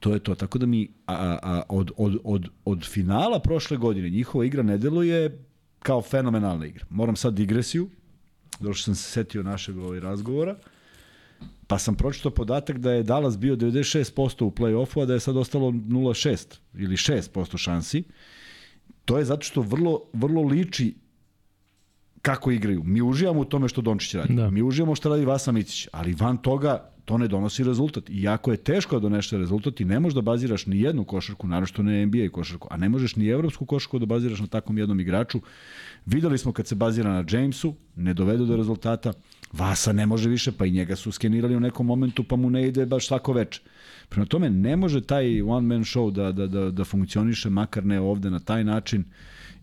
To je to. Tako da mi a, a, od, od, od, od finala prošle godine njihova igra ne deluje kao fenomenalna igra. Moram sad digresiju, došao sam se setio našeg ovaj razgovora, pa sam pročitao podatak da je Dallas bio 96% u play-offu, a da je sad ostalo 0,6 ili 6% šansi. To je zato što vrlo, vrlo liči kako igraju. Mi uživamo u tome što Dončić radi. Da. Mi uživamo što radi Vasa Micić, ali van toga to ne donosi rezultat. I jako je teško da doneš rezultat i ne možeš da baziraš ni jednu košarku, naravno što ne NBA košarku, a ne možeš ni evropsku košarku da baziraš na takvom jednom igraču. Videli smo kad se bazira na Jamesu, ne dovedu do rezultata, Vasa ne može više, pa i njega su skenirali u nekom momentu, pa mu ne ide baš svako veče. Prema tome, ne može taj one man show da, da, da, da funkcioniše, makar ne ovde na taj način.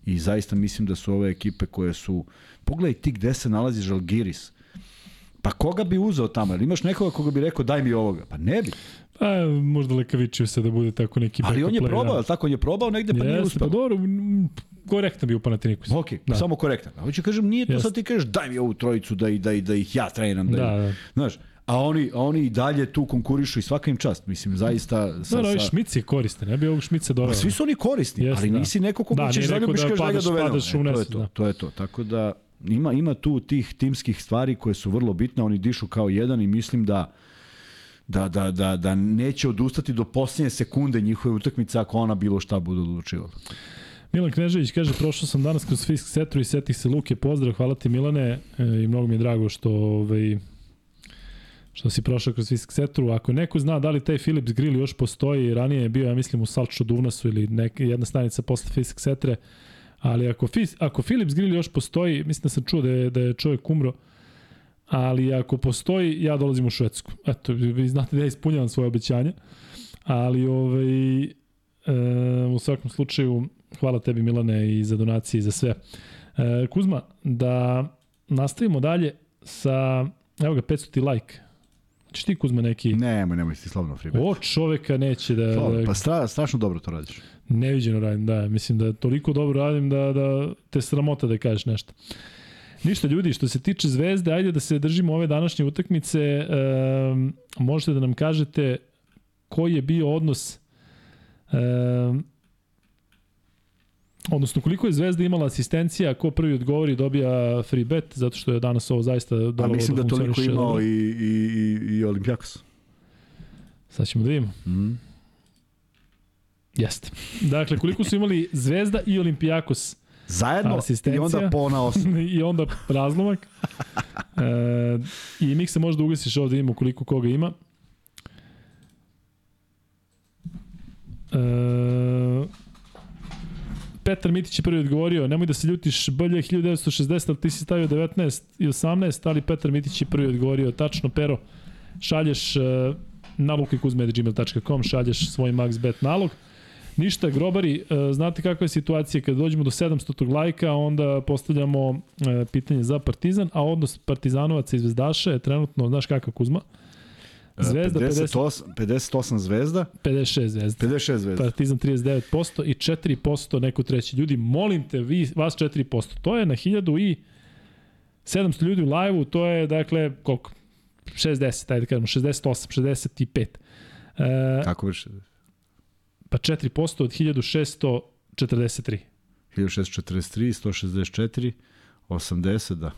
I zaista mislim da su ove ekipe koje su... Pogledaj ti gde se nalazi Žalgiris. Pa koga bi uzeo tamo? Ili imaš nekoga koga bi rekao daj mi ovoga? Pa ne bi. Pa, možda Lekaviću se da bude tako neki Ali on je probao, da. tako on je probao negde pa Jeste, nije uspeo. Pa dobro, korektan bio u Panathinaikosu. Ok, da. samo korektan. A hoću kažem, nije to Jeste. sad ti kažeš daj mi ovu trojicu da, da, da ih ja treniram. Da, da, da. Znaš, a oni, a oni i dalje tu konkurišu i svaka im čast. Mislim, zaista... Sa, da, da, sa... Šmic je koristan, ne bi ovog Šmica doveo. Pa svi su oni korisni, Jeste, ali da. nisi neko koga da, ćeš zaljubiš, da kažeš da ga dovedemo. E, to je to, da. to je to. Tako da, ima, ima tu tih timskih stvari koje su vrlo bitne, oni dišu kao jedan i mislim da da, da, da, da neće odustati do posljednje sekunde njihove utakmice ako ona bilo šta bude odlučivala. Milan Knežević kaže, prošao sam danas kroz Fisk Setru i setih se Luke, pozdrav, hvala ti Milane e, i mnogo mi je drago što ovaj, što si prošao kroz Fisk Setru. Ako neko zna da li taj Philips Grill još postoji, ranije je bio, ja mislim, u Salču Duvnasu ili neka, jedna stanica posle Fisk Setre, ali ako, ako Philips Grill još postoji, mislim da sam čuo da je, da je čovjek umro, ali ako postoji, ja dolazim u Švedsku. Eto, vi znate da ja ispunjavam svoje obećanje, ali ovaj, u svakom slučaju, hvala tebi Milane i za donacije i za sve. E, Kuzma, da nastavimo dalje sa, evo ga, 500 like. Češ ti Kuzma neki... Nemoj, nemoj ti slobno free bet. O čoveka neće da... Slobno, pa stra, strašno dobro to radiš. Neviđeno radim, da. Mislim da toliko dobro radim da, da te sramota da kažeš nešto. Ništa ljudi, što se tiče Zvezde, ajde da se držimo ove današnje utakmice. E, možete da nam kažete koji je bio odnos e, odnosno koliko je Zvezda imala asistencija, ko prvi odgovori dobija free bet, zato što je danas ovo zaista dobro. A mislim da, da toliko imao i, i, i, i Olimpijakos. Sad ćemo da vidimo. Mm. Jeste. Dakle, koliko su imali Zvezda i Olimpijakos Zajedno i onda po na osam. I onda razlomak. e, I Mik se možda ugasiš ovde, imamo koliko koga ima. E, Petar Mitić je prvi odgovorio, nemoj da se ljutiš, bolje 1960, ali ti si stavio 19 i 18, ali Petar Mitić je prvi odgovorio, tačno, Pero, šalješ uh, na lukikuzme.gmail.com, šalješ svoj max bet nalog. Ništa, grobari, uh, znate kakva je situacija, kada dođemo do 700. lajka, onda postavljamo uh, pitanje za Partizan, a odnos Partizanovaca i Zvezdaša je trenutno, znaš kakav Kuzma? Zvezda 58, 58 zvezda. 56 zvezda. 56 zvezda. Partizan 39% i 4% neko treći. Ljudi, molim te, vi, vas 4%. To je na 1000 i 700 ljudi u live-u, to je, dakle, koliko? 60, ajde da kažemo, 68, 65. E, Kako više? Pa 4% od 1643. 1643, 164, 80, da.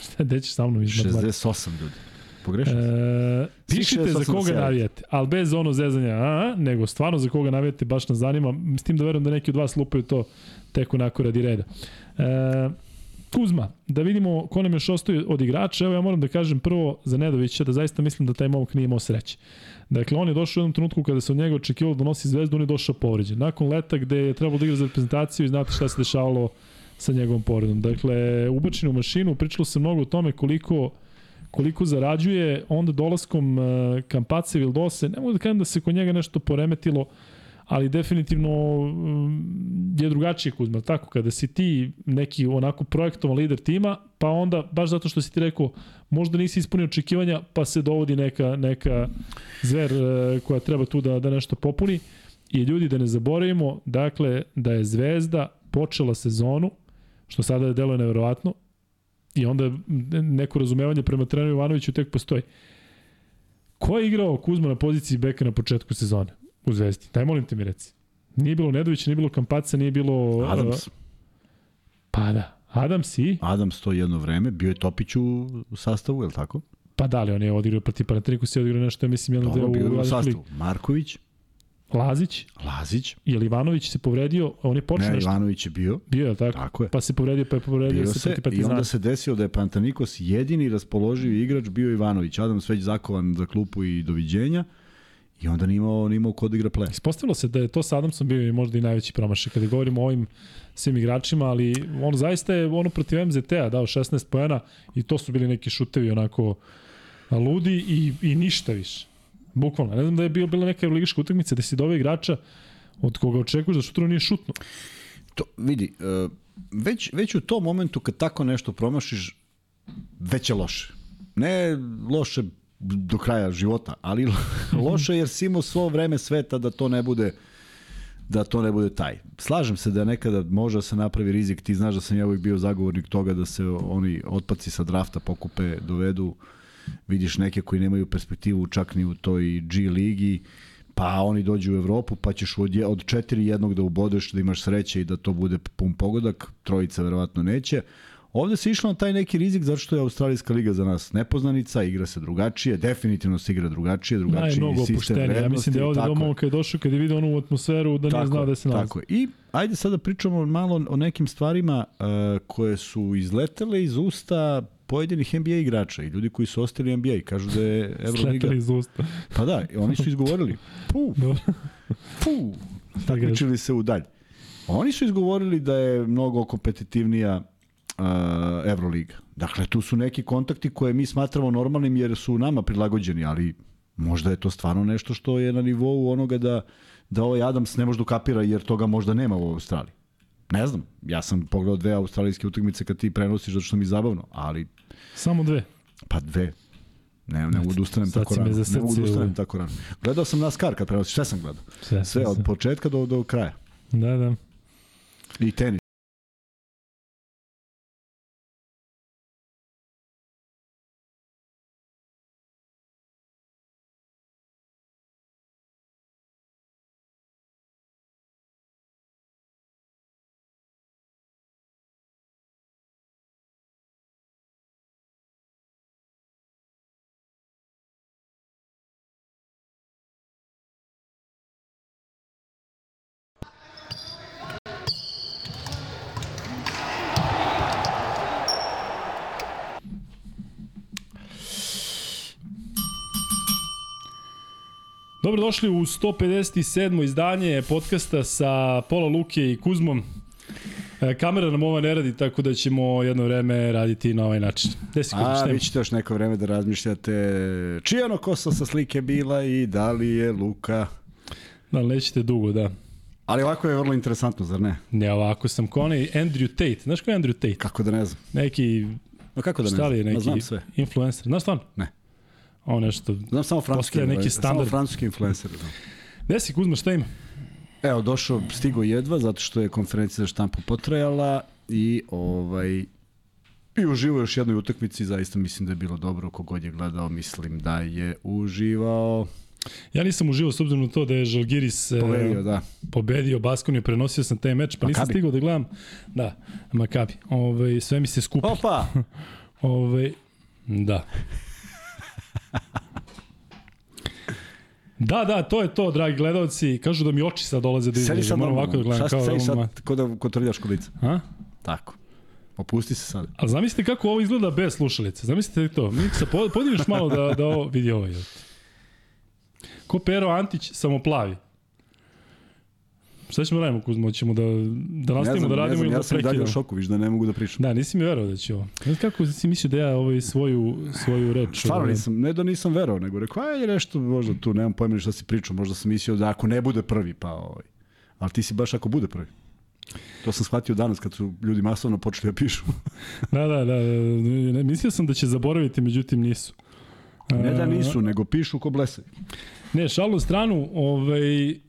Šta, gde ćeš sa mnom izmati? 68 ljudi. Pogrešio e, Pišite za koga navijate, ali bez ono zezanja, a, nego stvarno za koga navijate, baš nas zanima. S tim da verujem da neki od vas lupaju to tek onako radi reda. E, Kuzma, da vidimo ko nam još ostaje od igrača. Evo ja moram da kažem prvo za Nedovića da zaista mislim da taj momak nije imao sreće. Dakle, on je došao u jednom trenutku kada se od njega očekivalo da nosi zvezdu, on je došao povređen. Nakon leta gde je trebalo da igra za reprezentaciju i znate šta se dešavalo sa njegovom povredom. Dakle, ubačen u mašinu, pričalo se mnogo o tome koliko koliko zarađuje, onda dolaskom uh, Kampace Vildose, ne mogu da kažem da se kod njega nešto poremetilo, ali definitivno um, je drugačije Kuzma, tako? Kada si ti neki onako projektovan lider tima, pa onda baš zato što si ti rekao možda nisi ispunio očekivanja, pa se dovodi neka, neka zver uh, koja treba tu da, da nešto popuni. I ljudi da ne zaboravimo, dakle da je Zvezda počela sezonu, što sada deluje neverovatno, I onda neko razumevanje prema treneru Ivanoviću tek postoji. Ko je igrao Kuzma na poziciji beka na početku sezone u Zvezdi? Daj molim te mi reci. Nije bilo Nedovića, nije bilo Kampaca, nije bilo... Adams. Uh, pa da. Adams i? Adams to jedno vreme, bio je Topić u, sastavu, je li tako? Pa da li, on je odigrao protiv Panatriniku, je odigrao nešto, ja mislim, jedno deo u, bio u sastavu. Marković. Lazić. Lazić. Je li Ivanović se povredio? On je počeo ne, nešto. Ivanović je bio. Bio je tako? Tako je. Pa se povredio, pa je povredio bio se, se I onda se desilo da je Pantanikos jedini raspoloživi igrač bio Ivanović. Adam već zakovan za klupu i doviđenja. I onda nije imao, nije imao kod igra play. Ispostavilo se da je to sa Adamsom bio i možda i najveći promašaj kada govorimo o ovim svim igračima, ali on zaista je ono protiv MZT-a dao 16 pojena i to su bili neki šutevi onako ludi i, i ništa više. Bukvalno. Ne znam da je bio bila neka ligaška utakmica da si dove igrača od koga očekuješ da sutra nije šutno. To, vidi, e, već, već u tom momentu kad tako nešto promašiš, već je loše. Ne loše do kraja života, ali loše jer si imao svo vreme sveta da to ne bude da to ne bude taj. Slažem se da nekada može da se napravi rizik, ti znaš da sam ja uvijek bio zagovornik toga da se oni otpaci sa drafta pokupe, dovedu vidiš neke koji nemaju perspektivu čak ni u toj G ligi, pa oni dođu u Evropu, pa ćeš od, od četiri jednog da ubodeš, da imaš sreće i da to bude pun pogodak, trojica verovatno neće. Ovde se išlo na taj neki rizik zato što je Australijska liga za nas nepoznanica, igra se drugačije, definitivno se igra drugačije, drugačiji da, je sistem vrednosti. Ja mislim da je ovde domo kad je došao, kad je vidio onu atmosferu da nije znao da se nalazi. Tako je. I ajde sada pričamo malo o nekim stvarima uh, koje su izletele iz usta pojedinih NBA igrača i ljudi koji su ostali NBA kažu da je Euroliga... iz usta. Pa da, oni su izgovorili. Pu, pu, takmičili se u dalj. Oni su izgovorili da je mnogo kompetitivnija uh, Euroliga. Dakle, tu su neki kontakti koje mi smatramo normalnim jer su nama prilagođeni, ali možda je to stvarno nešto što je na nivou onoga da da ovaj Adams ne može da ukapira jer toga možda nema u Australiji. Ne znam, ja sam pogledao dve australijske utakmice kad ti prenosiš zato što mi je zabavno, ali Samo dve. pa dve. Ne, ne mogu da ustanem tako rano. Ne mogu da ustanem tako rano. Gledao sam NASCAR kad prenosiš, sve sam gledao. Sve, Sve od početka do, do kraja. Da, da. I tenis. Dobrodošli u 157. izdanje podcasta sa Pola Luke i Kuzmom. E, kamera nam ova ne radi, tako da ćemo jedno vreme raditi na ovaj način. Gde si Kuzma, A, vi ćete još neko vreme da razmišljate čija ono kosa sa slike bila i da li je Luka. Da, nećete dugo, da. Ali ovako je vrlo interesantno, zar ne? Ne, ovako sam ko onaj Andrew Tate. Znaš ko je Andrew Tate? Kako da ne znam? Neki, No kako da ne znam? Ma, neki znam sve. influencer. Znaš stvarno? Ne. On nešto. Znam samo francuski, neki influencer, samo standard. francuski influencer. Da. Gde si Kuzma, šta ima? Evo, došao, stigo jedva, zato što je konferencija za štampu potrajala i ovaj i uživo još jednoj utakmici, zaista mislim da je bilo dobro, kogod je gledao, mislim da je uživao. Ja nisam uživao s obzirom na to da je Žalgiris e, Povedio, da. pobedio Baskoniju, prenosio sam taj meč, pa nisam Makabi. stigao da gledam. Da, Makabi. Ove, sve mi se skupi. Opa! Ove, da. Da, da, to je to, dragi gledalci. Kažu da mi oči sad dolaze do Sedi izražaja. sad Moram ovako da gledam. Šta Kao, sedi da, sad, ko da kontroliraš kolica? A? Tako. Opusti se sad. Ali zamislite kako ovo izgleda bez slušalice. Zamislite to. Miksa, po- podigneš malo da, da ovo vidi ovo. Ko Pero Antić, samo plavi. Šta ćemo da radimo, Kuzmo? Ćemo da, da nastavimo da radimo ne znam, ili ja da sam i dalje u prekidamo? šoku, viš da ne mogu da pričam. Da, nisi mi verovao da će ovo. Znaš kako si mislio da ja ovaj svoju, svoju reč... Stvarno ovaj, nisam, ne da nisam verovao, nego rekao, ajde nešto, možda tu, nemam pojma šta si pričao, možda sam mislio da ako ne bude prvi, pa ovaj. Ali ti si baš ako bude prvi. To sam shvatio danas kad su ljudi masovno počeli da pišu. Da, da, da, da, ne, mislio sam da će zaboraviti, međutim nisu. ne da nisu, nego pišu ko blesaju. Ne, šalu stranu ovaj,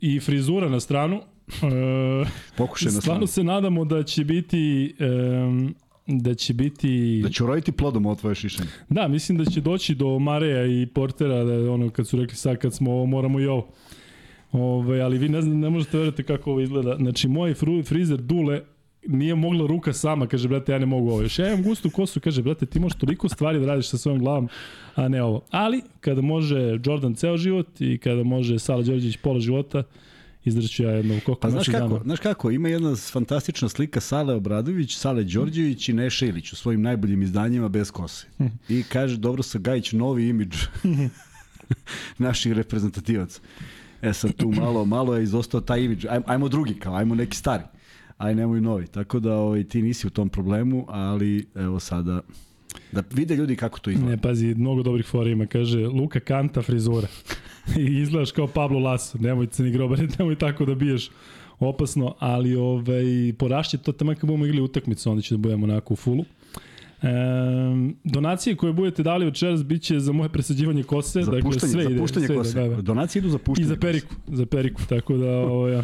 i frizura na stranu. E, Pokušaj na stvarno se nadamo da će biti... em, da će biti... Da će uroditi plodom ovo tvoje šišanje. Da, mislim da će doći do Mareja i Portera, da ono kad su rekli sad kad smo ovo, moramo i ovo. Ove, ali vi ne, znam, ne možete verati kako ovo izgleda. Znači, moj fru, frizer Dule nije mogla ruka sama, kaže, brate, ja ne mogu ovo. Još ja imam gustu kosu, kaže, brate, ti možeš toliko stvari da radiš sa svojom glavom, a ne ovo. Ali, kada može Jordan ceo život i kada može Sala Đorđević pola života, izdržću ja jedno koliko Pa znaš kako, dana. znaš kako, ima jedna fantastična slika Sale Obradović, Sale Đorđević i Neša Ilić u svojim najboljim izdanjima bez kose. I kaže, dobro sa Gajić, novi imidž naših reprezentativaca. E sad tu malo, malo je izostao taj imidž. Ajmo, ajmo drugi kao, ajmo neki stari. Aj nemoj novi. Tako da ovaj, ti nisi u tom problemu, ali evo sada da vide ljudi kako to izgleda. Ne, pazi, mnogo dobrih fora ima. Kaže, Luka Kanta frizura. I izgledaš kao Pablo Laso. Nemoj se ni grobari, nemoj tako da biješ opasno, ali ovaj, porašće to tamo kad budemo igrali utakmicu, onda će da budemo onako u fulu. E, donacije koje budete dali večeras bit će za moje presađivanje kose. Za dakle, puštanje, sve za ide, puštanje sve ide, kose. da, da. Donacije idu za I puštanje za kose. periku, za periku, tako da ovaj, ja.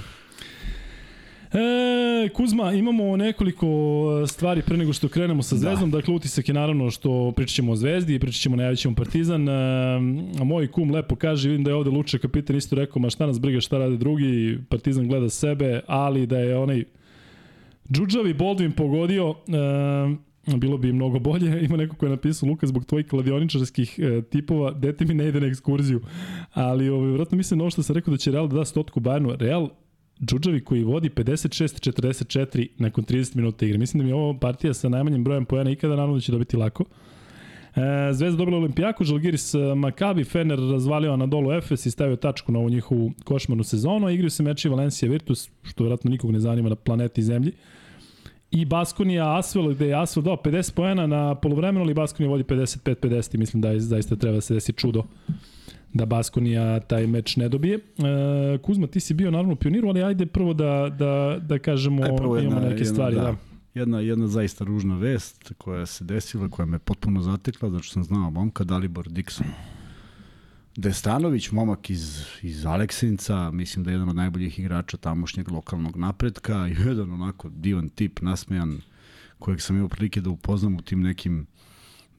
E, Kuzma, imamo nekoliko stvari pre nego što krenemo sa Zvezdom. Da. Dakle, utisak je naravno što pričat ćemo o Zvezdi, pričat ćemo, najavit ćemo Partizan. E, a moj kum lepo kaže, vidim da je ovde Luče kapitan isto rekao, ma šta nas briga šta rade drugi, Partizan gleda sebe, ali da je onaj Džuđavi Boldvin pogodio, e, bilo bi mnogo bolje. Ima neko ko je napisao, Luka, zbog tvojih kladioničarskih e, tipova, dete mi ne ide na ekskurziju. Ali, ovaj, vratno mislim na ovo što sam rekao da će Real da da stotku Bayernu. Real Džuđavi koji vodi 56-44 nakon 30 minuta igre. Mislim da mi je ovo partija sa najmanjim brojem pojena ikada, naravno da će dobiti lako. E, Zvezda dobila Olimpijaku, Žalgiris e, Makabi, Fener razvalio Anadolu Efes i stavio tačku na ovu njihovu košmarnu sezonu, a igraju se meči Valencija Virtus, što vjerojatno nikog ne zanima na planeti Zemlji. I Baskonija Asvel, gde je Asvel dao 50 poena na polovremenu, ali Baskonija vodi 55-50 i mislim da je, zaista treba da se desi čudo da Baskonija taj meč ne dobije. E, Kuzma, ti si bio naravno pioniru, ali ajde prvo da, da, da kažemo, Aj, prvo imamo neke jedna, stvari. Da. Da. Jedna, jedna zaista ružna vest koja se desila, koja me potpuno zatekla, zato što sam znao momka Dalibor Dixon. Destanović, momak iz, iz Aleksinca, mislim da je jedan od najboljih igrača tamošnjeg lokalnog napretka, jedan onako divan tip, nasmejan, kojeg sam imao prilike da upoznam u tim nekim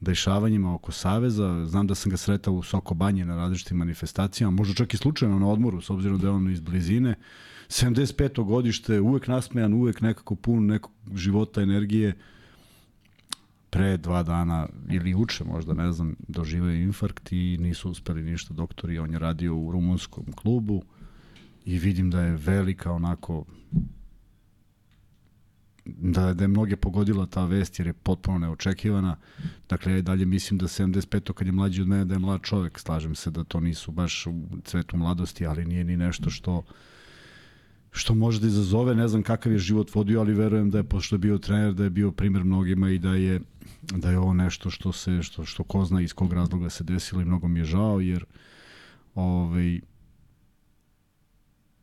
dešavanjima oko Saveza. Znam da sam ga sretao u Soko Banji na različitim manifestacijama, možda čak i slučajno na odmoru, s obzirom da je on iz blizine. 75. godište, uvek nasmejan, uvek nekako pun nekog života, energije. Pre dva dana, ili uče možda, ne znam, doživeo je infarkt i nisu uspeli ništa doktori. On je radio u rumunskom klubu i vidim da je velika onako da, da je mnoge pogodila ta vest jer je potpuno neočekivana. Dakle, ja i dalje mislim da 75. kad je mlađi od mene da je mlad čovek. Slažem se da to nisu baš u cvetu mladosti, ali nije ni nešto što što može da izazove, ne znam kakav je život vodio, ali verujem da je, pošto je bio trener, da je bio primer mnogima i da je, da je ovo nešto što se, što, što ko zna iz kog razloga se desilo i mnogo mi je žao, jer ovaj,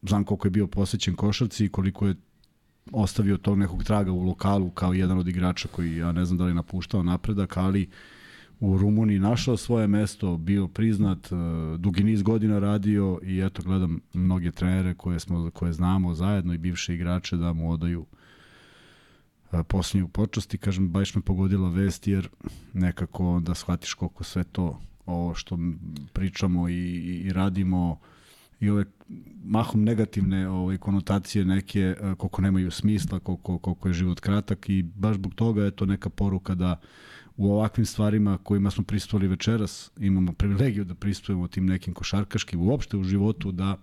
znam koliko je bio posvećen košarci i koliko je ostavio tog nekog traga u lokalu kao jedan od igrača koji, ja ne znam da li napuštao napredak, ali u Rumuniji našao svoje mesto, bio priznat, e, dugi niz godina radio i eto gledam mnoge trenere koje, smo, koje znamo zajedno i bivše igrače da mu odaju e, posljednju počasti. Kažem, baš me pogodila vest jer nekako da shvatiš koliko sve to ovo što pričamo i, i, i radimo i ove mahom negativne ove konotacije neke e, koliko nemaju smisla, koliko, koliko je život kratak i baš zbog toga je to neka poruka da u ovakvim stvarima kojima smo pristovali večeras, imamo privilegiju da pristujemo tim nekim košarkaškim, uopšte u životu, da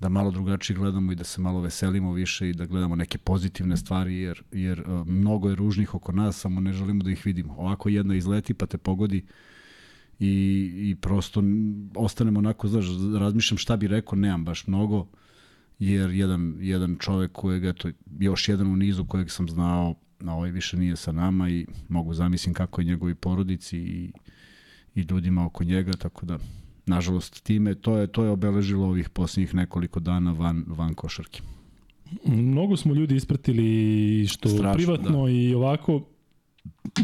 da malo drugačije gledamo i da se malo veselimo više i da gledamo neke pozitivne stvari, jer, jer uh, mnogo je ružnih oko nas, samo ne želimo da ih vidimo. Ovako jedno izleti pa te pogodi i, i prosto ostanemo onako, znaš, razmišljam šta bi rekao, nemam baš mnogo, jer jedan, jedan čovek kojeg, eto, još jedan u nizu kojeg sam znao, na ovaj više nije sa nama i mogu zamislim kako je njegovi porodici i, i ljudima oko njega, tako da nažalost time to je to je obeležilo ovih poslednjih nekoliko dana van van košarke. Mnogo smo ljudi ispratili što Strašno, privatno da. i ovako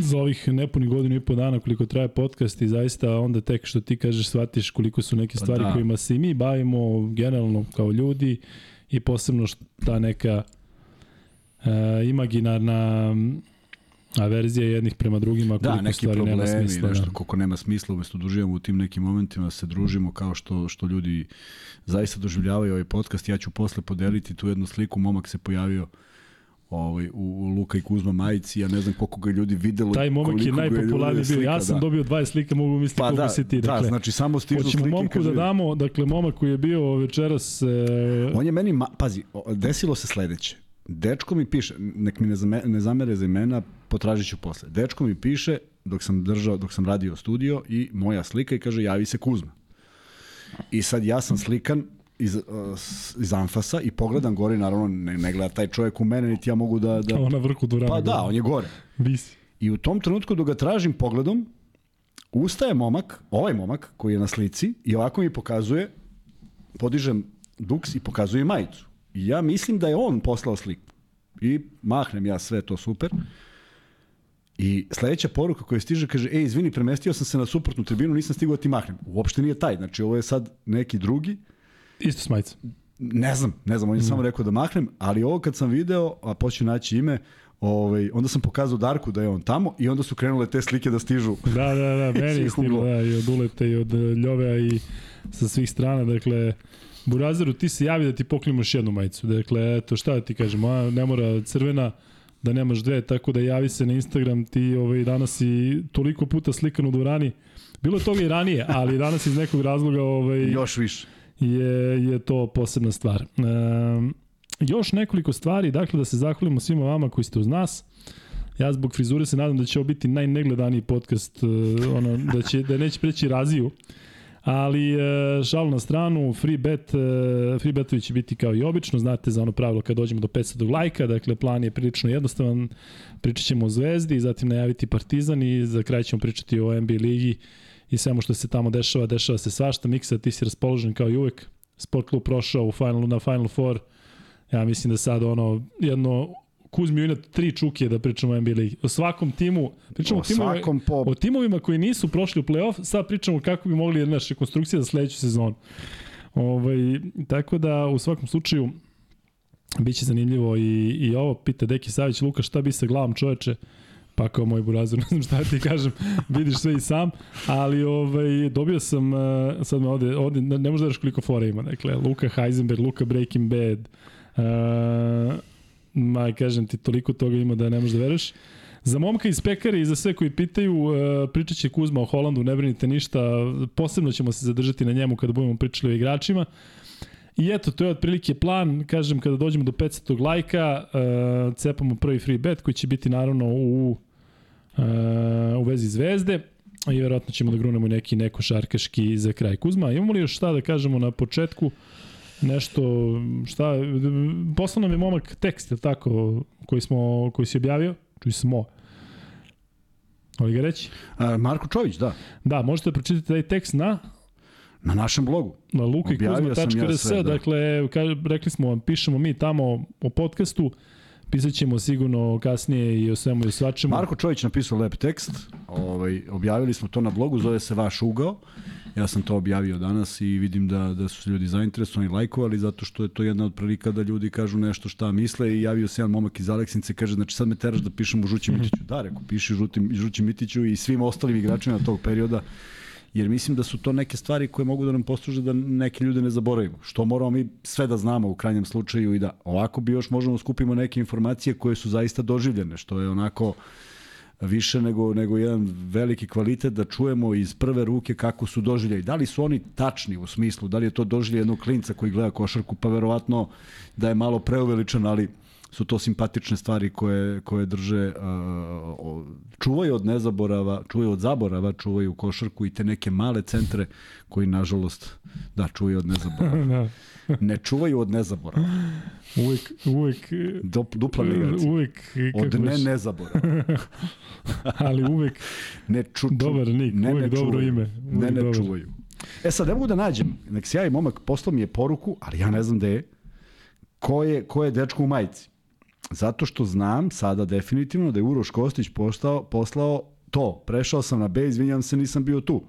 za ovih nepunih godinu i po dana koliko traje podcast i zaista onda tek što ti kažeš shvatiš koliko su neke pa stvari da. kojima se i mi bavimo generalno kao ljudi i posebno ta neka e, imaginarna averzija jednih prema drugima da, neki stvari problemi, nema smisla. Nešto, da. koliko nema smisla, umesto da uživamo u tim nekim momentima, se družimo kao što, što ljudi zaista doživljavaju ovaj podcast. Ja ću posle podeliti tu jednu sliku, momak se pojavio ovaj, u, Luka i Kuzma majici, ja ne znam koliko ga ljudi videlo. Taj momak je najpopularniji bio. Ja sam da. dobio 20 slika, mogu misliti pa koliko da, si ti. Da, dakle, da, znači samo stižu slike. Hoćemo momku da damo, dakle, momak koji je bio večeras... E... On je meni, ma, pazi, desilo se sledeće. Dečko mi piše, nek mi ne, zame, ne zamere za imena, potražit ću posle. Dečko mi piše dok sam držao, dok sam radio studio i moja slika i kaže javi se Kuzma. I sad ja sam slikan iz, uh, iz Anfasa i pogledam gore, naravno ne, ne gleda taj čovjek u mene, niti ja mogu da... da... Ovo na vrhu durana. Pa da, on je gore. Visi. I u tom trenutku dok ga tražim pogledom, ustaje momak, ovaj momak koji je na slici i ovako mi pokazuje, podižem duks i pokazuje majicu. I ja mislim da je on poslao sliku. I mahnem ja sve to super. I sledeća poruka koja stiže kaže, ej, izvini, premestio sam se na suprotnu tribinu, nisam stigao da ti mahnem. Uopšte nije taj, znači ovo je sad neki drugi. Isto s majica. Ne znam, ne znam, on je mm. samo rekao da mahnem, ali ovo kad sam video, a poću naći ime, Ovaj, onda sam pokazao Darku da je on tamo i onda su krenule te slike da stižu. Da, da, da, meni je stiglo, da, i od Uleta i od Ljovea i sa svih strana, dakle, Burazeru, ti se javi da ti poklijemo još jednu majicu. Dakle, eto, šta da ti kažem, a, ne mora crvena, da nemaš dve, tako da javi se na Instagram, ti ovaj, danas si toliko puta slikan u dvorani, bilo je toga i ranije, ali danas iz nekog razloga ovaj, još više je, je to posebna stvar. E, još nekoliko stvari, dakle da se zahvalimo svima vama koji ste uz nas. Ja zbog frizure se nadam da će ovo biti najnegledaniji podcast, e, ono, da, će, da neće preći raziju. Ali e, šal na stranu, free bet, e, free betovi će biti kao i obično, znate za ono pravilo kad dođemo do 500 lajka, dakle plan je prilično jednostavan, pričat ćemo o Zvezdi, zatim najaviti Partizan i za kraj ćemo pričati o NBA ligi i svemu što se tamo dešava, dešava se svašta. Miksa, ti si raspoložen kao i uvek. Sport klub prošao u finalu, na Final Four. Ja mislim da sad ono, jedno Kuzmi Unat tri čuke da pričamo o NBA ligi. O svakom timu, pričamo o, O timovima, svakom po... o timovima koji nisu prošli u play-off, sad pričamo kako bi mogli jedna rekonstrukcija za sledeću sezonu. Ovaj, tako da u svakom slučaju biće zanimljivo i, i ovo pita Deki Savić, Luka šta bi sa glavom čoveče? Pa kao moj burazir, ne znam šta ti kažem, vidiš sve i sam, ali ovaj, dobio sam, uh, sad me ovde, ovde ne, možeš da veriš koliko fora ima, dakle, Luka Heisenberg, Luka Breaking Bad, uh, ma kažem ti, toliko toga ima da ne možeš da veruješ. Za momka iz pekare i za sve koji pitaju, uh, pričat će Kuzma o Holandu, ne brinite ništa, posebno ćemo se zadržati na njemu kada budemo pričali o igračima. I eto, to je otprilike plan, kažem, kada dođemo do 500 lajka, uh, cepamo prvi free bet koji će biti naravno u, uh, u vezi zvezde i verovatno ćemo da grunemo neki neko šarkaški za kraj. Kuzma, imamo li još šta da kažemo na početku? Nešto, šta, poslao nam je momak tekst, je tako, koji, smo, koji si objavio? Čuj smo. Ali ga reći? A, Marko Čović, da. Da, možete da pročitati taj tekst na Na našem blogu. na sam ja da. dakle, ka, rekli smo vam, pišemo mi tamo o podcastu, pisat ćemo sigurno kasnije i o svemu i svačemu. Marko Čović napisao lep tekst, ovaj, objavili smo to na blogu, zove se Vaš ugao. Ja sam to objavio danas i vidim da, da su ljudi zainteresovani, lajkovali, zato što je to jedna od prilika da ljudi kažu nešto šta misle i javio se jedan momak iz Aleksince, kaže, znači sad me teraš da pišem u Žući Mitiću. Da, rekao, piši Žuti, Žući Mitiću i svim ostalim igračima tog perioda jer mislim da su to neke stvari koje mogu da nam posluže da neke ljude ne zaboravimo. Što moramo mi sve da znamo u krajnjem slučaju i da ovako bi još možemo da skupimo neke informacije koje su zaista doživljene, što je onako više nego, nego jedan veliki kvalitet da čujemo iz prve ruke kako su doživljaj. Da li su oni tačni u smislu, da li je to doživljaj jednog klinca koji gleda košarku, pa verovatno da je malo preuveličan, ali su to simpatične stvari koje, koje drže, uh, čuvaju od nezaborava, čuvaju od zaborava, čuvaju košarku i te neke male centre koji, nažalost, da, čuvaju od nezaborava. da. Ne čuvaju od nezaborava. Uvek, uvek, Dop, dupla negacija. uvek, Od ne nezaborava. ali uvek, Ne ču, ču, Dobar nik, ne, uvek ne dobro čuvaju. ime, Ne, uvek ne dobar. čuvaju. E sad, ne mogu da nađem. Nek se javi momak, poslao mi je poruku, ali ja ne znam da je. Ko je, ko je dečko u majici? Zato što znam sada definitivno da je Uroš Kostić postao, poslao to. Prešao sam na B, izvinjam se, nisam bio tu.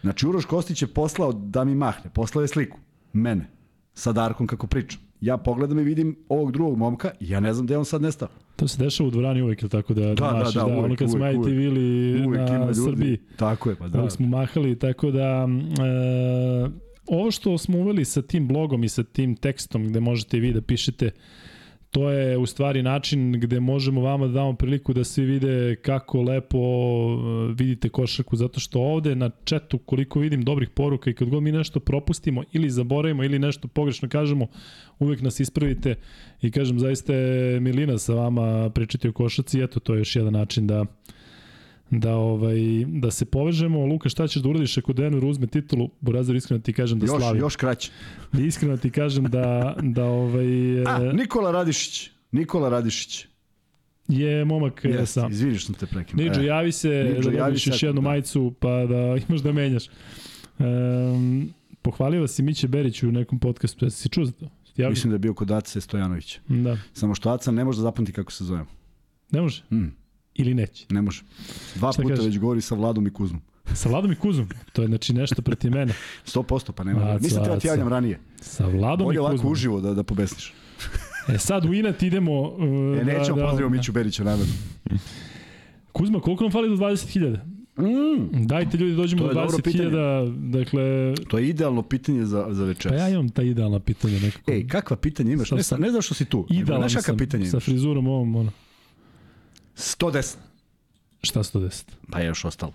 Znači, Uroš Kostić je poslao da mi mahne. Poslao je sliku. Mene. Sa Darkom kako pričam. Ja pogledam i vidim ovog drugog momka i ja ne znam da je on sad nestao. to se dešava u dvorani uvek, ili tako da, da, da, mašeš, da, uvek, ono kad smo uvek, ITV uvek. ili Uvek na. Srbiji. Tako je, pa da. Da. smo mahali, tako da e, ovo što smo uveli sa tim blogom i sa tim tekstom gde možete vi da pišete to je u stvari način gde možemo vama da damo priliku da svi vide kako lepo e, vidite košarku, zato što ovde na četu koliko vidim dobrih poruka i kad god mi nešto propustimo ili zaboravimo ili nešto pogrešno kažemo, uvek nas ispravite i kažem zaista je Milina sa vama pričati o košarci eto to je još jedan način da da ovaj da se povežemo. Luka, šta ćeš da uradiš ako Denver uzme titulu? Burazir iskreno ti kažem da još, slavim. još kraće. Iskreno ti kažem da da ovaj A, e, Nikola Radišić. Nikola Radišić. je momak yes, Jeste, sam. izvini što sam te prekinuo. Niđo, E, javi se Niđo, da javi se još jednu da. majicu pa da imaš da menjaš. Um, pohvalio vas i Miće Berić u nekom podcastu. Jesi si čuo za to? Ti javio? Mislim da je bio kod Ace Stojanovića. Da. Samo što Aca ne može da zapamti kako se zovemo. Ne može? Mm, Ili neće? ne može. Dva Šta puta kažeš? već govori sa Vladom i Kuzmom. Sa Vladom i Kuzom. To je znači nešto protiv mene. 100% pa nema. Aca, Nisam treba ti javljam ranije. Sa Vladom Bolje i ovako Kuzmom. uživo da, da pobesniš. E sad u inat idemo... Uh, E, nećemo da, pozdravimo Miću Berića namerno. Kuzma, koliko nam fali do 20.000? Mm, Dajte ljudi dođemo do je dobro 20.000, dakle, to je idealno pitanje za, za večeras. pa ja imam ta idealna pitanja nekako. Ej, kakva pitanja imaš? Sad Ne, ne znam što si tu. Kakva sam pitanja sa imaš? frizurom ovom, ono. 110. Šta 110? Pa je još ostalo.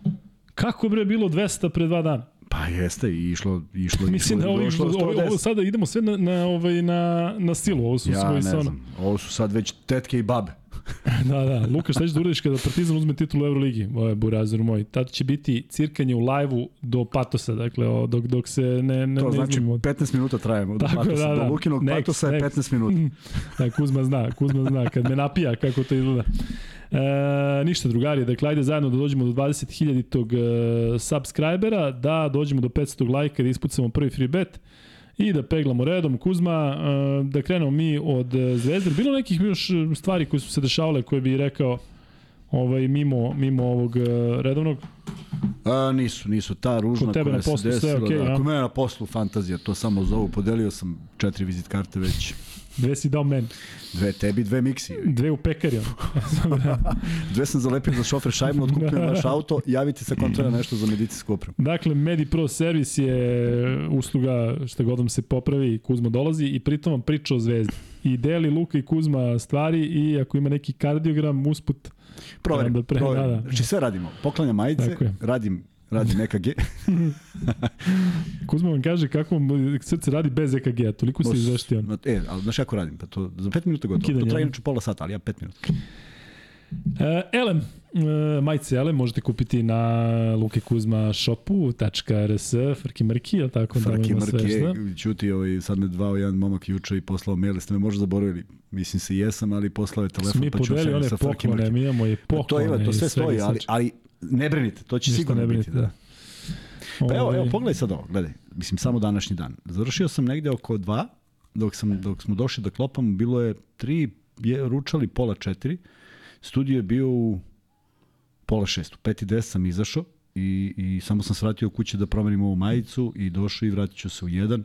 Kako bre bilo 200 pre dva dana? Pa jeste, i išlo, išlo, Mislim da išlo, ovo, ovo, ovo, 110. ovo sada idemo sve na, na, ovaj, na, na silu, ovo su Ja svoji ne sa ono. znam. Ovo su sad već tetke i babe. Da, da. Luka, šta ćeš da uradiš kada Partizan uzme titulu Euroligi? Ovo je burazir moj. Tad će biti cirkanje u lajvu do patosa, dakle, o, dok, dok se ne, ne, To ne znači izmimo. 15 minuta trajemo. Tako je, patosa da, da. Do Lukinog Next, patosa je next. 15 minuta. Da, Kuzma zna, Kuzma zna, kad me napija kako to izgleda. E, ništa drugari, dakle ajde zajedno da dođemo do 20.000 tog e, subscribera, da dođemo do 500 lajka, da ispucamo prvi free bet i da peglamo redom. Kuzma, e, da krenemo mi od e, Zvezde. Bilo nekih još stvari koje su se dešavale koje bi rekao ovaj, mimo, mimo ovog e, redovnog? A, nisu, nisu. Ta ružna tebe koja na poslu se desila. sve okej, da, a? kod mene na poslu fantazija, to samo zovu. Podelio sam četiri vizit karte već. Dve si dao meni, Dve tebi, dve miksi. dve u pekari. Dve sam zalepio za šofer šajbno, otkupio naš auto, javiti se kontrola nešto za medicinsku opremu. Dakle, MediPro servis je usluga šta god vam se popravi, Kuzma dolazi i pritom vam priča o zvezdi. I deli Luka i Kuzma stvari i ako ima neki kardiogram usput, Proverim, Da, pre- proverim. da, da. Znači sve radimo. Poklanjam majice, Tako je. radim, radim EKG. Kuzma vam kaže kako srce radi bez EKG-a, toliko se izveštio. on. E, ali znaš kako radim? Pa to za 5 minuta gotovo. Kidanje, to traje inače pola sata, ali ja 5 minuta. E, Elem, e, majice Elem možete kupiti na lukekuzma.shopu.rs, frki mrki, je tako? Fraki ima sve, šta? Mrke, čuti, ovaj, sad me zvao jedan momak juče i poslao mail, ste me možda zaboravili. Mislim se jesam, ali poslao je telefon, Mi pa ću se sa Frki poklone, Mrke. mi imamo i Pa poklone. to ima, to sve stoji, ali, ali ne brinite, to će Ništa sigurno ne biti. brinite, Da. da. Pa evo, Ovaj, evo, pogledaj sad ovo, gledaj. Mislim, samo današnji dan. Završio sam negde oko dva, dok, sam, dok smo došli da klopam, bilo je tri, je, ručali pola četiri, studio je bio u pola šest, u pet i deset sam izašao i, i samo sam se vratio kuće da promenim ovu majicu i došao i vratit ću se u jedan.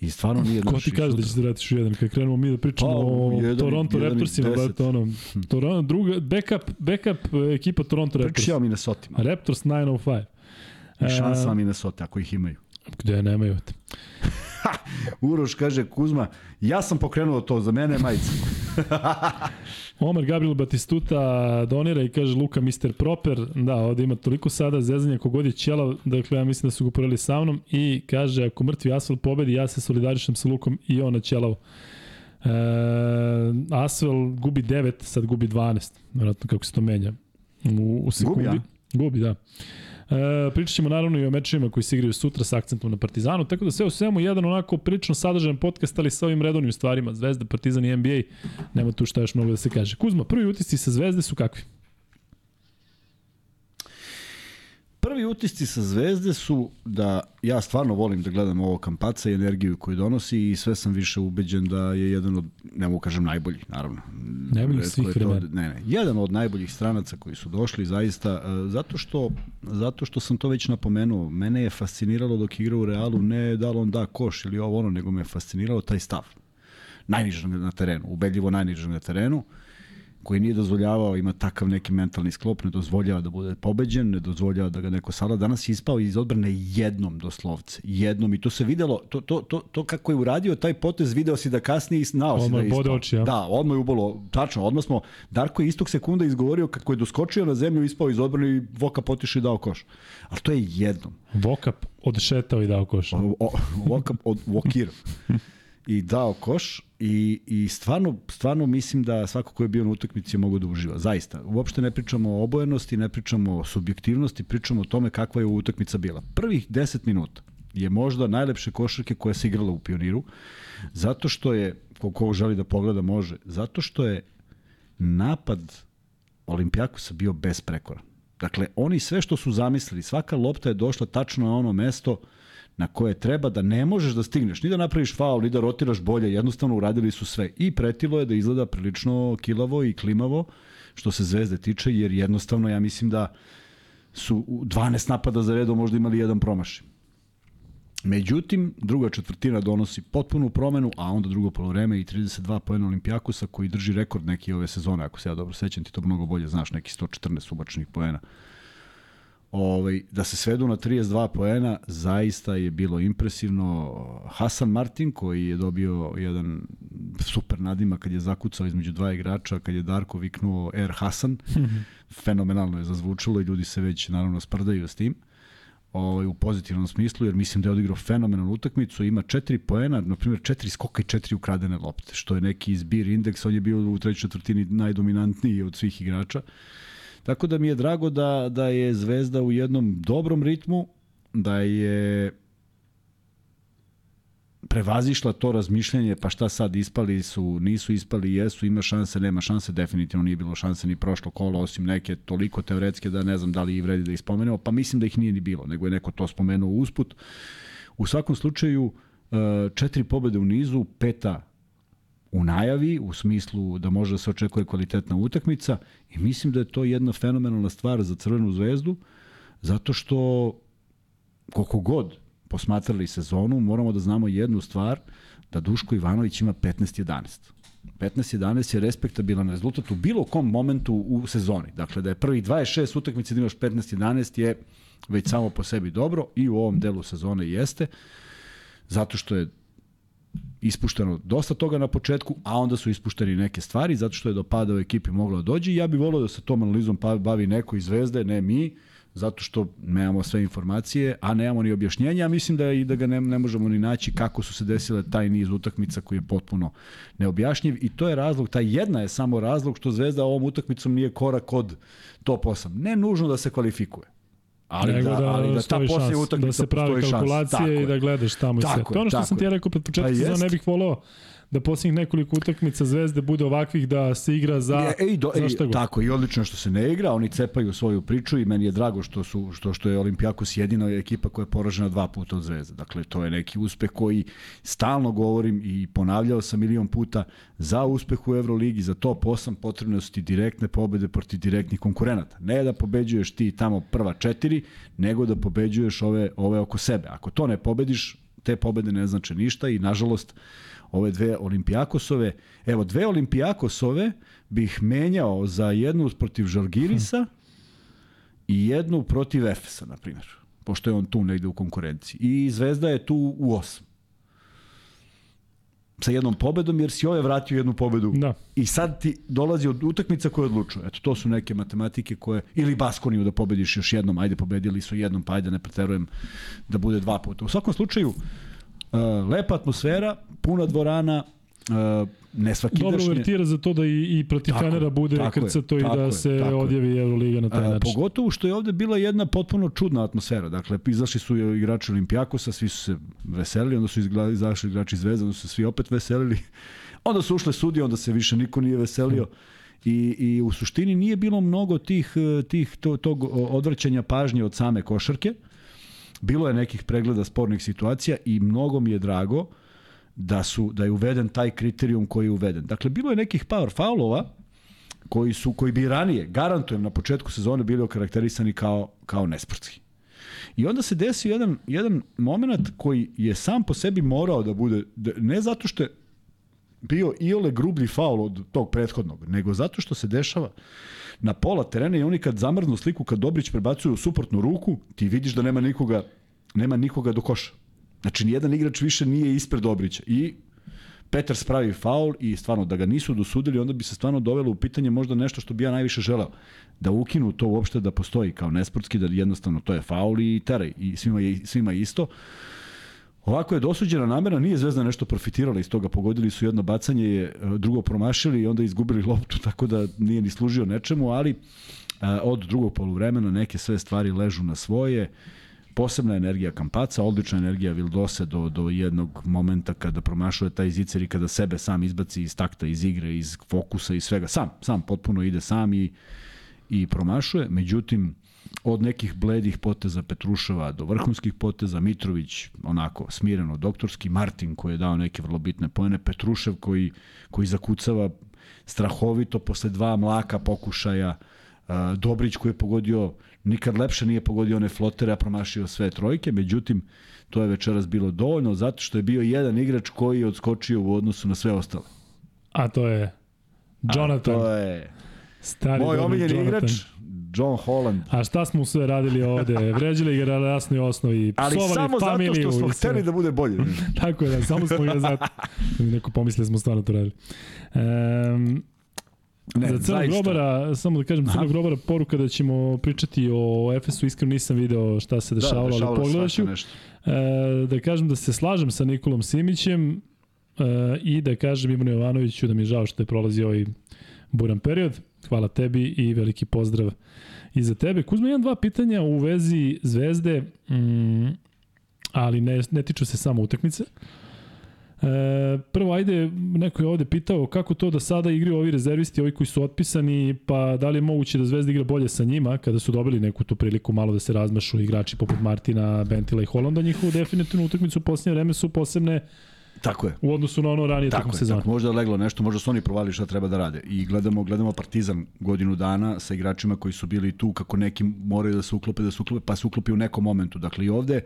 I stvarno nije... Ko ti kaže da će se vratiš u jedan? Kad krenemo mi da pričamo Pa, o jedan Toronto jedan Raptorsima, brate, ono, Toronto, druga, backup, backup ekipa Toronto Raptors. Pričao Minnesota. Raptors 905. I E, šansa Minnesota, ako ih imaju. Gde nemaju. Uroš kaže, Kuzma, ja sam pokrenuo to, za mene je majica. Omer Gabriel Batistuta donira i kaže Luka Mr. Proper. Da, ovde ima toliko sada zezanja kogod je ćelav, dakle ja mislim da su ga uporali sa mnom i kaže ako mrtvi Asvel pobedi, ja se solidarišem sa Lukom i on na ćelav. E, Asvel gubi 9, sad gubi 12. Vjerojatno kako se to menja. U, u sekundi. Gubi, a? Gubi, da. E, pričat ćemo naravno i o mečevima koji se igraju sutra sa akcentom na Partizanu, tako da sve u svemu jedan onako prilično sadržajan podcast, ali sa ovim redovnim stvarima, Zvezda, Partizan i NBA, nema tu šta još mnogo da se kaže. Kuzma, prvi utisci sa Zvezde su kakvi? Prvi utisci sa Zvezde su da ja stvarno volim da gledam ovo kampaca i energiju koju donosi i sve sam više ubeđen da je jedan od, ne mogu kažem najboljih, naravno. Najboljih svih vremena. Ne, ne, jedan od najboljih stranaca koji su došli zaista, e, zato što, zato što sam to već napomenuo, mene je fasciniralo dok je igrao u Realu, ne da li on da koš ili ovo ono, nego me je fasciniralo taj stav. Najnižan na terenu, ubedljivo najnižan na terenu koji nije dozvoljavao, ima takav neki mentalni sklop, ne dozvoljava da bude pobeđen, ne dozvoljava da ga neko sada. Danas je ispao iz odbrane jednom doslovce. Jednom i to se videlo, to, to, to, to kako je uradio taj potez, video si da kasnije i znao si da je ispao. oči, ja. Da, odmah je ubolo, tačno, odmah smo, Darko je istog sekunda izgovorio kako je doskočio na zemlju, ispao iz odbrane i Voka potišao i dao koš. Ali to je jednom. Vokap odšetao i dao koš. O, o, Voka od Vokir. I dao koš i, i stvarno, stvarno mislim da svako ko je bio na utakmici je mogo da uživa. Zaista. Uopšte ne pričamo o obojenosti, ne pričamo o subjektivnosti, pričamo o tome kakva je utakmica bila. Prvih 10 minuta je možda najlepše košarke koja se igrala u Pioniru, zato što je, ko, želi da pogleda može, zato što je napad Olimpijakosa bio besprekoran. Dakle, oni sve što su zamislili, svaka lopta je došla tačno na ono mesto na koje treba da ne možeš da stigneš, ni da napraviš faul, ni da rotiraš bolje, jednostavno uradili su sve. I pretilo je da izgleda prilično kilavo i klimavo, što se zvezde tiče, jer jednostavno ja mislim da su u 12 napada za redom možda imali jedan promašaj. Međutim, druga četvrtina donosi potpunu promenu, a onda drugo polovreme i 32 poena Olimpijakosa koji drži rekord neki ove sezone, ako se ja dobro sećam, ti to mnogo bolje znaš, neki 114 ubačnih poena. Ovaj, da se svedu na 32 poena, zaista je bilo impresivno. Hasan Martin, koji je dobio jedan super nadima kad je zakucao između dva igrača, kad je Darko viknuo Air Hasan, fenomenalno je zazvučalo i ljudi se već naravno sprdaju s tim ovaj, u pozitivnom smislu, jer mislim da je odigrao fenomenalnu utakmicu, ima četiri poena, na primjer četiri skoka i četiri ukradene lopte, što je neki zbir indeks, on je bio u trećoj četvrtini najdominantniji od svih igrača. Tako da mi je drago da, da je Zvezda u jednom dobrom ritmu, da je prevazišla to razmišljanje, pa šta sad ispali su, nisu ispali, jesu, ima šanse, nema šanse, definitivno nije bilo šanse ni prošlo kolo, osim neke toliko teoretske da ne znam da li i vredi da ih spomenemo, pa mislim da ih nije ni bilo, nego je neko to spomenuo usput. U svakom slučaju, e, četiri pobede u nizu, peta u najavi, u smislu da može da se očekuje kvalitetna utakmica i mislim da je to jedna fenomenalna stvar za Crvenu zvezdu, zato što koliko god posmatrali sezonu, moramo da znamo jednu stvar, da Duško Ivanović ima 15-11. 15-11 je respektabilan rezultat u bilo kom momentu u sezoni. Dakle, da je prvih 26 utakmica da imaš 15-11 je već samo po sebi dobro i u ovom delu sezone jeste, zato što je ispušteno dosta toga na početku, a onda su ispušteni neke stvari, zato što je do pada u ekipi moglo da dođe i ja bih volio da se tom analizom bavi neko iz Zvezde, ne mi, zato što nemamo sve informacije, a nemamo ni objašnjenja, a mislim da i da ga ne, ne možemo ni naći kako su se desile taj niz utakmica koji je potpuno neobjašnjiv i to je razlog, ta jedna je samo razlog što Zvezda ovom utakmicom nije korak od top 8. Ne nužno da se kvalifikuje. Ali Nego da, da, ali da ta utakmica da se pravi kalkulacije i da gledaš tamo i sve. To je ono što sam ti ja rekao pred početkom pa ne bih volao da posljednjih nekoliko utakmica Zvezde bude ovakvih da se igra za, e, ej, do, za šta god. Tako, i odlično što se ne igra, oni cepaju svoju priču i meni je drago što, su, što, što je Olimpijakos jedina ekipa koja je poražena dva puta od Zvezde. Dakle, to je neki uspeh koji stalno govorim i ponavljao sam milion puta za uspeh u Euroligi, za top 8 potrebne su ti direktne pobede protiv direktnih konkurenata. Ne da pobeđuješ ti tamo prva četiri, nego da pobeđuješ ove, ove oko sebe. Ako to ne pobediš, te pobede ne znače ništa i nažalost ove dve Olimpijakosove. Evo, dve Olimpijakosove bih menjao za jednu protiv Žalgirisa hm. i jednu protiv Efesa, na primjer. Pošto je on tu negde u konkurenciji. I Zvezda je tu u osam sa jednom pobedom, jer si ove vratio jednu pobedu. Da. I sad ti dolazi od utakmica koje odlučuje. Eto, to su neke matematike koje... Ili Baskoniju da pobediš još jednom, ajde pobedili su jednom, pa ajde ne preterujem da bude dva puta. U svakom slučaju, uh, lepa atmosfera, puna dvorana, uh, ne svaki Dobro uvertira za to da i, i protiv tako, Fenera bude krcato i da je, se odjavi Euroliga na taj način. Pogotovo što je ovde bila jedna potpuno čudna atmosfera. Dakle, izašli su igrači Olimpijakosa, svi su se veselili, onda su izašli igrači Zvezda, onda su se svi opet veselili. Onda su ušle sudije, onda se više niko nije veselio. I, I u suštini nije bilo mnogo tih, tih to, tog odvrćanja pažnje od same košarke. Bilo je nekih pregleda spornih situacija i mnogo mi je drago da su da je uveden taj kriterijum koji je uveden. Dakle bilo je nekih power faulova koji su koji bi ranije garantujem na početku sezone bili okarakterisani kao kao nesportski. I onda se desio jedan jedan momenat koji je sam po sebi morao da bude da, ne zato što je bio iole grublji faul od tog prethodnog, nego zato što se dešava na pola terena i oni kad zamrznu sliku, kad Dobrić prebacuje u suprotnu ruku, ti vidiš da nema nikoga, nema nikoga do koša. Znači, nijedan igrač više nije ispred Dobrića. I Petar spravi faul i stvarno da ga nisu dosudili, onda bi se stvarno dovelo u pitanje možda nešto što bi ja najviše želeo. Da ukinu to uopšte da postoji kao nesportski, da jednostavno to je faul i teraj. I svima je, svima je isto. Ovako je dosuđena namera, nije Zvezda nešto profitirala iz toga, pogodili su jedno bacanje, je drugo promašili i onda izgubili loptu, tako da nije ni služio nečemu, ali a, od drugog poluvremena neke sve stvari ležu na svoje posebna energija Kampaca, odlična energija Vildose do, do jednog momenta kada promašuje taj zicer i kada sebe sam izbaci iz takta, iz igre, iz fokusa i svega. Sam, sam potpuno ide sam i, i promašuje. Međutim, od nekih bledih poteza Petruševa do vrhunskih poteza, Mitrović onako smireno doktorski, Martin koji je dao neke vrlo bitne pojene, Petrušev koji, koji zakucava strahovito posle dva mlaka pokušaja, Dobrić koji je pogodio nikad lepše nije pogodio one flotere, a promašio sve trojke, međutim, to je večeras bilo dovoljno zato što je bio jedan igrač koji je odskočio u odnosu na sve ostale. A to je Jonathan. A to je Stari moj omiljeni igrač, John Holland. A šta smo sve radili ovde? Vređali ga na jasnoj osnovi, Ali samo zato što smo hteli da bude bolje. Tako je, da, samo smo ga zato. Neko pomisli da smo stvarno to radili. Um, Ne, za Crnog grobara, samo da kažem, Crnog grobara poruka da ćemo pričati o Efesu, iskreno nisam video šta se dešavalo, da, dešavalo ali pogledat ću. E, da kažem da se slažem sa Nikolom Simićem e, i da kažem Ivanu Jovanoviću da mi je žao što je prolazio ovaj buran period. Hvala tebi i veliki pozdrav i za tebe. Kuzma, imam dva pitanja u vezi Zvezde, mm, ali ne, ne tiču se samo utakmice. E, prvo, ajde, neko je ovde pitao kako to da sada igraju ovi rezervisti, ovi koji su otpisani, pa da li je moguće da Zvezda igra bolje sa njima, kada su dobili neku tu priliku malo da se razmašu igrači poput Martina, Bentila i Holanda, njihovu definitivnu utakmicu u posljednje vreme su posebne Tako je. u odnosu na ono ranije Tako tokom je, sezona. tako, možda je leglo nešto, možda su oni provali šta treba da rade. I gledamo, gledamo Partizan godinu dana sa igračima koji su bili tu kako neki moraju da se uklope, da se uklope, pa se uklopi u nekom momentu. Dakle i ovde,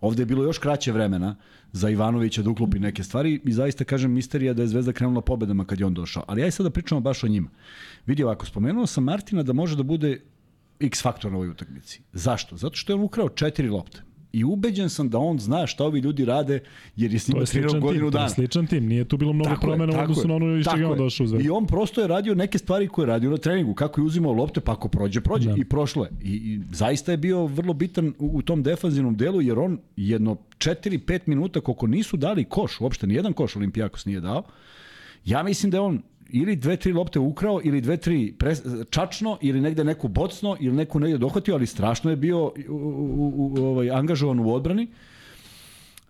ovde je bilo još kraće vremena za Ivanovića da uklopi neke stvari i zaista kažem misterija da je Zvezda krenula pobedama kad je on došao. Ali aj sad da pričamo baš o njima. Vidi ovako, spomenuo sam Martina da može da bude X faktor na ovoj utakmici. Zašto? Zato što je on ukrao četiri lopte. I ubeđen sam da on zna šta ovi ljudi rade, jer je s njima trenirao sličan godinu tim, to dana. je sličan tim, nije tu bilo mnogo Tako promena u odnosu na ono iz čega on došao u Zvezdu. I on prosto je radio neke stvari koje je radio na treningu, kako je uzimao lopte, pa ako prođe, prođe. Da. I prošlo je. I, I zaista je bio vrlo bitan u, u tom defanzivnom delu, jer on jedno 4-5 minuta, koliko nisu dali koš, uopšte nijedan koš Olimpijakos nije dao, ja mislim da je on ili dve, tri lopte ukrao, ili dve, tri pres, čačno, ili negde neku bocno, ili neku negde dohvatio, ali strašno je bio u, u, u, ovaj, angažovan u odbrani.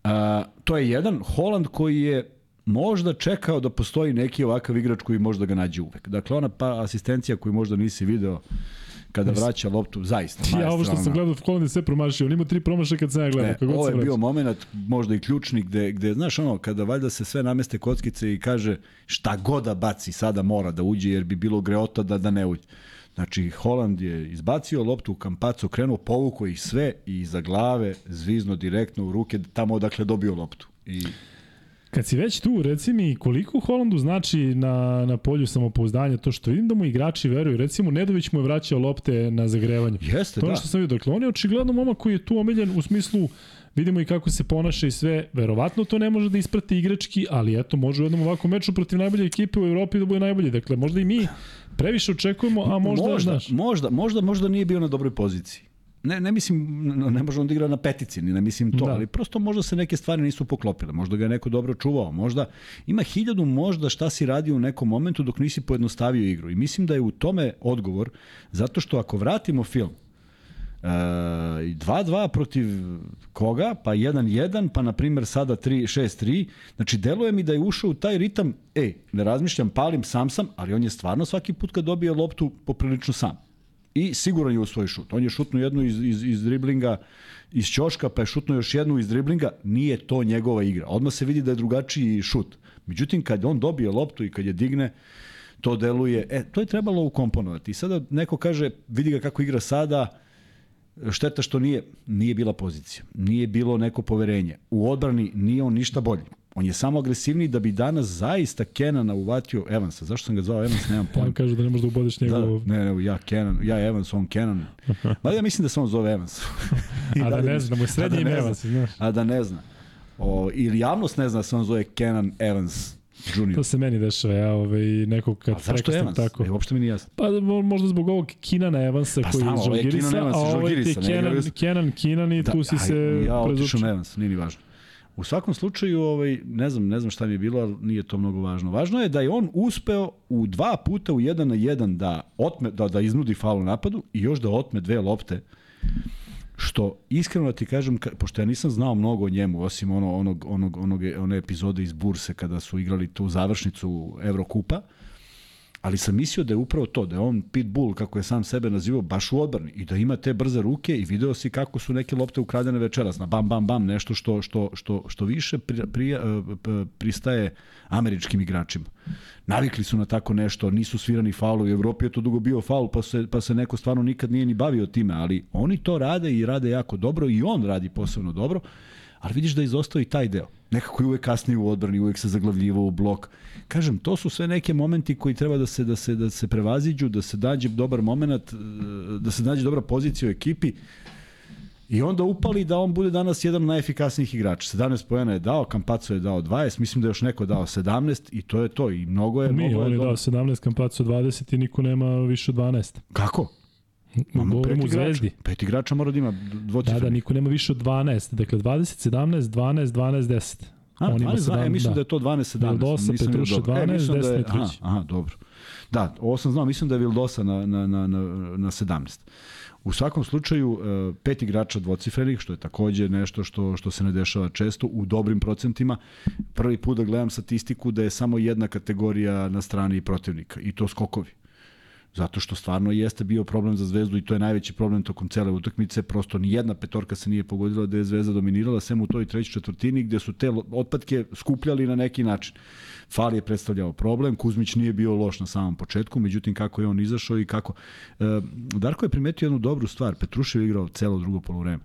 A, to je jedan. Holand koji je možda čekao da postoji neki ovakav igrač koji možda ga nađe uvek. Dakle, ona pa asistencija koju možda nisi video kada vraća loptu, zaista. Ja ovo što sam gledao, Holland je sve promašio. On ima tri promašaja kad sam ja gledao. Ne, ovo je bio moment možda i ključni gde, gde, znaš ono, kada valjda se sve nameste kockice i kaže šta god da baci sada mora da uđe jer bi bilo greota da, da ne uđe. Znači, Holand je izbacio loptu u kampacu, krenuo, povukao ih sve i iza glave, zvizno direktno u ruke, tamo odakle dobio loptu. I Kad si već tu, reci mi koliko Holandu znači na, na polju samopouzdanja to što vidim da mu igrači veruju. Recimo, Nedović mu je vraćao lopte na zagrevanju. jeste, To da. što sam vidio. Dakle, on je očigledno momak koji je tu omiljen u smislu vidimo i kako se ponaša i sve. Verovatno to ne može da isprati igrački, ali eto, može u jednom ovakvom meču protiv najbolje ekipe u Evropi da bude najbolji. Dakle, možda i mi previše očekujemo, a možda, možda, znaš. možda, možda, možda nije bio na dobroj poziciji. Ne, ne mislim, ne može on da igra na petici, ni ne mislim to, Da. ali prosto možda se neke stvari nisu poklopile, možda ga je neko dobro čuvao, možda ima hiljadu možda šta si radio u nekom momentu dok nisi pojednostavio igru i mislim da je u tome odgovor, zato što ako vratimo film, E, 2-2 protiv koga, pa 1-1, pa na primjer sada 3-6-3. Znači, deluje mi da je ušao u taj ritam, e, ne razmišljam, palim, sam sam, ali on je stvarno svaki put kad dobije loptu poprilično sam. I siguran je u svoj šut. On je šutnuo jednu iz, iz, iz driblinga, iz ćoška, pa je šutnuo još jednu iz driblinga. Nije to njegova igra. Odmah se vidi da je drugačiji šut. Međutim, kad on dobije loptu i kad je digne, to deluje, e, to je trebalo ukomponovati. I sada neko kaže, vidi ga kako igra sada, šteta što nije, nije bila pozicija. Nije bilo neko poverenje. U odbrani nije on ništa bolji. On je samo agresivniji da bi danas zaista Kenana uvatio Evansa. Zašto sam ga zvao Evans, nemam pojma. vam kažu da ne možeš da ubodeš Da, njegovu... ne, ne, ja Kenan, ja Evans, on Kenan. Ma ja mislim da se on zove Evans. A da dalje ne mislim- znam, da je da ime zna. Evans, znaš. A da ne zna. O, ili javnost ne zna da se on zove Kenan Evans Jr. To se meni dešava, ja ovaj, nekog kad prekastim Evans? tako. E, uopšte mi nije jasno. Pa mo- možda zbog ovog Kinana Evansa Pa koji je iz je Žalgirisa, a ovo je Žalgirisa, ne, Kenan, Kenan, Kinan i tu si aj, se ja prezučio. na Evans, nije ni važno. U svakom slučaju, ovaj, ne znam, ne znam šta mi je bilo, ali nije to mnogo važno. Važno je da je on uspeo u dva puta u jedan na jedan da, otme, da, da iznudi faul napadu i još da otme dve lopte što iskreno da ti kažem, ka- pošto ja nisam znao mnogo o njemu, osim ono, onog, onog, onog, one epizode iz Burse kada su igrali tu završnicu Evrokupa, ali sam mislio da je upravo to, da je on pitbull, kako je sam sebe nazivao, baš u odbrani i da ima te brze ruke i video si kako su neke lopte ukradene večeras, na bam, bam, bam, nešto što, što, što, što više pri, pri, pristaje američkim igračima. Navikli su na tako nešto, nisu svirani faulovi, u Evropi je to dugo bio faul, pa se, pa se neko stvarno nikad nije ni bavio time, ali oni to rade i rade jako dobro i on radi posebno dobro, ali vidiš da je izostao i taj deo. Nekako je uvek kasnije u odbrani, uvek se zaglavljivao u blok. Kažem, to su sve neke momenti koji treba da se da se da se prevaziđu, da se dađe dobar momenat, e, da se nađe dobra pozicija u ekipi. I onda upali da on bude danas jedan od najefikasnijih igrača. 17 poena je dao, Kampaco je dao 20, mislim da je još neko dao 17 i to je to. I mnogo je, Mi, mnogo on je dao dobro. 17, Kampaco 20 i niko nema više od 12. Kako? Govorim pet u igrača. Zvezdi. Pet igrača mora da ima Da, dvocifreni. da, niko nema više od 12. Dakle, 20, 17, 12, 12, 10. A, On ima 12, 12, ja 17, mislim da. da. je to 12 17. Vildosa, nisam Petruša vidio dobro. 12, mislim da je- aha, aha, dobro. Da, ovo sam znao, mislim da je Vildosa na, na, na, na, na 17. U svakom slučaju, e, pet igrača dvocifrenih, što je takođe nešto što, što se ne dešava često, u dobrim procentima. Prvi put da gledam statistiku da je samo jedna kategorija na strani protivnika i to skokovi. Zato što stvarno jeste bio problem za Zvezdu i to je najveći problem tokom cele utakmice. Prosto ni jedna petorka se nije pogodila da je Zvezda dominirala, sem u toj trećoj četvrtini gde su te otpadke skupljali na neki način. Fal je predstavljao problem, Kuzmić nije bio loš na samom početku, međutim kako je on izašao i kako... E, Darko je primetio jednu dobru stvar, Petrušev igrao celo drugo polovreme.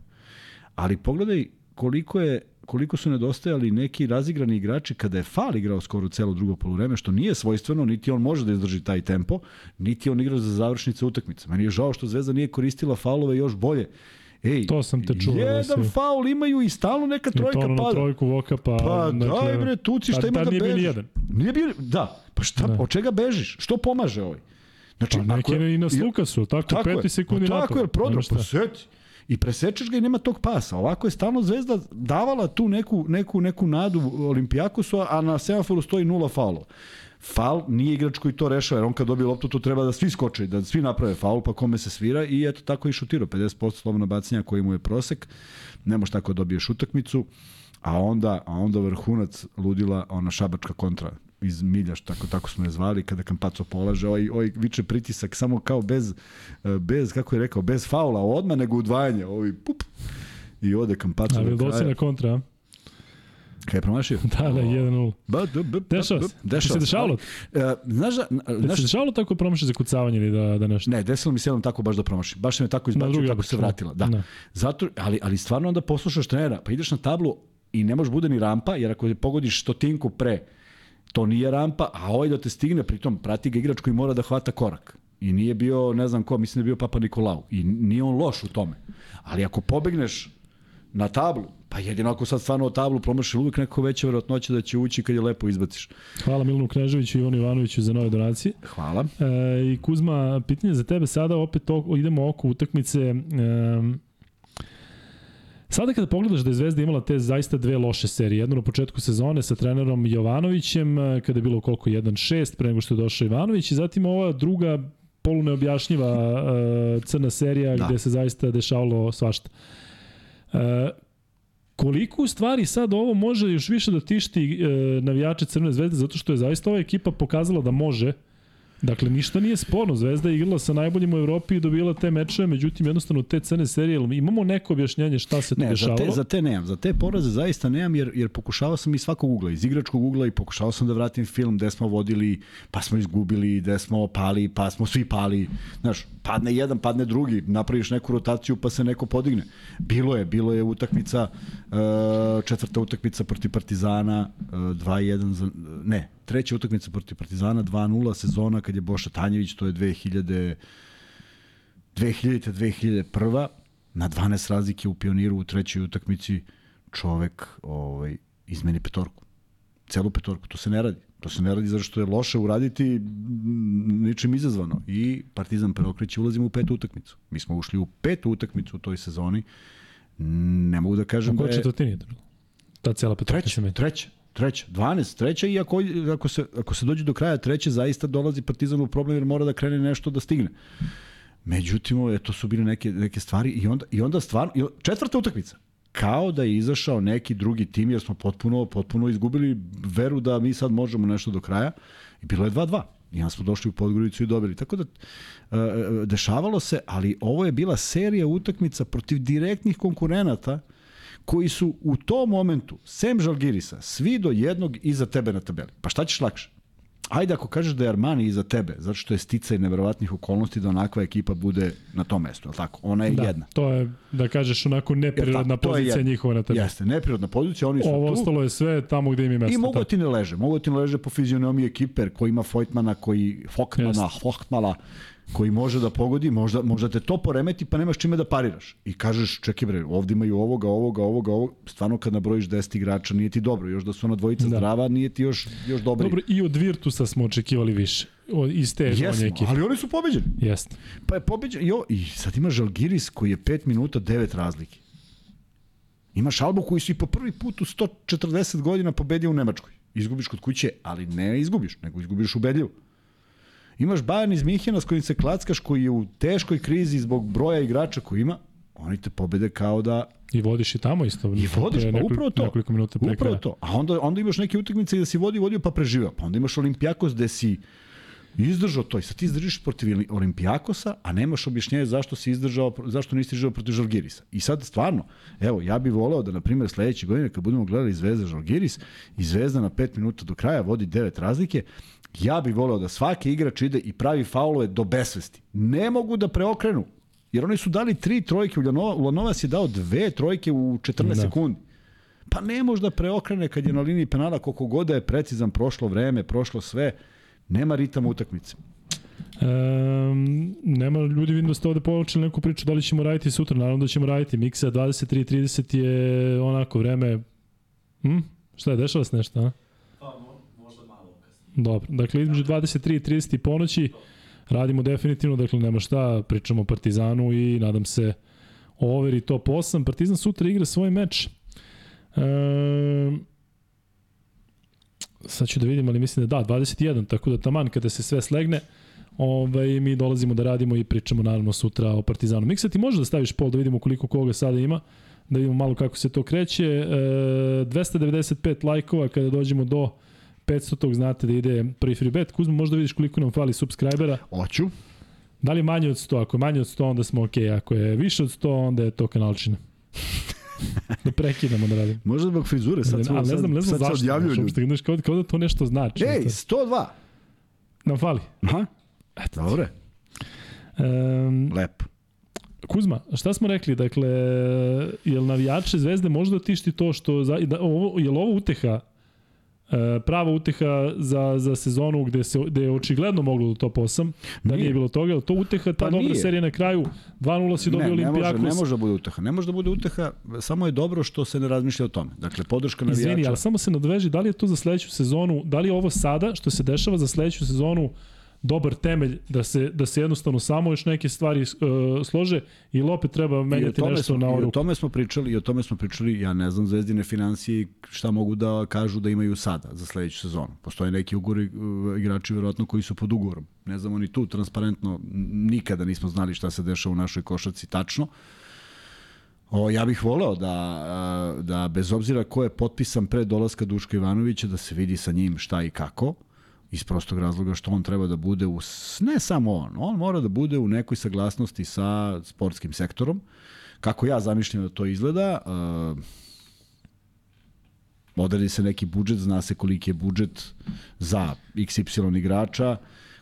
Ali pogledaj koliko je koliko su nedostajali neki razigrani igrači kada je Fal igrao skoro celo drugo polovreme, što nije svojstveno, niti on može da izdrži taj tempo, niti on igrao za završnice utakmice. Meni je žao što Zvezda nije koristila faulove još bolje. Ej, To sam te čuo da Jedan si- faul imaju i stalno neka trojka ono na pada. trojku Voka, pa... Pa daj bre, tuci, šta tad- ima da nije bio bežiš? nijedan. Nije bio, da, pa šta, Da. od čega bežiš? Što pomaže ovaj? Znači, Pa neki je- i na Lukasu, tako, Tako peti je, sekundi pa Tako je, šta. pa seti. I presečeš ga i nema tog pasa. Ovako je stalno Zvezda davala tu neku, neku, neku nadu Olimpijakosu, a na semaforu stoji nula faulova. Faul nije igrač koji to rešava, jer on kad dobije loptu, to treba da svi skoče, da svi naprave faul, pa kome se svira i eto tako i šutirao. 50% slobodno bacanja koji mu je prosek, ne možeš tako da dobiješ utakmicu, a onda, a onda vrhunac ludila ona šabačka kontra iz milja, što tako, tako smo je zvali, kada Kampaco polaže, ovaj, ovaj viče pritisak samo kao bez, e, bez, kako je rekao, bez faula odmah, nego udvajanje, ovaj pup, i ode Kampaco A do Vildosi kraja. na kontra? Kaj je promašio? Da, da, 1-0. Ba, da, ba, Dešava se. Dešava Se dešavalo? E, znaš, da, znaš, se dešavalo tako promaši za kucavanje ili da, da nešto? Ne, desilo mi se jednom tako baš da promaši. Baš se me tako izbacio, drugi tako se vratila. Da. Da. Zato, ali, ali stvarno onda poslušaš trenera, pa ideš na tablu i ne može bude ni rampa, jer ako je pogodiš stotinku pre, to nije rampa, a ovaj da te stigne, pritom prati ga igrač koji mora da hvata korak. I nije bio, ne znam ko, mislim da je bio Papa Nikolau. I nije on loš u tome. Ali ako pobegneš na tablu, pa jedino ako sad stvarno o tablu promašiš uvijek neko veća verovatnoća da će ući kad je lepo izbaciš. Hvala Milanu Kneževiću i Ivanu Ivanoviću za nove donacije. Hvala. E, I Kuzma, pitanje za tebe sada, opet oko, idemo oko utakmice. E, sada kada pogledaš da je Zvezda imala te zaista dve loše serije, jednu na početku sezone sa trenerom Jovanovićem, e, kada je bilo koliko 1-6 pre nego što je došao Ivanović i zatim ova druga poluneobjašnjiva e, crna serija Da. gde se zaista dešavalo svašta. E, koliko u stvari sad ovo može još više da tišti e, navijače Crvene zvezde zato što je zaista ova ekipa pokazala da može Dakle, ništa nije sporno. Zvezda je igrala sa najboljim u Evropi i dobila te mečeve, međutim, jednostavno te crne serije, imamo neko objašnjenje šta se tu Ne, za dešavalo? te, za te nemam. Za te poraze zaista nemam, jer, jer pokušavao sam iz svakog ugla, iz igračkog ugla i pokušavao sam da vratim film gde smo vodili, pa smo izgubili, gde smo pali, pa smo svi pali. Znaš, padne jedan, padne drugi, napraviš neku rotaciju pa se neko podigne. Bilo je, bilo je utakmica, uh, četvrta utakmica protiv Partizana, uh, 2-1, za, ne, treća utakmica protiv Partizana, 2-0 sezona kad je Boša Tanjević, to je 2000 2000. 2001. na 12 razlike u pioniru u trećoj utakmici čovek ovaj, izmeni petorku. Celu petorku. To se ne radi. To se ne radi zato što je loše uraditi ničim izazvano. I Partizan preokreće, ulazimo u petu utakmicu. Mi smo ušli u petu utakmicu u toj sezoni. Ne mogu da kažem U da kojoj je... četvrtini je to bilo? Ta cijela petorka se Treća, menja. treća, treća, 12, treća i ako, ako, se, ako se dođe do kraja treće, zaista dolazi Partizan u problem jer mora da krene nešto da stigne. Međutim, to su bile neke, neke stvari i onda, i onda stvarno, i četvrta utakmica, kao da je izašao neki drugi tim jer smo potpuno, potpuno izgubili veru da mi sad možemo nešto do kraja i bilo je 2-2. I onda smo došli u Podgoricu i dobili. Tako da, e, e, dešavalo se, ali ovo je bila serija utakmica protiv direktnih konkurenata koji su u tom momentu, sem Žalgirisa, svi do jednog iza tebe na tabeli. Pa šta ćeš lakše? Ajde ako kažeš da je Armani iza tebe, zato što je sticaj neverovatnih okolnosti da onakva ekipa bude na tom mestu, je li tako? Ona je Da, jedna. to je, da kažeš, onako neprirodna tako? Je pozicija jedna. njihova na tebi. Jeste, neprirodna pozicija, oni su Ovo tu. ostalo je sve tamo gde im je mesto. I mogu ti ne leže. Mogu ti ne leže po fizionomiji ekiper koji ima Fojtmana, koji Fokmana, Jeste. Koji može da pogodi, možda, možda te to poremeti pa nemaš čime da pariraš. I kažeš, čekaj bre, ovde imaju ovoga, ovoga, ovoga, ovoga. Stvarno kad nabrojiš 10 igrača nije ti dobro. Još da su ona dvojica Da. zdrava, nije ti još, još dobro. Dobro, i od Virtusa smo očekivali više. Od, iz te Jesmo, ekipe. ali oni su pobeđeni. Jeste. Pa je pobeđen, jo, i sad ima Žalgiris koji je 5 minuta 9 razlike. Imaš Albu koji si po prvi put u 140 godina pobedio u Nemačkoj. Izgubiš kod kuće, ali ne izgubiš, nego izgubiš ubedljivo. Imaš Bayern iz Mihena s kojim se klackaš, koji je u teškoj krizi zbog broja igrača koji ima, oni te pobede kao da I vodiš i tamo isto. I vodiš, pa upravo to. Nekoliko minuta pre Upravo to. A onda, onda imaš neke utakmice gde si vodi, vodio pa preživao. Pa onda imaš Olimpijakos gde si izdržao to i sad ti izdržiš protiv Olimpijakosa, a nemaš objašnjenje zašto si izdržao, zašto nisi izdržao protiv Žalgirisa. I sad stvarno, evo, ja bih voleo da, na primjer, sledeće godine kad budemo gledali Zvezda Žalgiris i Zvezda na 5 minuta do kraja vodi 9 razlike, ja bih voleo da svaki igrač ide i pravi faulove do besvesti. Ne mogu da preokrenu, jer oni su dali tri trojke, Ulanova, Ulanovas je dao dve trojke u 14 Da. sekundi. Pa ne može da preokrene kad je na liniji penala koliko god da je precizan prošlo vreme, prošlo sve, nema ritam utakmice. Um, nema ljudi vidim da ste ovde počeli neku priču da li ćemo raditi sutra, naravno da ćemo raditi. Miksa 23.30 je onako vreme... Hm? Šta je, dešava se nešto, a? Pa mo, možda malo kasnije. Dobro, dakle između 23 i 30 i ponoći radimo definitivno, dakle nema šta, pričamo o Partizanu i nadam se overi top 8. Partizan sutra igra svoj meč. Um, sad ću da vidim, ali mislim da da, 21, tako da taman kada se sve slegne, ovaj, mi dolazimo da radimo i pričamo naravno sutra o Partizanu. Miksa, ti može da staviš pol da vidimo koliko koga sada ima, da vidimo malo kako se to kreće. E, 295 lajkova kada dođemo do 500 tog znate da ide prvi free bet. Kuzmo, možda vidiš koliko nam fali subscribera. Hoću. Da li je manje od 100? Ako je manje od 100, onda smo ok. Ako je više od 100, onda je to kanalčina. da prekidamo da radimo. Možda zbog frizure, sad, Ali ne znam, ne znam sad se zašto. odjavljuju Znaš, ljudi. uopšte, znaš, kao, kao da to nešto znači. Ej, To- 102! Nam fali. Aha, Eto. dobre, Um, lepo. Kuzma, šta smo rekli? Dakle, jel navijače Zvezde možda tišti to što... Za, da, ovo, jel ovo uteha prava uteha za, za sezonu gde, se, gde je očigledno moglo do top 8, da nije, Nije. bilo toga, jel to uteha, ta Pa dobra nije. serija na kraju, 2-0 si dobio ne, ne Olimpijakos. ne može da bude uteha. Ne može da bude uteha, samo je dobro što se ne razmišlja o tome. Dakle, podrška navijača. Izvini, ali samo se nadveži, da li je to za sledeću sezonu, da li je ovo sada, što se dešava za sledeću sezonu, dobar temelj da se, da se jednostavno samo još neke stvari uh, slože ili opet treba I menjati nešto smo, na i o tome smo pričali, i o tome smo pričali, ja ne znam zvezdine financije i šta mogu da kažu da imaju sada za sledeću sezonu. Postoje neki ugori, uh, igrači verovatno koji su pod ugovorom. Ne znamo ni tu transparentno, nikada nismo znali šta se dešava u našoj košarci tačno. O, ja bih voleo da, a, da bez obzira ko je potpisan pre dolaska Duška Ivanovića, da se vidi sa njim šta i kako, iz prostog razloga što on treba da bude, u, ne samo on, on mora da bude u nekoj saglasnosti sa sportskim sektorom. Kako ja zamišljam da to izgleda, a, odredi se neki budžet, zna se koliki je budžet za XY igrača,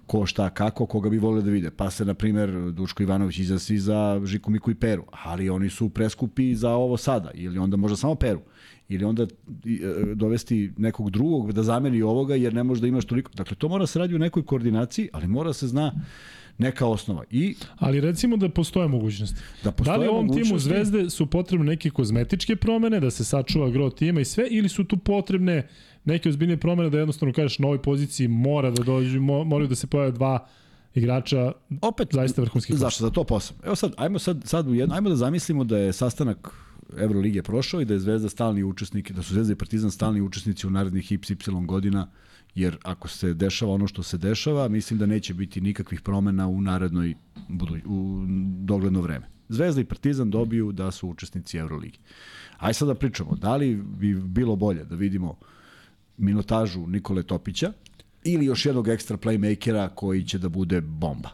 ko šta kako, koga bi volio da vide. Pa se, na primer, Duško Ivanović izasi za Žiku Miku i Peru, ali oni su preskupi za ovo sada, ili onda možda samo Peru, ili onda e, dovesti nekog drugog da zameni ovoga, jer ne može da imaš toliko. Dakle, to mora se radi u nekoj koordinaciji, ali mora se zna neka osnova. I Ali recimo da postoje mogućnosti. da postoje Da li ovom timu mogućnosti- Zvezde su potrebne neke kozmetičke promene, da se sačuva gro tima i sve, ili su tu potrebne neke ozbiljne promene da jednostavno kažeš na ovoj poziciji mora da dođu, mo, moraju da se pojave dva igrača opet zaista vrhunskih Zašto? Za to posao. Evo sad, ajmo sad, sad u jedno, ajmo da zamislimo da je sastanak Evrolige prošao i da je Zvezda stalni učesnik, da su Zvezda i Partizan stalni učesnici u narednih XY godina, jer ako se dešava ono što se dešava, mislim da neće biti nikakvih promena u narednoj budu, u dogledno vreme. Zvezda i Partizan dobiju da su učesnici Evrolige. Aj sad da pričamo, da li bi bilo bolje da vidimo minutažu Nikole Topića ili još jednog ekstra playmakera koji će da bude bomba.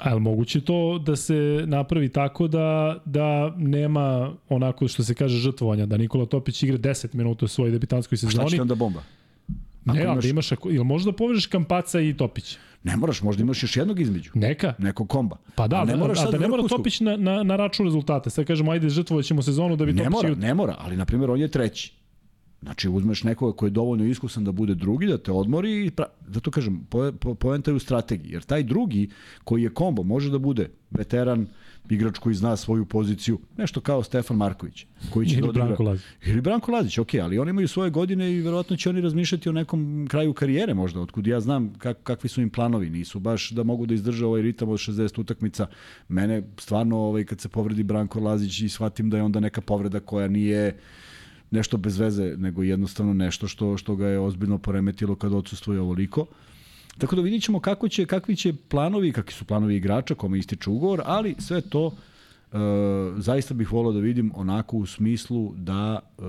A je li moguće to da se napravi tako da, da nema onako što se kaže žrtvovanja, da Nikola Topić igra 10 minuta u svojoj debitanskoj Šta će sezoni? onda bomba? Ne, ali imaš- da imaš, ako, ili možda povežeš Kampaca i Topić? Ne moraš, možda imaš još jednog između. Neka. Nekog komba. Pa da, A ne moraš a da ne mora. Topić na, na, na račun rezultata. Sad kažemo, ajde, žrtvovat ćemo sezonu da bi Ne Topić mora, igrao ne mora, ali na primjer on je treći. Znači uzmeš nekoga koji je dovoljno iskusan da bude drugi, da te odmori i pra... zato kažem, po, po, poenta je u strategiji. Jer taj drugi koji je kombo može da bude veteran, igrač koji zna svoju poziciju, nešto kao Stefan Marković, koji će Ili da. Branko Lazić. Ili Branko Lazić, ok, ali oni imaju svoje godine i verovatno će oni razmišljati o nekom kraju karijere možda, otkud ja znam kak, kakvi su im planovi, nisu baš da mogu da izdrže ovaj ritam od 60 utakmica. Mene stvarno, ovaj, kad se povredi Branko Lazić i shvatim da je onda neka povreda koja nije nešto bez veze, nego jednostavno nešto što, što ga je ozbiljno poremetilo kad odsustuje ovoliko. Tako da vidit ćemo kako će, kakvi će planovi, kakvi su planovi igrača, kome ističe ugovor, ali sve to e, zaista bih volao da vidim onako u smislu da e,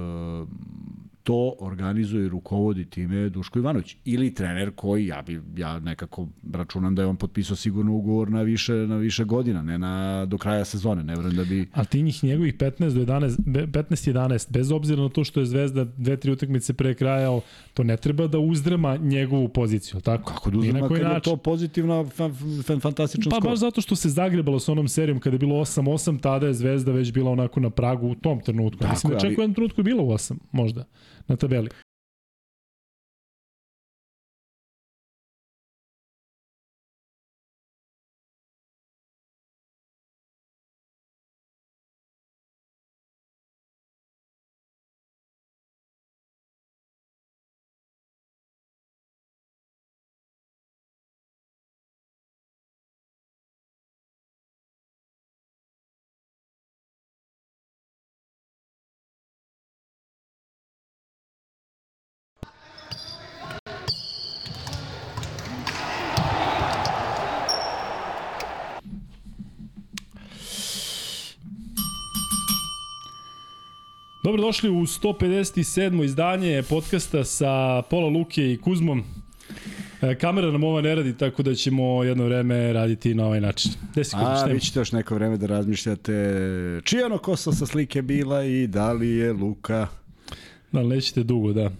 to organizuje i rukovodi time Duško Ivanović. Ili trener koji, ja, bi, ja nekako računam da je on potpisao sigurno ugovor na više, na više godina, ne na, do kraja sezone. Ne vrem da bi... Ali ti njih njegovih 15 do 11, 15-11, bez obzira na to što je Zvezda dve, tri utakmice pre kraja, to ne treba da uzdrma njegovu poziciju, tako? Kako da uzdrma kad je to pozitivna, fan, fan, fantastičan pa, skor? Baš zato što se zagrebalo sa onom serijom kada je bilo 8-8, tada je Zvezda već bila onako na pragu u tom trenutku. Tako, Mislim da čak u jednom trenutku je bilo 8, možda na tabeli. Dobrodošli u 157. izdanje podcasta sa Pola Luke i Kuzmom. E, kamera nam ova ne radi, tako da ćemo jedno vreme raditi na ovaj način. Gde si A, vi ćete još neko vreme da razmišljate čija ono kosa sa slike bila i da li je Luka... Da, nećete dugo, da.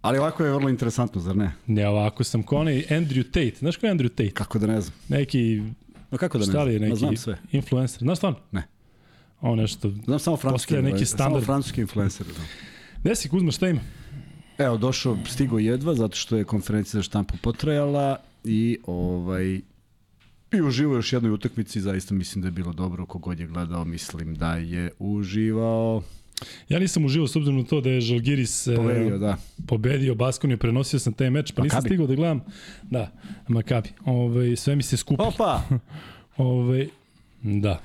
Ali ovako je vrlo interesantno, zar ne? Ne, ovako sam ko onaj Andrew Tate. Znaš ko je Andrew Tate? Kako da ne znam. Neki... No kako da ne znam? Neki Ma znam sve. influencer. Znaš stvarno? Ne. Ovo nešto... Znam samo francuski, neki standard. Samo francuski influencer. Da. Gde si Kuzma, šta ima? Evo, došao, stigo jedva, zato što je konferencija za štampu potrajala i ovaj I uživao još jednoj utakmici, zaista mislim da je bilo dobro, kogod je gledao, mislim da je uživao. Ja nisam uživao s obzirom na to da je Žalgiris e, pobedio, da. pobedio Baskoniju, prenosio sam taj meč, pa Makabi. nisam stigao da gledam. Da, Makabi. Ove, ovaj, sve mi se skupi. Opa! Ove, ovaj, da.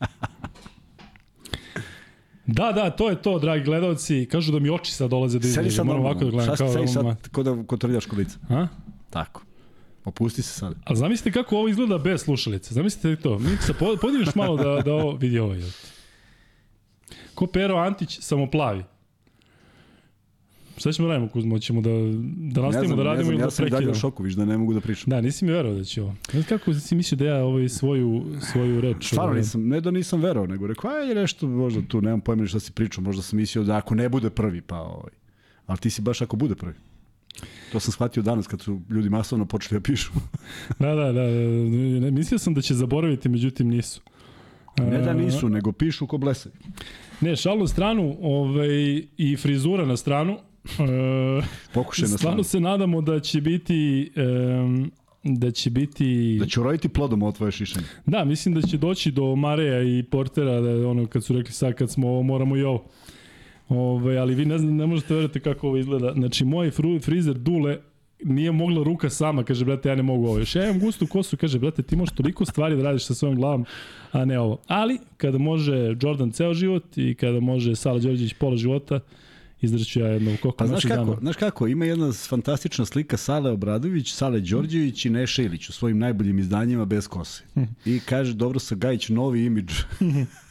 Da, da, to je to, dragi gledalci. Kažu da mi oči sad dolaze da izgledaju. Moram ovako da gledam. Šta kao sad, kod da kontroliraš kolica? A? Tako. Opusti se sad. A zamislite kako ovo izgleda bez slušalice. Zamislite to. Miksa, podiješ malo da, da ovo vidi ovo. Ko Pero Antić, samo plavi. Šta ćemo radimo, Kuzmo? Ćemo da, da nastavimo da radimo ili da prekidamo? Ja sam dalje u šoku, viš da ne mogu da pričam. Da, nisi mi verovao da će ovo. Znaš kako si mislio da ja ovaj svoju, svoju reč... Stvarno ovaj... nisam, ne da nisam verovao, nego rekao, aj nešto možda tu, nemam pojma šta si pričao, možda sam mislio da ako ne bude prvi, pa ovaj. Ali ti si baš ako bude prvi. To sam shvatio danas kad su ljudi masovno počeli da pišu. da, da, da, da. Mislio sam da će zaboraviti, međutim nisu. Ne da nisu, nego pišu ko blesavi. Ne, šalu stranu ovaj, i frizura na stranu. E, Pokušaj na Stvarno se nadamo da će biti um, da će biti... Da će uroditi plodom ovo tvoje šišanje. Da, mislim da će doći do Mareja i Portera, da ono kad su rekli sad kad smo ovo, moramo i ovo. Ove, ali vi ne, znam, ne možete verati kako ovo izgleda. Znači, moj fru, frizer Dule nije mogla ruka sama, kaže, brate, ja ne mogu ovo. Još ja imam gustu kosu, kaže, brate, ti možeš toliko stvari da radiš sa svojom glavom, a ne ovo. Ali, kada može Jordan ceo život i kada može Sala Đorđević pola života, izdrću ja jedno koliko pa, znaš kako, dana. znaš kako, ima jedna fantastična slika Sale Obradović, Sale Đorđević i Neša Ilić u svojim najboljim izdanjima bez kose. Mhm. I kaže, dobro sa Gajić, novi imidž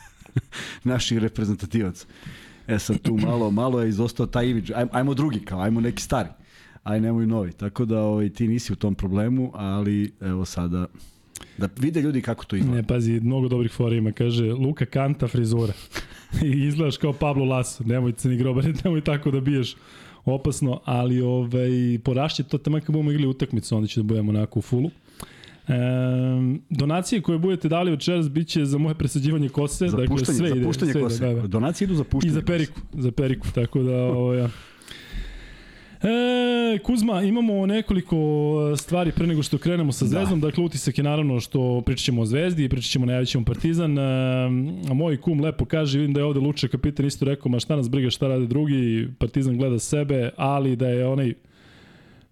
naših reprezentativaca. E sad tu malo, malo je izostao taj imidž. Ajmo, ajmo drugi kao, ajmo neki stari. Aj nemoj novi. Tako da ovaj, ti nisi u tom problemu, ali evo sada Da vide ljudi kako to izgleda. Ne, pazi, mnogo dobrih fora ima. Kaže, Luka Kanta frizura. I izgledaš kao Pablo Laso. Nemoj ceni grobare, nemoj tako da biješ opasno, ali ovaj, porašće to tamo kad budemo igli utakmicu, onda će da budemo onako u fulu. E, donacije koje budete dali večeras biće za moje presađivanje kose, za dakle puštanje, sve za ide, puštanje sve kose. Da, da. Donacije idu za puštanje. I za periku, za periku, tako da ovaj, E, Kuzma, imamo nekoliko e, stvari pre nego što krenemo sa da. Zvezdom. Da. Dakle, utisak je naravno što pričat ćemo o Zvezdi, pričat ćemo, najavit ćemo Partizan. E, a moj kum lepo kaže, vidim da je ovde Luče kapitan isto rekao, ma šta nas briga šta rade drugi, Partizan gleda sebe, ali da je onaj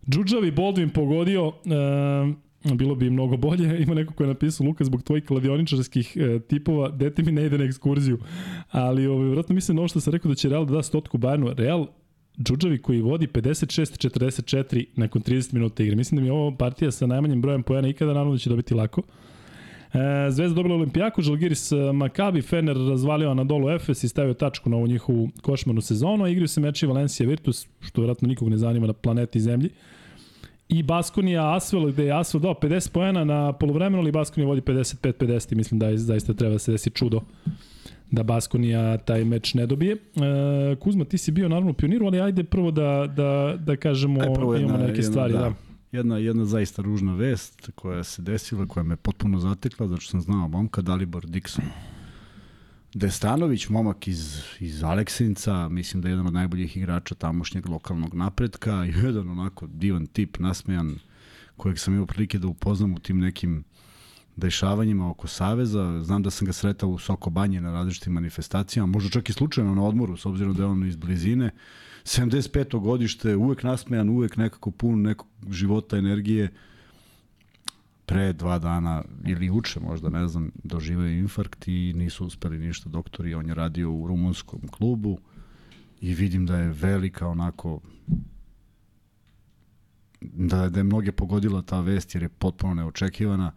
Džuđavi Boldvin pogodio, e, bilo bi mnogo bolje. Ima neko ko je napisao, Luka, zbog tvojih kladioničarskih e, tipova, dete mi ne ide na ekskurziju. Ali, ovaj, vratno mislim na ovo što sam rekao da će Real da da stotku Bayernu. Real Džuđavi koji vodi 56-44 nakon 30 minuta igre. Mislim da mi je ovo partija sa najmanjim brojem pojena ikada, naravno da će dobiti lako. E, Zvezda dobila Olimpijaku, Žalgiris e, Makabi, Fener razvalio na dolu Efes i stavio tačku na ovu njihovu košmarnu sezonu. Igraju se meči Valencija Virtus, što vjerojatno nikog ne zanima na planeti Zemlji. I Baskonija Asvel, gde je Asvel dao 50 pojena na polovremenu, ali Baskonija vodi 55-50 mislim da je, zaista treba da se desi čudo da Baskonija taj meč ne dobije. E, Kuzma, ti si bio naravno pioniru, ali ajde prvo da, da, da kažemo, Aj, prvo jedna, imamo neke jedna, stvari. Da. da. Jedna, jedna zaista ružna vest koja se desila, koja me potpuno zatekla, zato što sam znao momka Dalibor Dixon. Destanović, momak iz, iz Aleksinca, mislim da je jedan od najboljih igrača tamošnjeg lokalnog napretka, jedan onako divan tip, nasmejan, kojeg sam imao prilike da upoznam u tim nekim dešavanjima oko Saveza. Znam da sam ga sretao u Soko Banje na različitim manifestacijama, možda čak i slučajno na odmoru, s obzirom da je on iz blizine. 75. godište, uvek nasmejan, uvek nekako pun nekog života, energije. Pre dva dana, ili uče možda, ne znam, doživao infarkt i nisu uspeli ništa doktori. On je radio u rumunskom klubu i vidim da je velika onako da, da je mnoge pogodila ta vest jer je potpuno neočekivana.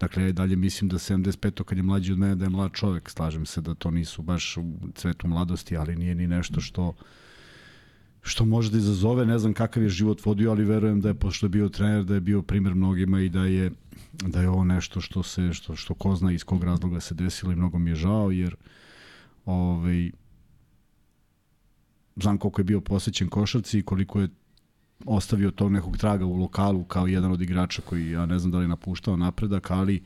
Dakle, ja dalje mislim da 75. kad je mlađi od mene da je mlad čovek. Slažem se da to nisu baš u cvetu mladosti, ali nije ni nešto što što može da izazove, ne znam kakav je život vodio, ali verujem da je pošto je bio trener, da je bio primer mnogima i da je da je ovo nešto što se što što ko zna iz kog razloga se desilo i mnogo mi je žao jer ovaj znam koliko je bio posećen košarci i koliko je ostavio tog nekog traga u lokalu kao jedan od igrača koji, ja ne znam da li napuštao napredak, ali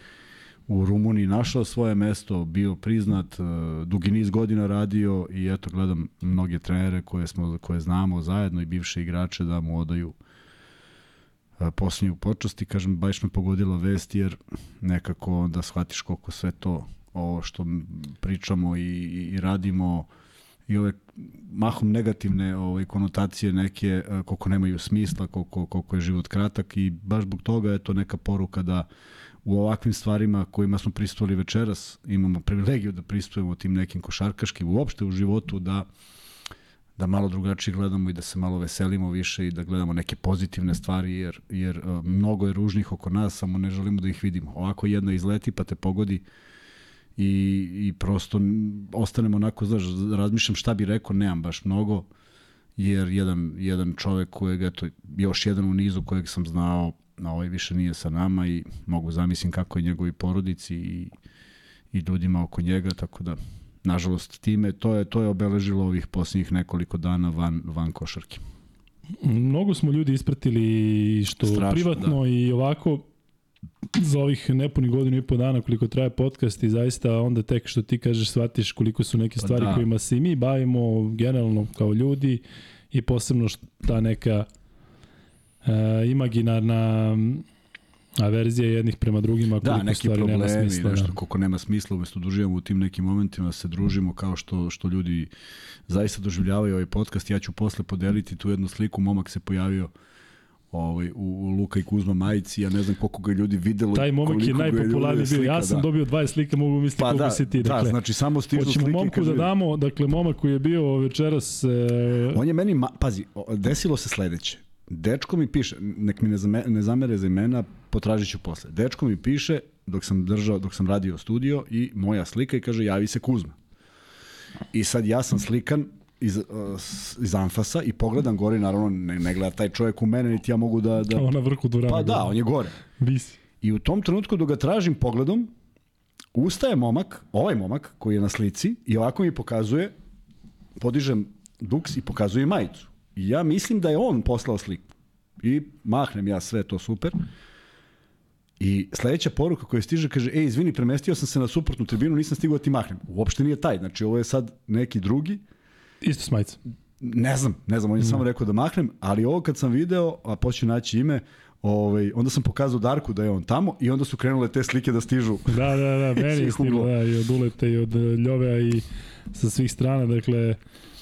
u Rumuniji našao svoje mesto, bio priznat, e, dugi niz godina radio i eto gledam mnoge trenere koje, smo, koje znamo zajedno i bivše igrače da mu odaju e, posljednju počasti. Kažem, baš me pogodila vest jer nekako onda shvatiš koliko sve to ovo što pričamo i, i radimo i ove mahom negativne ovaj, konotacije neke, e, koliko nemaju smisla, koliko, koliko je život kratak i baš zbog toga je to neka poruka da u ovakvim stvarima kojima smo pristovali večeras, imamo privilegiju da pristujemo tim nekim košarkaškim, uopšte u životu, da da malo drugačije gledamo i da se malo veselimo više i da gledamo neke pozitivne stvari, jer, jer e, mnogo je ružnih oko nas, samo ne želimo da ih vidimo. Ovako jedna izleti pa te pogodi, i, i prosto ostanemo onako, znaš, razmišljam šta bi rekao, nemam baš mnogo, jer jedan, jedan čovek kojeg, eto, još jedan u nizu kojeg sam znao, na ovaj više nije sa nama i mogu zamislim kako je njegovi porodici i, i ljudima oko njega, tako da, nažalost, time, to je, to je obeležilo ovih posljednjih nekoliko dana van, van košarke. Mnogo smo ljudi ispratili što Strašno, privatno da. i ovako za ovih nepuni godinu i po dana koliko traje podcast i zaista onda tek što ti kažeš shvatiš koliko su neke pa stvari da. kojima se i mi bavimo generalno kao ljudi i posebno ta neka uh, imaginarna averzija jednih prema drugima da, koliko da, neki stvari problemi, nema smisla. Nešto, da. koliko nema smisla, umesto uživamo u tim nekim momentima, se družimo kao što, što ljudi zaista doživljavaju ovaj podcast. Ja ću posle podeliti tu jednu sliku, momak se pojavio uh, ovaj, u Luka i Kuzma majici, ja ne znam koliko ga ljudi videlo. Taj momak je najpopularniji bio. Ja sam da. dobio 20 slika, mogu misliti pa koliko da, si ti. Da, dakle, da, znači samo stižu slike. Hoćemo momku da damo, dakle, momak koji je bio večeras... E... On je meni, ma, pazi, desilo se sledeće. Dečko mi piše, nek mi ne, zame, ne zamere za imena, potražit ću posle. Dečko mi piše, dok sam držao, dok sam radio studio i moja slika i kaže, javi se Kuzma. I sad ja sam slikan iz, uh, iz Anfasa i pogledam gore, naravno ne, ne gleda taj čovjek u mene, niti ja mogu da... da... Kao na vrhu durana. Pa da, on je gore. Visi. I u tom trenutku dok ga tražim pogledom, ustaje momak, ovaj momak koji je na slici i ovako mi pokazuje, podižem duks i pokazuje majicu. I ja mislim da je on poslao sliku. I mahnem ja sve to super. I sledeća poruka koja stiže kaže, ej, izvini, premestio sam se na suprotnu tribinu, nisam stigao da ti mahnem. Uopšte nije taj, znači ovo je sad neki drugi. Isto s majica. Ne znam, ne znam, on je mm. samo rekao da mahnem, ali ovo kad sam video, a poću naći ime, Ovaj, onda sam pokazao Darku da je on tamo i onda su krenule te slike da stižu. Da, da, da, meni je stiglo, da, i od Uleta i od Ljovea i sa svih strana, dakle,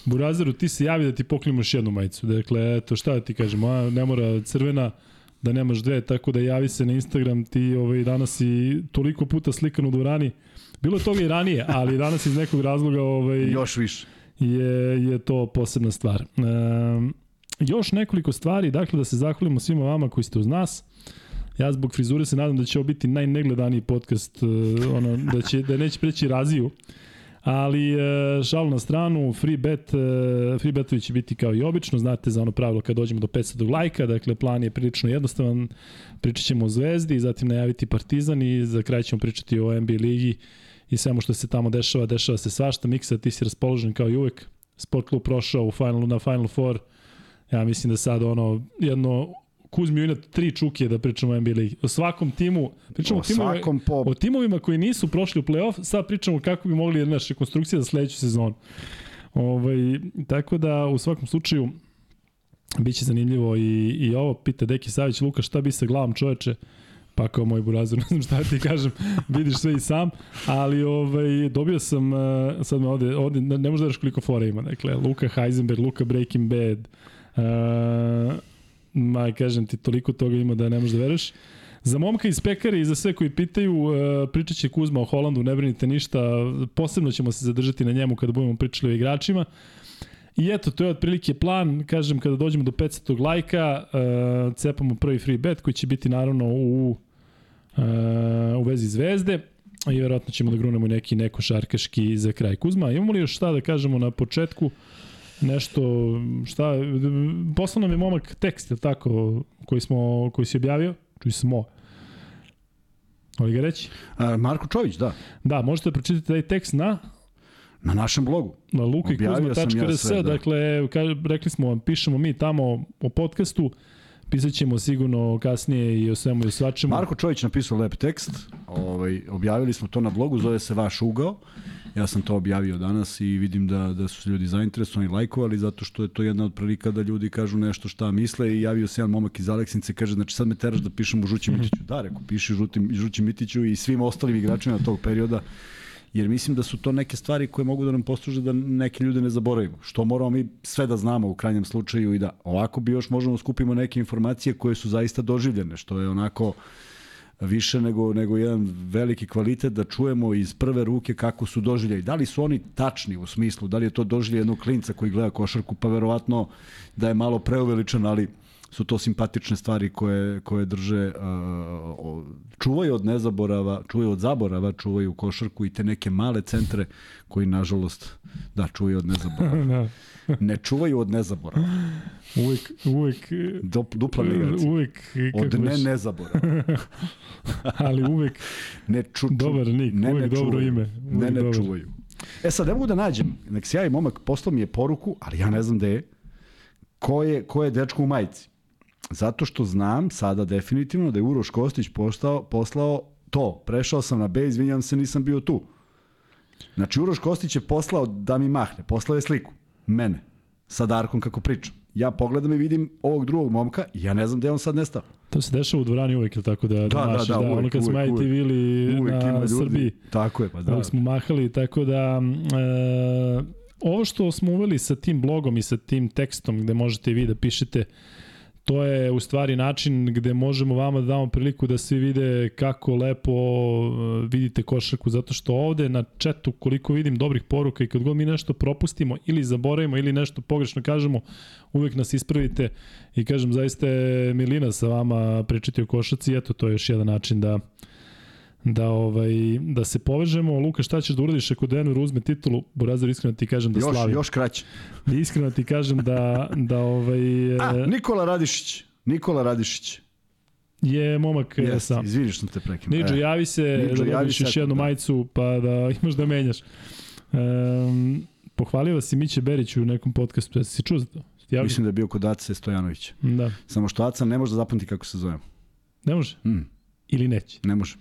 Burazeru, ti se javi da ti poklimaš jednu majicu, dakle, eto, šta da ti kažem, a, ne mora crvena, da nemaš dve, tako da javi se na Instagram, ti ovaj, danas i toliko puta slikan u dvorani, bilo je toga i ranije, ali danas iz nekog razloga ovaj, Još više. Je, je to posebna stvar. E, još nekoliko stvari, dakle da se zahvalimo svima vama koji ste uz nas. Ja zbog frizure se nadam da će ovo biti najnegledaniji podcast, e, ono, da, će, da neće preći raziju. Ali e, šal na stranu, free bet, e, free betovi će biti kao i obično, znate za ono pravilo kad dođemo do 500 lajka, dakle plan je prilično jednostavan, pričat ćemo o Zvezdi, zatim najaviti Partizan i za kraj ćemo pričati o NBA ligi i svemu što se tamo dešava, dešava se svašta. Miksa, ti si raspoložen kao i uvek. Sport klub prošao u finalu, na Final Four. Ja mislim da sad ono, jedno Kuzmi Inat tri čuke da pričamo o NBA ligi. O svakom timu, pričamo O o, timovima, svakom po... o timovima koji nisu prošli u play-off, sad pričamo kako bi mogli naša rekonstrukcija za sledeću sezonu. Ovaj, tako da u svakom slučaju biće zanimljivo i, i ovo pita Deki Savić, Luka šta bi sa glavom čoveče? Pa kao moj burazir, ne znam šta ti kažem, vidiš sve i sam, ali ovaj, dobio sam, uh, sad me ovde, ovde ne, ne možeš da veraš koliko fora ima, dakle, Luka Heisenberg, Luka Breaking Bad, uh, ma kažem ti, toliko toga ima da ne možeš da veruješ. Za momka iz pekare i za sve koji pitaju, uh, pričat će Kuzma o Holandu, ne brinite ništa, posebno ćemo se zadržati na njemu kada budemo pričali o igračima. I eto, to je otprilike plan, kažem, kada dođemo do 500 lajka, cepamo prvi free bet koji će biti naravno u, u vezi zvezde i vjerojatno ćemo da grunemo neki neko šarkaški za kraj. Kuzma, imamo li još šta da kažemo na početku? Nešto, šta, poslao nam je momak tekst, je tako, koji, smo, koji si objavio? Čuj smo. Oli ga reći? A, Marko Čović, da. Da, možete pročitati taj tekst na Na našem blogu. na sam ja sve, da. dakle, ka, rekli smo vam, pišemo mi tamo o podcastu, pisat ćemo sigurno kasnije i o svemu i o svačemu. Marko Čović napisao lep tekst, ovaj, objavili smo to na blogu, zove se Vaš ugao. Ja sam to objavio danas i vidim da, da su se ljudi zainteresovani, lajkovali, zato što je to jedna od prilika da ljudi kažu nešto šta misle i javio se jedan momak iz Aleksince, kaže, znači sad me teraš da pišem u Žući Mitiću. Da, reko, piši Žutim, Žući Mitiću i svim ostalim igračima tog perioda, jer mislim da su to neke stvari koje mogu da nam posluže da neke ljude ne zaboravimo. Što moramo mi sve da znamo u krajnjem slučaju i da ovako bi još možemo da skupimo neke informacije koje su zaista doživljene, što je onako više nego, nego jedan veliki kvalitet da čujemo iz prve ruke kako su doživljaj. Da li su oni tačni u smislu, da li je to doživljaj jednog klinca koji gleda košarku, pa verovatno da je malo preuveličan, ali su to simpatične stvari koje, koje drže, uh, čuvaju od nezaborava, čuvaju od zaborava, čuvaju košarku i te neke male centre koji, nažalost, da, čuvaju od nezaborava. da. Ne čuvaju od nezaborava. Uvek, uvek, Dop, dupla negacija. uvek, Od ne nezaborava. ali uvek Ne ču, ču, Dobar nik, ne, uvek ne dobro čuvaju. ime, Ne, uvek ne dobar. čuvaju. E sad, ne mogu da nađem, nek se javi momak, poslao mi je poruku, ali ja ne znam gde je, ko je, ko je dečko u majici. Zato što znam sada definitivno da je Uroš Kostić postao, poslao to. Prešao sam na B, izvinjam se, nisam bio tu. Znači, Uroš Kostić je poslao da mi mahne, poslao je sliku. Mene. Sa Darkom kako pričam. Ja pogledam i vidim ovog drugog momka i ja ne znam gde on sad nestao. To se dešava u dvorani uvek, ili tako da, da, Da, da, mašiš, da, da, uvek, ono kad uvek, uvek. ili Uvek ima na ljudi. Srbiji, Tako je, pa da. uvek smo mahali, tako da e, ovo što smo uveli sa tim blogom i sa tim tekstom gde možete vi da pišete to je u stvari način gde možemo vama da damo priliku da svi vide kako lepo e, vidite košarku, zato što ovde na četu koliko vidim dobrih poruka i kad god mi nešto propustimo ili zaboravimo ili nešto pogrešno kažemo, uvek nas ispravite i kažem zaista je Milina sa vama pričati o košarci, eto to je još jedan način da da ovaj da se povežemo. Luka, šta ćeš da uradiš ako Denver uzme titulu? Burazir iskreno ti kažem da još, slavim. još kraće. Iskreno ti kažem da da ovaj A, e, Nikola Radišić. Nikola Radišić. je momak yes, Jeste, sam. izvini što te prekinuo. Niđo, E, javi se Niđo, da dobiš još jednu da. majicu pa da imaš da menjaš. Um, pohvalio vas i Miće Berić u nekom podcastu, jesi si čuo za to? Javio? Mislim da je bio kod Ace Stojanovića. Da. Samo što Aca ne može da zapamti kako se zovemo. Ne može? Mm, Ili neće? ne može.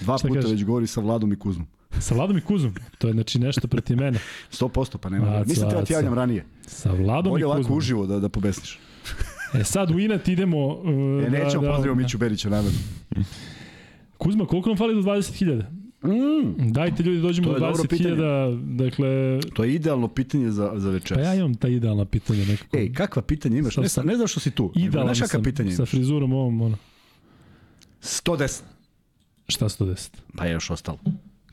Dva Šta puta kažeš? već govori sa Vladom i Kuzmom. Sa Vladom i Kuzom. To je znači nešto protiv mene. 100% pa nema. Aca, Nisam teo ti javljam ranije. Sa Vladom Bolje i ovako Kuzmom. uživo da, da pobesniš. E sad u inat idemo... Uh, E, nećemo da, pozdravimo Miću Berića namerno. Kuzma, koliko nam fali do 20.000? Mm, Dajte ljudi dođemo do je dobro 20.000, dakle, to je idealno pitanje za, za večeras. pa ja imam ta idealna pitanja nekako. Ej, kakva pitanja imaš? Sa- Ne, sa, ne znaš što si tu. nego Idealan Znaš kakva sam pitanja sa imaš? frizurom ovom, ono. 110. Šta 110? Pa je još ostalo.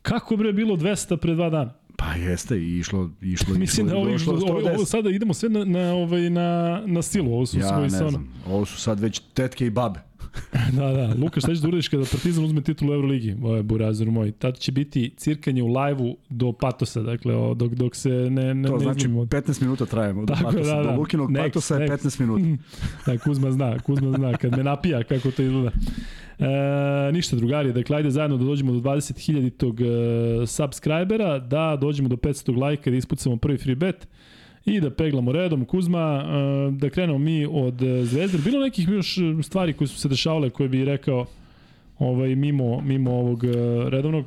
Kako bre bilo 200 pre dva dana? Pa jeste, išlo, išlo, Mislim da išlo, došlo do ovo, ovo 110. sada idemo sve na, na, ovaj, na, na silu, ovo su Ja svoji ne ono. znam, ovo su sad već tetke i babe. Da, da. Luka, šta ćeš da uradiš kada Partizan uzme titulu Euroligi? Ovo je burazir moj. Tad će biti cirkanje u lajvu do patosa, dakle, o, dok, dok se ne, ne, To ne znači izmimo. 15 minuta trajemo. Do, Tako patosa, da, da. do Lukinog Next, patosa je next. 15 minuta. Da, Kuzma zna, Kuzma zna, kad me napija kako to izgleda. E, ništa drugari, dakle ajde zajedno da dođemo do 20.000 tog e, subscribera, da dođemo do 500 lajka, da ispucamo prvi free bet i da peglamo redom. Kuzma, e, da krenemo mi od e, Zvezde. Bilo nekih još e, stvari koje su se dešavale koje bi rekao ovaj, mimo, mimo ovog redovnog?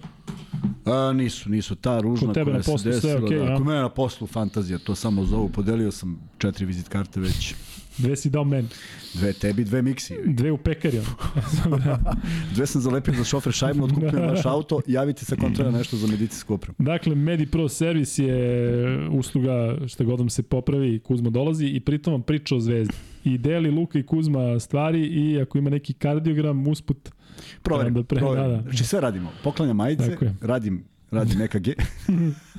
A, nisu, nisu. Ta ružna tebe koja na se poslu sve desila. okej, da, a? kod mene na poslu fantazija, to samo zovu. Podelio sam četiri vizit karte već. Dve si dao meni, Dve tebi, dve miksi. dve u pekari. Dve sam zalepio za šofer šajmu, otkupio naš auto, javite se kom treba nešto za medicinsku opremu. Dakle, MediPro servis je usluga šta god vam se popravi, Kuzma dolazi i pritom vam priča o zvezdi. I deli Luka i Kuzma stvari i ako ima neki kardiogram usput, Proverim, Da, pre- proverim. da, da. Znači sve radimo. Poklanjam majice, radim, radim EKG.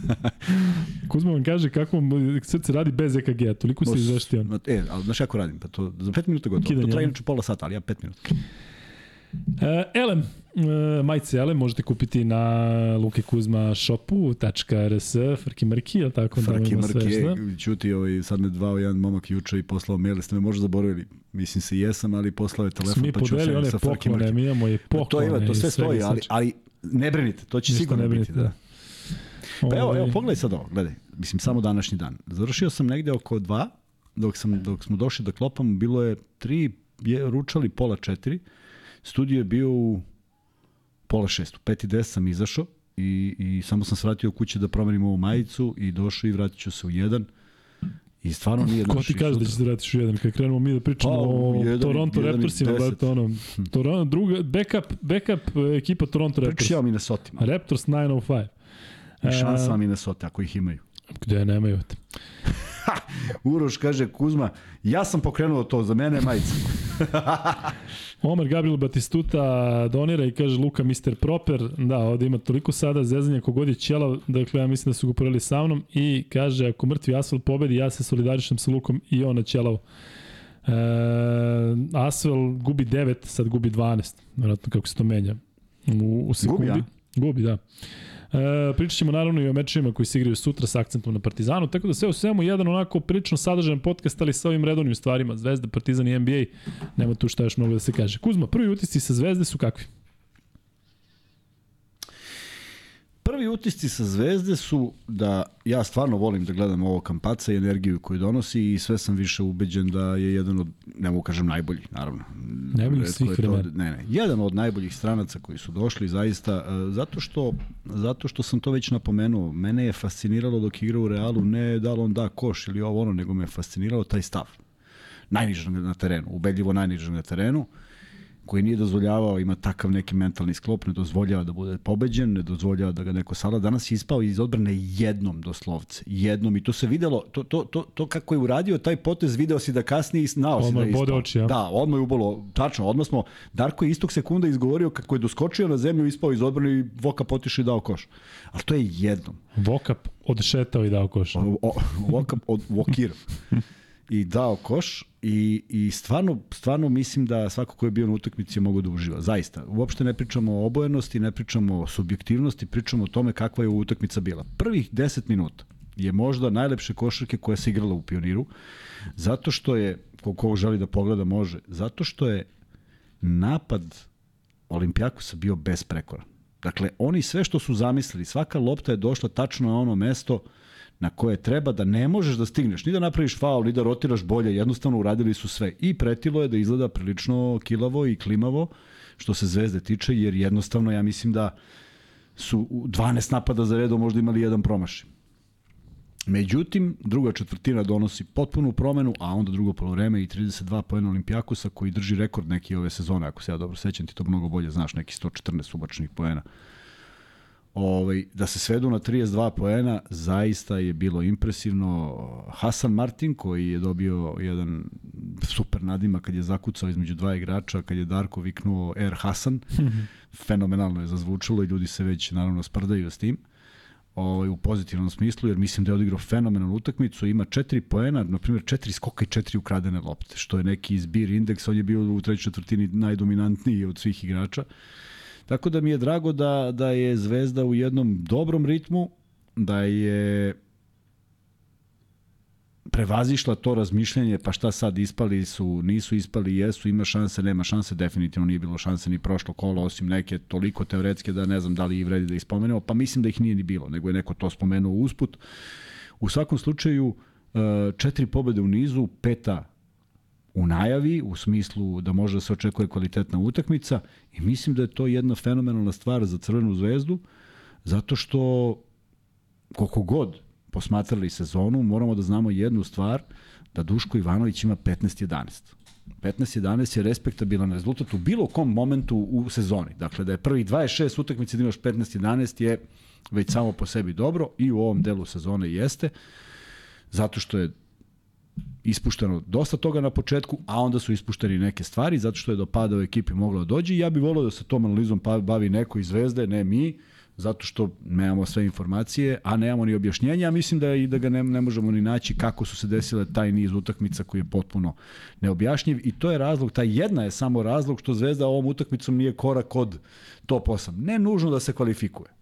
Kuzma vam kaže kako vam srce radi bez EKG-a, toliko se izvešti on. E, ali znaš kako radim? Pa to za 5 minuta gotovo. Kidanje, to traje inače pola sata, ali ja 5 minuta. E, Elem, e, majice Elem možete kupiti na lukekuzma.shopu.rs, frki mrki, je li tako? Tamo Frki mrki, čuti, ovaj, sad me zvao jedan momak juče i poslao mail, ste me možda zaboravili. Mislim se jesam, ali poslao je telefon, mi pa ću se sa Frki poklone, mrki. mi imamo i Pa poklone. to ima, to sve stoji, ali, ali ne brinite, to će Ništa sigurno ne biti. brinite, Da. Pa evo, Ovaj, evo, pogledaj sad ovo, gledaj. Mislim, samo današnji dan. Završio sam negde oko dva, dok, sam, dok smo došli da klopamo, bilo je tri, je, ručali pola četiri, studio je bio u pola šest, u pet i deset sam izašao i, i samo sam se vratio kući da promenim ovu majicu i došao i vratit ću se u jedan. I stvarno nije Ko ti kaže da će se vratiš u jedan? Kad krenemo mi da pričamo Pa, o jedan Toronto jedan Raptorsima, brate, ono, Toronto, druga, backup, backup e, ekipa Toronto Raptors. Pričao mi na sotima. Raptors 905. I šansa mi na sote, ako ih imaju. Gde nemaju? Uroš kaže, Kuzma, ja sam pokrenuo to, za mene je majica. Omar Gabriel Batistuta donira i kaže Luka Mr. Proper. Da, ovde ima toliko sada zezanja kogod je ćelav, dakle ja mislim da su ga uporali sa mnom i kaže ako mrtvi Asvel pobedi, ja se solidarišem sa Lukom i on na ćelav. E, Asvel gubi 9, sad gubi 12. Vjerojatno kako se to menja. U, u sekundi. Gubi, a? Gubi, da. E, pričat ćemo naravno i o mečevima koji se igraju sutra sa akcentom na Partizanu, tako da sve u svemu jedan onako prilično sadržajan podcast, ali sa ovim redovnim stvarima, Zvezda, Partizan i NBA, nema tu šta još mnogo da se kaže. Kuzma, prvi utisci sa Zvezde su kakvi? Prvi utisci sa Zvezde su da ja stvarno volim da gledam ovo kampaca i energiju koju donosi i sve sam više ubeđen da je jedan od, ne mogu kažem najbolji, naravno. Najboljih svih to- vremena. Ne, ne, jedan od najboljih stranaca koji su došli zaista, e, zato što, zato što sam to već napomenuo, mene je fasciniralo dok igra u Realu, ne da li on da koš ili ovo ono, nego me je fasciniralo taj stav. Najnižeg na terenu, ubedljivo najnižeg na terenu koji nije dozvoljavao, ima takav neki mentalni sklop, ne dozvoljava da bude pobeđen, ne dozvoljava da ga neko sala. Danas je ispao iz odbrane jednom doslovce, jednom i to se videlo, to, to, to, to kako je uradio taj potez, video si da kasnije i znao si da je ispao. oči, ja. Da, odmah je ubolo, tačno, odmah smo, Darko je istog sekunda izgovorio kako je doskočio na zemlju, ispao iz odbrane i Voka potišao i dao koš. Ali to je jednom. Vokap odšetao i dao koš. O- o- Voka od Vokir. I dao koš i, i stvarno, stvarno mislim da svako ko je bio na utakmici je mogao da uživa. Zaista. Uopšte ne pričamo o obojenosti, ne pričamo o subjektivnosti, pričamo o tome kakva je utakmica bila. Prvih 10 minuta je možda najlepše košarke koja se igrala u Pioniru, zato što je, ko, ko želi da pogleda može, zato što je napad Olimpijakosa bio besprekoran. Dakle, oni sve što su zamislili, svaka lopta je došla tačno na ono mesto na koje treba da ne možeš da stigneš, ni da napraviš faul, ni da rotiraš bolje, jednostavno uradili su sve. I pretilo je da izgleda prilično kilavo i klimavo, što se zvezde tiče, jer jednostavno ja mislim da su u 12 napada za redom možda imali jedan promašaj. Međutim, druga četvrtina donosi potpunu promenu, a onda drugo polovreme i 32 poena Olimpijakosa koji drži rekord neki ove sezone, ako se ja dobro sećam, ti to mnogo bolje znaš, neki 114 ubačenih poena. Ovaj, da se svedu na 32 poena, zaista je bilo impresivno. Hasan Martin, koji je dobio jedan super nadima kad je zakucao između dva igrača, kad je Darko viknuo Air Hasan, fenomenalno je zazvučalo i ljudi se već naravno sprdaju s tim ovaj, u pozitivnom smislu, jer mislim da je odigrao fenomenalnu utakmicu, ima četiri poena, na primjer četiri skoka i četiri ukradene lopte, što je neki izbir indeks, on je bio u trećoj četvrtini najdominantniji od svih igrača. Tako da mi je drago da, da je Zvezda u jednom dobrom ritmu, da je prevazišla to razmišljanje, pa šta sad ispali su, nisu ispali, jesu, ima šanse, nema šanse, definitivno nije bilo šanse ni prošlo kolo, osim neke toliko teoretske da ne znam da li i vredi da ih spomenemo, pa mislim da ih nije ni bilo, nego je neko to spomenuo usput. U svakom slučaju, e, četiri pobede u nizu, peta u najavi, u smislu da može da se očekuje kvalitetna utakmica i mislim da je to jedna fenomenalna stvar za Crvenu zvezdu, zato što koliko god posmatrali sezonu, moramo da znamo jednu stvar, da Duško Ivanović ima 15-11. 15-11 je respektabilan rezultat u bilo kom momentu u sezoni. Dakle, da je prvih 26 utakmica da imaš 15-11 je već samo po sebi dobro i u ovom delu sezone jeste, zato što je ispušteno dosta toga na početku, a onda su ispušteni neke stvari, zato što je do pada u ekipi moglo da dođe. Ja bih volio da se tom analizom pa- bavi neko iz Zvezde, ne mi, zato što nemamo sve informacije, a nemamo ni objašnjenja, mislim da i da ga ne, ne možemo ni naći kako su se desile taj niz utakmica koji je potpuno neobjašnjiv i to je razlog, ta jedna je samo razlog što Zvezda ovom utakmicom nije korak od top 8. Ne nužno da se kvalifikuje.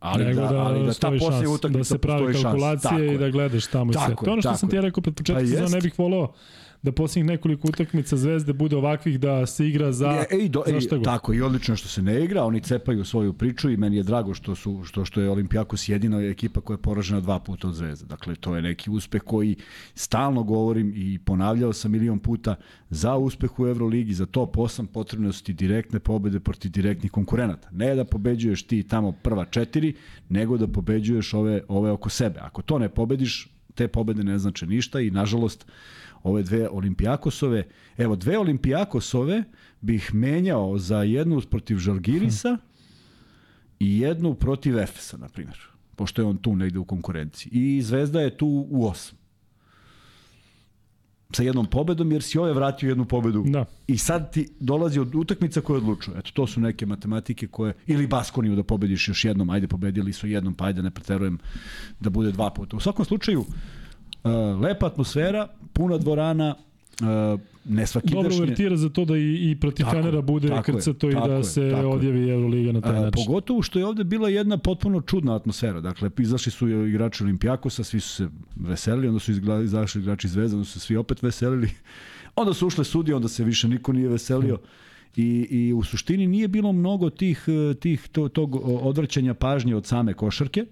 Ali Nego da, da, ali da ta posljednja utakmica da se pravi kalkulacije i da gledaš tamo i sve. To je ono što sam ti ja rekao pred početkom pa ne bih volao da posljednjih nekoliko utakmica Zvezde bude ovakvih da se igra za, e, ej, do, za šta. Tako, i odlično što se ne igra, oni cepaju svoju priču i meni je drago što, su, što, što je Olimpijakos jedina ekipa koja je poražena dva puta od Zvezde. Dakle, to je neki uspeh koji stalno govorim i ponavljao sam milion puta za uspeh u Euroligi, za top 8 potrebne su ti direktne pobede protiv direktnih konkurenata. Ne da pobeđuješ ti tamo prva četiri, nego da pobeđuješ ove, ove oko sebe. Ako to ne pobediš, te pobede ne znače ništa i nažalost ove dve Olimpijakosove. Evo, dve Olimpijakosove bih menjao za jednu protiv Žalgirisa i jednu protiv Efesa, na primjer. Pošto je on tu negde u konkurenciji. I Zvezda je tu u osam sa jednom pobedom, jer si ove vratio jednu pobedu. Da. I sad ti dolazi od utakmica koje odlučuje. Eto, to su neke matematike koje... Ili Baskoniju da pobediš još jednom, ajde pobedili su jednom, pa ajde ne preterujem da bude dva puta. U svakom slučaju, uh, lepa atmosfera, puna dvorana, uh, ne svaki Dobro uvertira za to da i, i protiv tako, Fenera bude krcato i da je, se odjavi Euroliga na taj način. A, pogotovo što je ovde bila jedna potpuno čudna atmosfera. Dakle, izašli su igrači Olimpijakosa, svi su se veselili, onda su izašli igrači Zvezda, onda su svi opet veselili. Onda su ušle sudije, onda se više niko nije veselio. I, I u suštini nije bilo mnogo tih, tih to, tog odvrćanja pažnje od same košarke.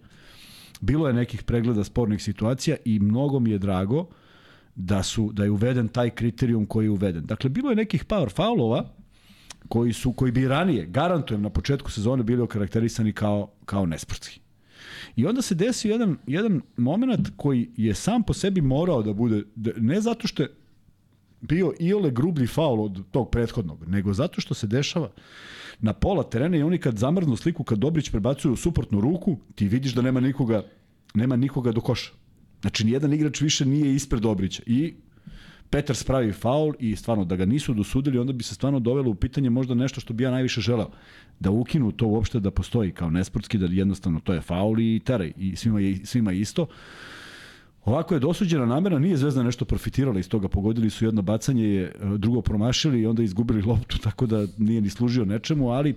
Bilo je nekih pregleda spornih situacija i mnogo mi je drago da su da je uveden taj kriterijum koji je uveden. Dakle bilo je nekih power faulova koji su koji bi ranije garantujem na početku sezone bili okarakterisani kao kao nesportski. I onda se desio jedan jedan momenat koji je sam po sebi morao da bude da, ne zato što je bio iole grublji faul od tog prethodnog, nego zato što se dešava na pola terena i oni kad zamrznu sliku, kad Dobrić prebacuje u suprotnu ruku, ti vidiš da nema nikoga, nema nikoga do koša. Znači, nijedan igrač više nije ispred Dobrića. I Petar spravi faul i stvarno da ga nisu dosudili, onda bi se stvarno dovelo u pitanje možda nešto što bi ja najviše želeo. Da ukinu to uopšte da postoji kao nesportski, da jednostavno to je faul i teraj i svima je, svima je isto. Ovako je dosuđena namera, nije Zvezda nešto profitirala iz toga, pogodili su jedno bacanje, drugo promašili i onda izgubili loptu, tako da nije ni služio nečemu, ali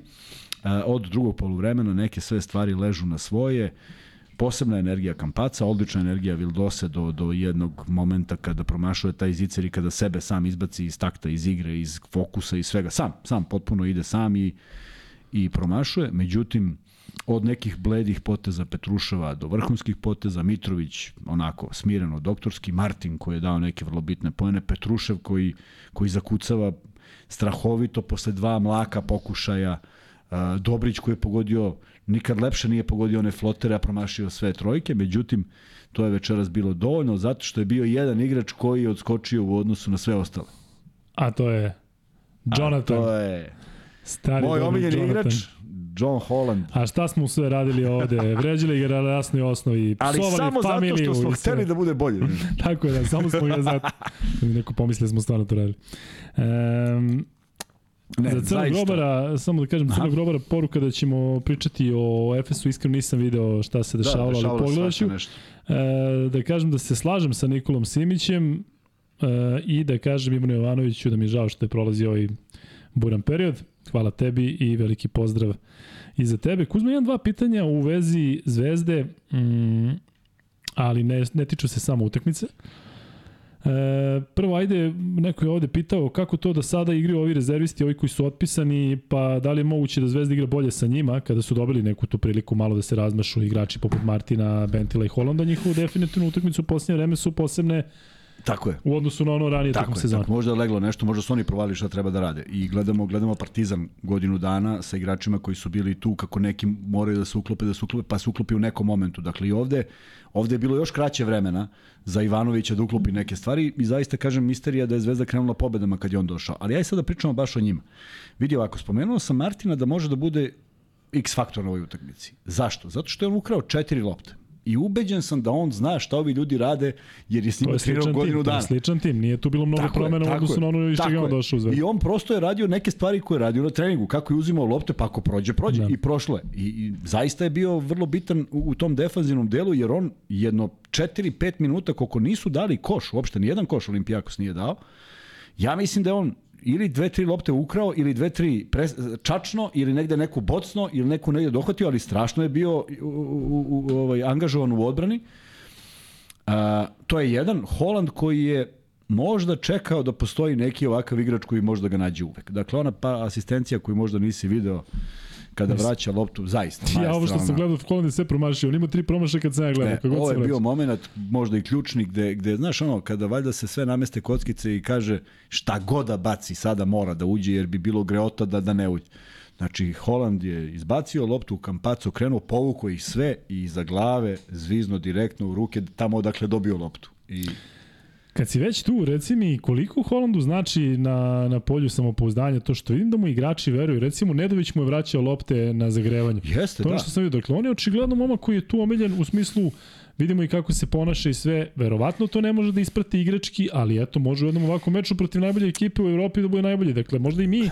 od drugog poluvremena neke sve stvari ležu na svoje posebna energija Kampaca, odlična energija Vildose do, do jednog momenta kada promašuje taj zicer i kada sebe sam izbaci iz takta, iz igre, iz fokusa i svega. Sam, sam potpuno ide sam i, i promašuje. Međutim, od nekih bledih poteza Petruševa do vrhunskih poteza, Mitrović onako smireno doktorski, Martin koji je dao neke vrlo bitne pojene, Petrušev koji, koji zakucava strahovito posle dva mlaka pokušaja, Dobrić koji je pogodio nikad lepše nije pogodio one flotere, a promašio sve trojke, međutim, to je večeras bilo dovoljno zato što je bio jedan igrač koji je odskočio u odnosu na sve ostale. A to je Jonathan. A to je Stari moj omiljeni Jonathan. igrač, John Holland. A šta smo sve radili ovde? Vređali ga na rasnoj osnovi, Ali psovali samo familiju. zato što smo hteli da bude bolje. Tako je, da, samo smo ga zato. Neko pomisli da smo stvarno to radili. Um, Ne, za Crnog grobara, samo da kažem, Aha. Crnog grobara poruka da ćemo pričati o Efesu, iskreno nisam video šta se dešavalo, da, ali dešavalo se pogledat ću. E, da kažem da se slažem sa Nikolom Simićem e, i da kažem Ivanu Jovanoviću da mi je žao što je prolazio ovaj buran period. Hvala tebi i veliki pozdrav i za tebe. Kuzma, jedan dva pitanja u vezi Zvezde, mm, ali ne, ne tiču se samo utakmice. E, prvo, ajde, neko je ovde pitao kako to da sada igraju ovi rezervisti, ovi koji su otpisani, pa da li je moguće da Zvezda igra bolje sa njima, kada su dobili neku tu priliku malo da se razmašu igrači poput Martina, Bentila i Holanda, njihovu definitivnu utakmicu u posljednje vreme su posebne Tako je. u odnosu na ono ranije Tako tokom je, sezona. tako, možda je leglo nešto, možda su oni provali šta treba da rade. I gledamo, gledamo Partizan godinu dana sa igračima koji su bili tu kako neki moraju da se uklope, da se uklope, pa se uklopi u nekom momentu. Dakle i ovde, ovde je bilo još kraće vremena za Ivanovića da uklopi neke stvari i zaista kažem misterija da je Zvezda krenula pobedama kad je on došao. Ali aj sad da pričamo baš o njima. Vidi ovako, spomenuo sam Martina da može da bude X faktor na ovoj utakmici. Zašto? Zato što je on ukrao četiri lopte. I ubeđen sam da on zna šta ovi ljudi rade, jer je s njima trenirao sličan godinu tim, to dana. je sličan tim, nije tu bilo mnogo Tako je, promena odnosu na ono iz čega je on došao u Zvezdu. I on prosto je radio neke stvari koje je radio na treningu, kako je uzimao lopte, pa ako prođe, prođe. Da. I prošlo je. I, I zaista je bio vrlo bitan u, u tom defanzivnom delu, jer on jedno 4-5 minuta, koliko nisu dali koš, uopšte nijedan koš Olimpijakos nije dao, ja mislim da je on ili dve, tri lopte ukrao, ili dve, tri pres, čačno, ili negde neku bocno, ili neku negde dohvatio, ali strašno je bio u, u, u, ovaj, angažovan u odbrani. A, to je jedan. Holand koji je možda čekao da postoji neki ovakav igrač koji možda ga nađe uvek. Dakle, ona pa asistencija koju možda nisi video kada vraća loptu, zaista. Ja ovo što sam gledao, Holland je sve promašio. On ima tri promašaja kad sam ja gledao. E, kako god ovo je vraća. bio moment možda i ključni gde, gde, znaš ono, kada valjda se sve nameste kockice i kaže šta god da baci sada mora da uđe jer bi bilo greota da, da ne uđe. Znači, Holand je izbacio loptu u kampacu, krenuo, povukao ih sve i iza glave, zvizno direktno u ruke, tamo odakle dobio loptu. I Kad si već tu, reci mi koliko Holandu znači na, na polju samopouzdanja to što vidim da mu igrači veruju. Recimo, Nedović mu je vraćao lopte na zagrevanju. jeste, To da. ono što sam vidio. Dakle, on je očigledno momak koji je tu omiljen u smislu vidimo i kako se ponaša i sve. Verovatno to ne može da isprati igrački, ali eto, može u jednom ovakvom meču protiv najbolje ekipe u Evropi da bude najbolji. Dakle, možda i mi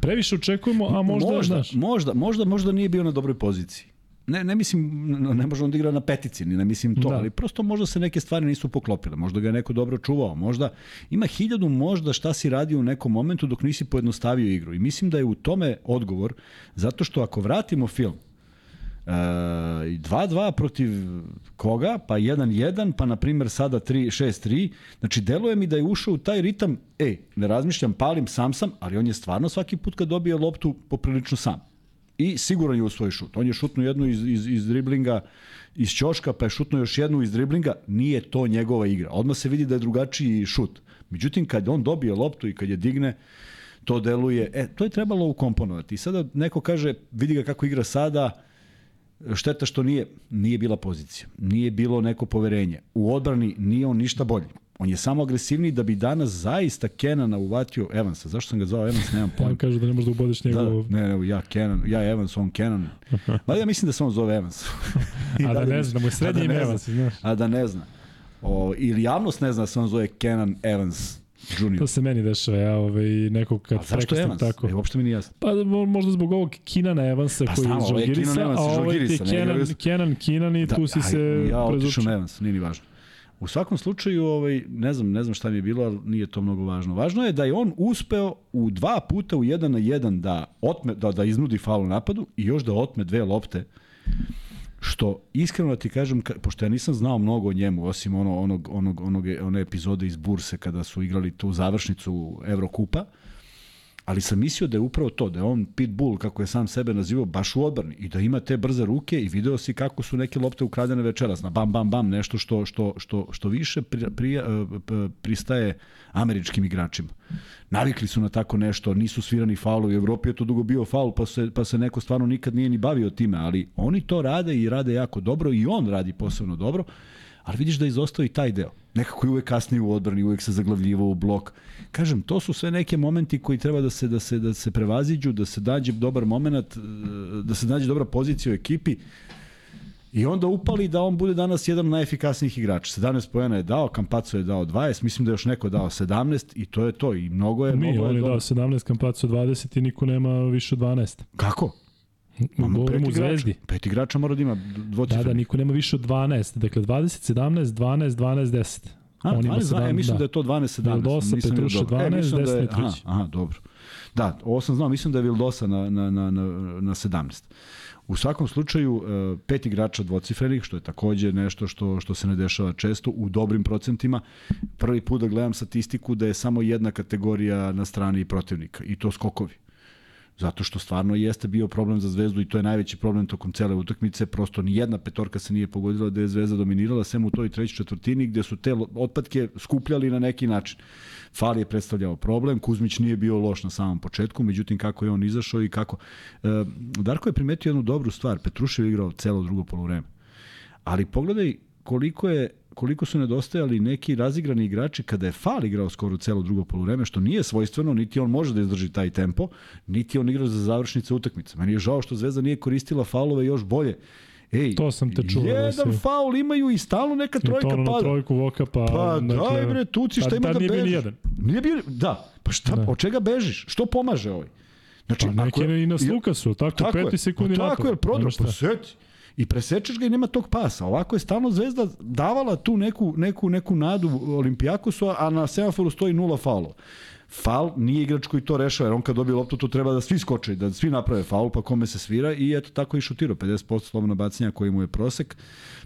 previše očekujemo, a možda, možda, znaš. možda, možda, možda nije bio na dobroj poziciji. Ne, ne mislim, ne može on da igra na petici, ni ne mislim to, Da. ali prosto možda se neke stvari nisu poklopile, možda ga je neko dobro čuvao, možda ima hiljadu možda šta si radio u nekom momentu dok nisi pojednostavio igru i mislim da je u tome odgovor, zato što ako vratimo film, E, 2-2 protiv koga, pa 1-1, pa na primjer sada 3-6-3. Znači, deluje mi da je ušao u taj ritam, ej, ne razmišljam, palim, sam sam, ali on je stvarno svaki put kad dobije loptu poprilično sam. I siguran je u svoj šut. On je šutnuo jednu iz, iz, iz driblinga iz ćoška, pa je šutnuo još jednu iz driblinga. Nije to njegova igra. Odmah se vidi da je drugačiji šut. Međutim, kad on dobije loptu i kad je digne, to deluje, e, to je trebalo ukomponovati. I sada neko kaže, vidi ga kako igra sada, šteta što nije, nije bila pozicija. Nije bilo neko poverenje. U odbrani nije on ništa bolji. On je samo agresivniji da bi danas zaista Kenana uvatio Evansa. Zašto sam ga zvao Evans, nemam pojma. kaže da ne ubodeš Da, njegovu... da, ne, ne, ja Kenan, ja Evans, on Kenan. Ma ja mislim da se on zove Evans. A da ne zna, da mu je a srednje ime. Evans, znaš. A da ne zna. O, ili javnost ne zna da se on zove Kenan Evans Jr. To se meni dešava, ja ovaj, nekog kad Evans? tako. E, uopšte mi nije jasno. Pa mo- možda zbog ovog Kinana Evansa Pa koji je Žalgirisa, a ovo je ne Kenan, Kenan, Kinan i tu si aj, se ja prezučio. na Evans, nije ni važno. U svakom slučaju, ovaj, ne znam, ne znam šta mi je bilo, ali nije to mnogo važno. Važno je da je on uspeo u dva puta u jedan na jedan da, otme, da, da iznudi faul napadu i još da otme dve lopte što iskreno da ti kažem, ka- pošto ja nisam znao mnogo o njemu, osim ono, onog, onog, onog, one epizode iz Burse kada su igrali tu završnicu Evrokupa, ali sam mislio da je upravo to, da je on pitbull, kako je sam sebe nazivao, baš u odbrani i da ima te brze ruke i video si kako su neke lopte ukradene večeras, na bam, bam, bam, nešto što, što, što, što više pri, pri, pristaje američkim igračima. Navikli su na tako nešto, nisu svirani faul, u Evropi je to dugo bio faul, pa se, pa se neko stvarno nikad nije ni bavio time, ali oni to rade i rade jako dobro i on radi posebno dobro, ali vidiš da je izostao i taj deo. Nekako je uvek kasnije u odbrani, uvek se zaglavljivo u blok. Kažem, to su sve neke momenti koji treba da se da se da se prevaziđu, da se dađe dobar momenat, da se nađe dobra pozicija u ekipi. I onda upali da on bude danas jedan od najefikasnijih igrača. 17 pojena je dao, Kampaco je dao 20, mislim da je još neko dao 17 i to je to. I mnogo je... Mi, mnogo on je dao 17, Kampaco 20 i niko nema više od 12. Kako? Govorimo u igrača. Zvezdi. Pet igrača mora da ima dvocifreni. Da, da, niko nema više od 12. Dakle, 20, 17, 12, 12, 10. A, On ima 12, 12, ja 17, mislim da. da je to 12 17. Vildosa, Nisam Petruša, dobro. 12, mislim da je, aha, aha, dobro. Da, ovo sam znao, mislim da je Vildosa na, na, na, na, na 17. U svakom slučaju, e, pet igrača dvocifrenih, što je takođe nešto što, što se ne dešava često, u dobrim procentima. Prvi put da gledam statistiku da je samo jedna kategorija na strani protivnika i to skokovi. Zato što stvarno jeste bio problem za Zvezdu i to je najveći problem tokom cele utakmice. Prosto ni jedna petorka se nije pogodila da je Zvezda dominirala, sem u toj trećoj četvrtini gde su te otpadke skupljali na neki način. Fal je predstavljao problem, Kuzmić nije bio loš na samom početku, međutim kako je on izašao i kako... E, Darko je primetio jednu dobru stvar, Petrušev je igrao celo drugo polovreme. Ali pogledaj koliko je koliko su nedostajali neki razigrani igrači kada je Fal igrao skoro celo drugo poluvreme, što nije svojstveno, niti on može da izdrži taj tempo, niti on igrao za završnice utakmice. Meni je žao što Zvezda nije koristila faulove još bolje. Ej, To sam te čuo da Jedan si- faul imaju i stalno neka I to trojka ono na pada. trojku Voka, pa... Pa daj bre, tuci šta ima da nije bio bežiš. nijedan. Nije bio, da. Pa šta, Da. od čega bežiš? Što pomaže ovaj? Znači, Pa neki i na Lukasu, tako, Tako peti je. sekundi pa napad. Tako je, prodro, pa seti. I presečeš ga i nema tog pasa. Ovako je stalno Zvezda davala tu neku, neku, neku nadu Olimpijakosu, a na semaforu stoji nula faulova. Faul nije igrač koji to rešava, jer on kad dobije loptu, to treba da svi skoče, da svi naprave faul, pa kome se svira i eto tako i šutirao. 50% slobodno bacanja koji mu je prosek,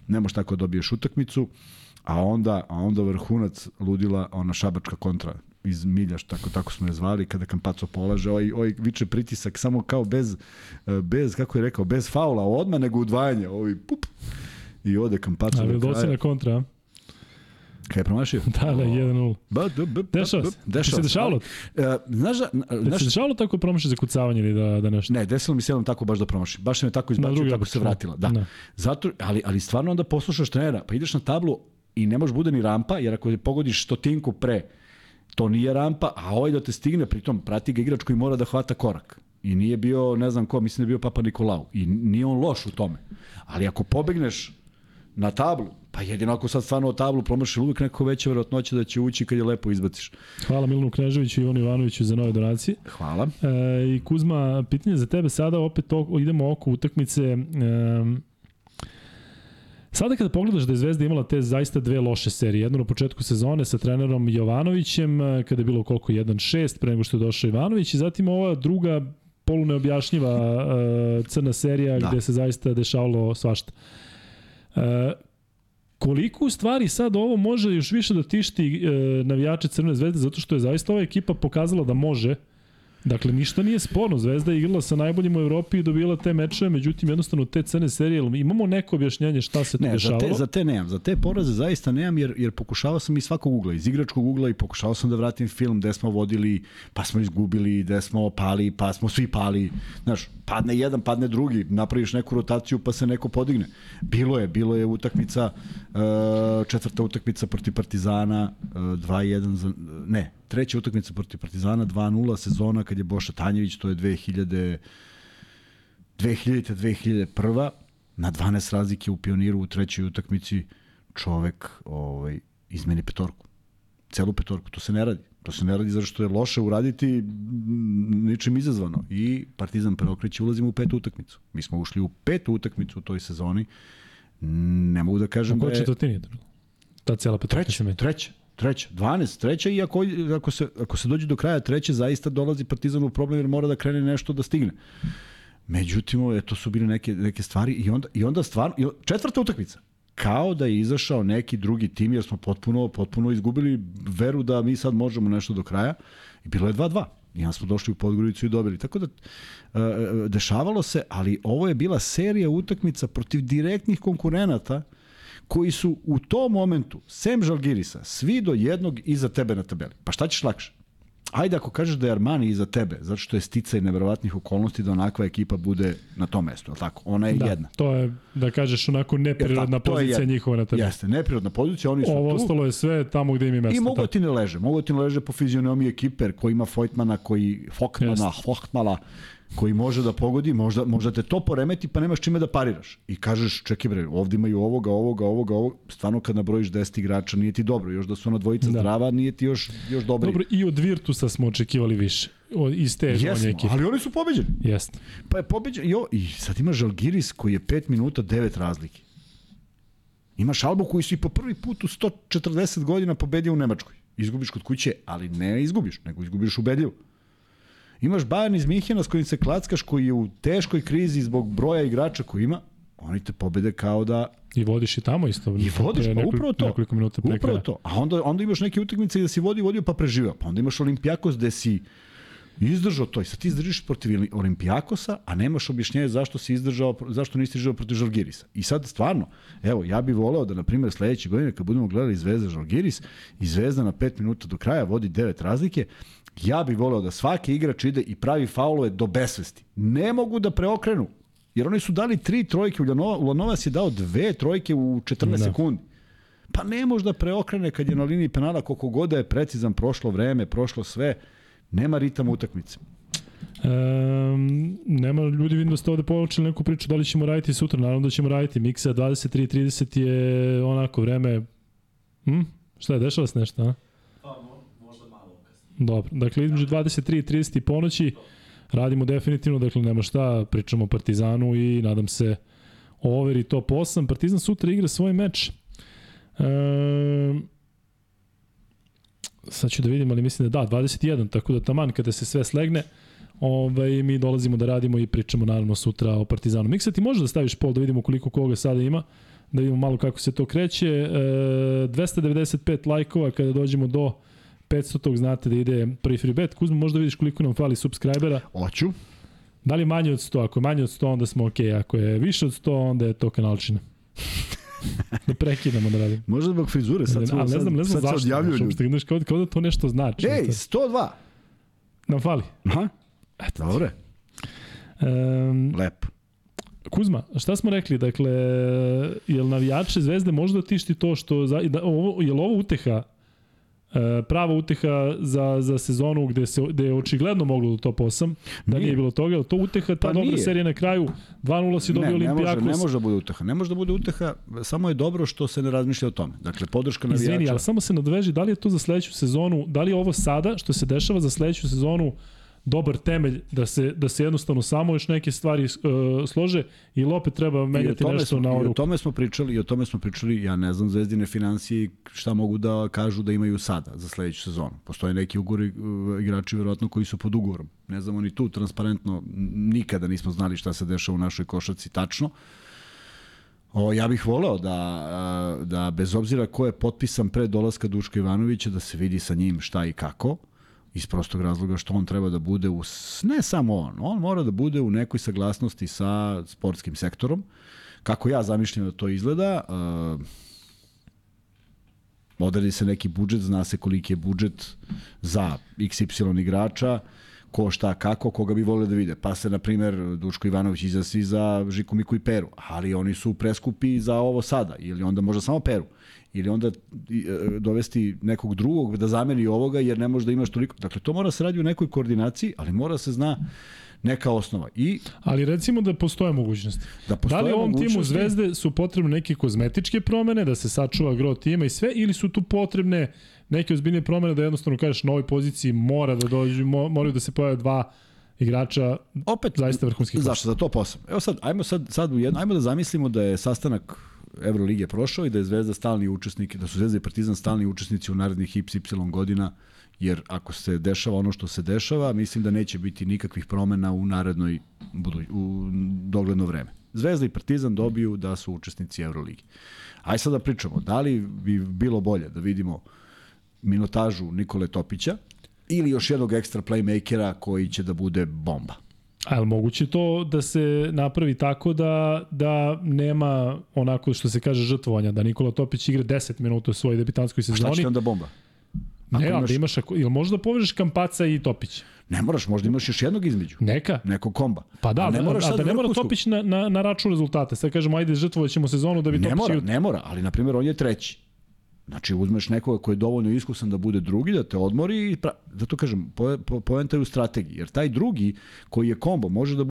ne može tako da dobiješ utakmicu, a onda, a onda vrhunac ludila ona šabačka kontra iz milja, što tako, tako smo je zvali, kada Kampaco polaže, ovaj, ovaj viče pritisak samo kao bez, e, bez, kako je rekao, bez faula, odmah nego udvajanja, ovaj pup, i ode Kampaco A do kraja. na kontra? Kaj je promašio? Da, da, 1-0. Ba, da, ba, ba, Dešava ba, se. Dešava Ti se dešavalo? E, znaš da, znaš, se dešavalo tako promaši za kucavanje ili da, da nešto? ne, desilo mi se jednom tako baš da promaši. Baš se me tako izbacio, tako se da. vratila. Da. Da. Zato, ali, ali stvarno onda poslušaš trenera, pa ideš na tablu i ne može bude ni rampa, jer ako je pogodiš stotinku pre, to nije rampa, a ovaj da te stigne, pritom prati ga igrač koji mora da hvata korak. I nije bio, ne znam ko, mislim da je bio Papa Nikolau. I nije on loš u tome. Ali ako pobegneš na tablu, pa jedino ako sad stvarno o tablu promašiš uvijek neko veća verovatnoća da će ući kad je lepo izbaciš. Hvala Milanu Kneževiću i Ivanu Ivanoviću za nove donacije. Hvala. E, I Kuzma, pitanje za tebe sada, opet idemo oko utakmice. E, sada kada pogledaš da je Zvezda imala te zaista dve loše serije, jednu na početku sezone sa trenerom Jovanovićem, e, kada je bilo koliko 1-6 pre nego što je došao Ivanović i zatim ova druga poluneobjašnjiva e, crna serija Da. gde se zaista dešavalo svašta. E, koliko u stvari sad ovo može još više da tišti e, navijače Crvene zvezde zato što je zaista ova ekipa pokazala da može Dakle, ništa nije sporno. Zvezda je igrala sa najboljim u Evropi i dobila te mečeve, međutim, jednostavno te crne serije, imamo neko objašnjenje šta se tu Ne, za dešavalo? te, za te nemam. Za te poraze zaista nemam, jer, jer pokušavao sam iz svakog ugla, iz igračkog ugla i pokušavao sam da vratim film gde smo vodili, pa smo izgubili, gde smo pali, pa smo svi pali. Znaš, padne jedan, padne drugi, napraviš neku rotaciju pa se neko podigne. Bilo je, bilo je utakmica, uh, četvrta utakmica protiv Partizana, uh, 2-1 za, ne, treća utakmica protiv Partizana, 2-0 sezona kad je Boša Tanjević, to je 2000 2000. 2001. na 12 razlike u pioniru u trećoj utakmici čovek ovaj, izmeni petorku. Celu petorku. To se ne radi. To se ne radi zato što je loše uraditi ničim izazvano. I Partizan preokreće, ulazimo u petu utakmicu. Mi smo ušli u petu utakmicu u toj sezoni. Ne mogu da kažem da je... četvrtini je to bilo? Ta cijela petorka se Treća, treća, treća, 12, treća i ako, ako, se, ako se dođe do kraja treće, zaista dolazi Partizan u problem jer mora da krene nešto da stigne. Međutim, to su bile neke, neke stvari i onda, i onda stvarno, i četvrta utakmica, kao da je izašao neki drugi tim jer smo potpuno, potpuno izgubili veru da mi sad možemo nešto do kraja i bilo je 2-2. I onda smo došli u Podgoricu i dobili. Tako da, e, e, dešavalo se, ali ovo je bila serija utakmica protiv direktnih konkurenata koji su u tom momentu, sem Žalgirisa, svi do jednog iza tebe na tabeli. Pa šta ćeš lakše? ajde ako kažeš da je Armani iza tebe, zato što je sticaj neverovatnih okolnosti da onakva ekipa bude na tom mestu, al tako? Ona je da, jedna. to je, da kažeš, onako neprirodna je pozicija jedna. njihova na tebi. Jeste, neprirodna pozicija, oni su Ovo tu. ostalo je sve tamo gde im je mesto. I mogu tako. ti ne leže, mogu ti ne leže po fizionomiji ekiper koji ima Fojtmana, koji Fokmana. Fohtmala, koji može da pogodi, možda, možda te to poremeti pa nemaš čime da pariraš. I kažeš, čekaj bre, ovde imaju ovoga, ovoga, ovoga, ovoga. Stvarno kad nabrojiš 10 igrača nije ti dobro. Još da su ona dvojica Da. zdrava, nije ti još, još dobri. Dobro, i od Virtusa smo očekivali više. Od, iz te Jesmo, Jesmo, ekipe. ali oni su pobeđeni. Jeste. Pa je pobeđen, jo, i sad ima Žalgiris koji je 5 minuta 9 razlike. Imaš Albu koji su i po prvi put u 140 godina pobedio u Nemačkoj. Izgubiš kod kuće, ali ne izgubiš, nego izgubiš ubedljivo. Imaš Bayern iz Minhena s kojim se klackaš, koji je u teškoj krizi zbog broja igrača koji ima, oni te pobede kao da I vodiš i tamo isto. I vodiš, pa upravo to. Nekoliko minuta pre Upravo to. A onda, onda imaš neke utakmice gde si vodi, vodio pa preživao. Pa onda imaš Olimpijakos gde si izdržao to i sad ti izdržiš protiv Olimpijakosa, a nemaš objašnjenje zašto si izdržao, zašto nisi izdržao protiv Žalgirisa. I sad stvarno, evo, ja bih voleo da, na primjer, sledeće godine kad budemo gledali Zvezda Žalgiris i Zvezda na 5 minuta do kraja vodi 9 razlike, ja bih voleo da svaki igrač ide i pravi faulove do besvesti. Ne mogu da preokrenu, jer oni su dali tri trojke, Ulanova, Ulanovas je dao dve trojke u 14 Da. sekundi. Pa ne može da preokrene kad je na liniji penala koliko god da je precizan prošlo vreme, prošlo sve, nema ritama utakmice. Um, nema ljudi vidim da ste ovde počeli neku priču da li ćemo raditi sutra, naravno da ćemo raditi. Miksa 23.30 je onako vreme... Hm? Šta je, dešava se nešto, a? Pa mo, možda malo kasnije. Dobro, dakle između 23 i 30 i ponoći radimo definitivno, dakle nema šta, pričamo o Partizanu i nadam se overi top 8. Partizan sutra igra svoj meč. Um, sad ću da vidim, ali mislim da da, 21, tako da taman kada se sve slegne, ovaj, mi dolazimo da radimo i pričamo naravno sutra o Partizanu. Miksa, ti može da staviš pol da vidimo koliko koga sada ima, da vidimo malo kako se to kreće. E, 295 lajkova kada dođemo do 500 tog znate da ide prvi free bet. Kuzma, možda vidiš koliko nam fali subscribera. Oću. Da li je manje od 100? Ako je manje od 100, onda smo ok. Ako je više od 100, onda je to kanalčina. da prekidamo da radimo. Možda zbog frizure, sad, sad, ne znam, ne znam sad se zašto. odjavljuju ljudi. znaš, kao, kao da to nešto znači. Ej, Znaš, 102. Nam fali. Aha, Eto. dobre, Um, lepo. Kuzma, šta smo rekli? Dakle, jel navijače Zvezde možda tišti to što... Za, da, ovo, jel ovo uteha prava uteha za, za sezonu gde, se, gde je očigledno moglo do top 8, da nije, Nije. bilo toga, to uteha ta Pa dobra nije. serija na kraju, 2-0 si dobio Ne, ne Olimpijakos. ne može da bude uteha. Ne može da bude uteha, samo je dobro što se ne razmišlja o tome. Dakle, podrška navijača. Izvini, ali samo se nadveži, da li je to za sledeću sezonu, da li je ovo sada, što se dešava za sledeću sezonu, dobar temelj da se, da se jednostavno samo još neke stvari uh, slože ili opet treba I menjati nešto smo, na I o tome smo pričali, i o tome smo pričali, ja ne znam zvezdine financije i šta mogu da kažu da imaju sada za sledeću sezonu. Postoje neki ugori, uh, igrači verovatno koji su pod ugovorom. Ne znamo ni tu transparentno, nikada nismo znali šta se dešava u našoj košarci tačno. O, ja bih voleo da, a, da bez obzira ko je potpisan pre dolaska Duška Ivanovića, da se vidi sa njim šta i kako, iz prostog razloga što on treba da bude, u, ne samo on, on mora da bude u nekoj saglasnosti sa sportskim sektorom, kako ja zamišljam da to izgleda, uh, odredi se neki budžet, zna se koliki je budžet za XY igrača, ko šta kako, koga bi volio da vide. Pa se, na primer, Duško Ivanović izasi za Žiku Miku i Peru, ali oni su preskupi za ovo sada, ili onda možda samo Peru, ili onda e, dovesti nekog drugog da zameni ovoga, jer ne može da imaš toliko. Dakle, to mora se radi u nekoj koordinaciji, ali mora se zna neka osnova. I Ali recimo da postoje mogućnosti. da Da postoje li ovom timu Zvezde su potrebne neke kozmetičke promene, da se sačuva gro tima i sve, ili su tu potrebne neke ozbiljne promene da jednostavno kažeš na ovoj poziciji mora da dođu, mo, moraju da se pojave dva igrača opet zaista vrhunskih Zašto? Za to posebno. Evo sad, ajmo sad, sad u jedno, ajmo da zamislimo da je sastanak Evrolige prošao i da je Zvezda stalni učesnik, da su Zvezda i Partizan stalni učesnici u narednih XY godina, jer ako se dešava ono što se dešava, mislim da neće biti nikakvih promena u narednoj budu, u dogledno vreme. Zvezda i Partizan dobiju da su učesnici Euroligi. Aj sad da pričamo, da li bi bilo bolje da vidimo minutažu Nikole Topića ili još jednog ekstra playmakera koji će da bude bomba. A je li moguće to da se napravi tako da, da nema onako što se kaže žrtvovanja, da Nikola Topić igra 10 minuta u svojoj debitanskoj Šta sezoni? će onda bomba? Ako Ne, ali imaš- da imaš, ako, ili možda povežeš Kampaca i Topić? Ne moraš, možda imaš još jednog između. Neka. Nekog komba. Pa da, A ne a, sad da ne mora. Topić na, na, na račun rezultata. Sad kažemo, ajde, žrtvovat ćemo sezonu da bi Ne Topić... mora, i- ne mora, ali na primjer on je treći. Znači uzmeš nekoga koji je dovoljno iskusan da bude drugi, da te odmori i pra... zato kažem, po, po, poenta je u strategiji, jer taj drugi koji je kombo može da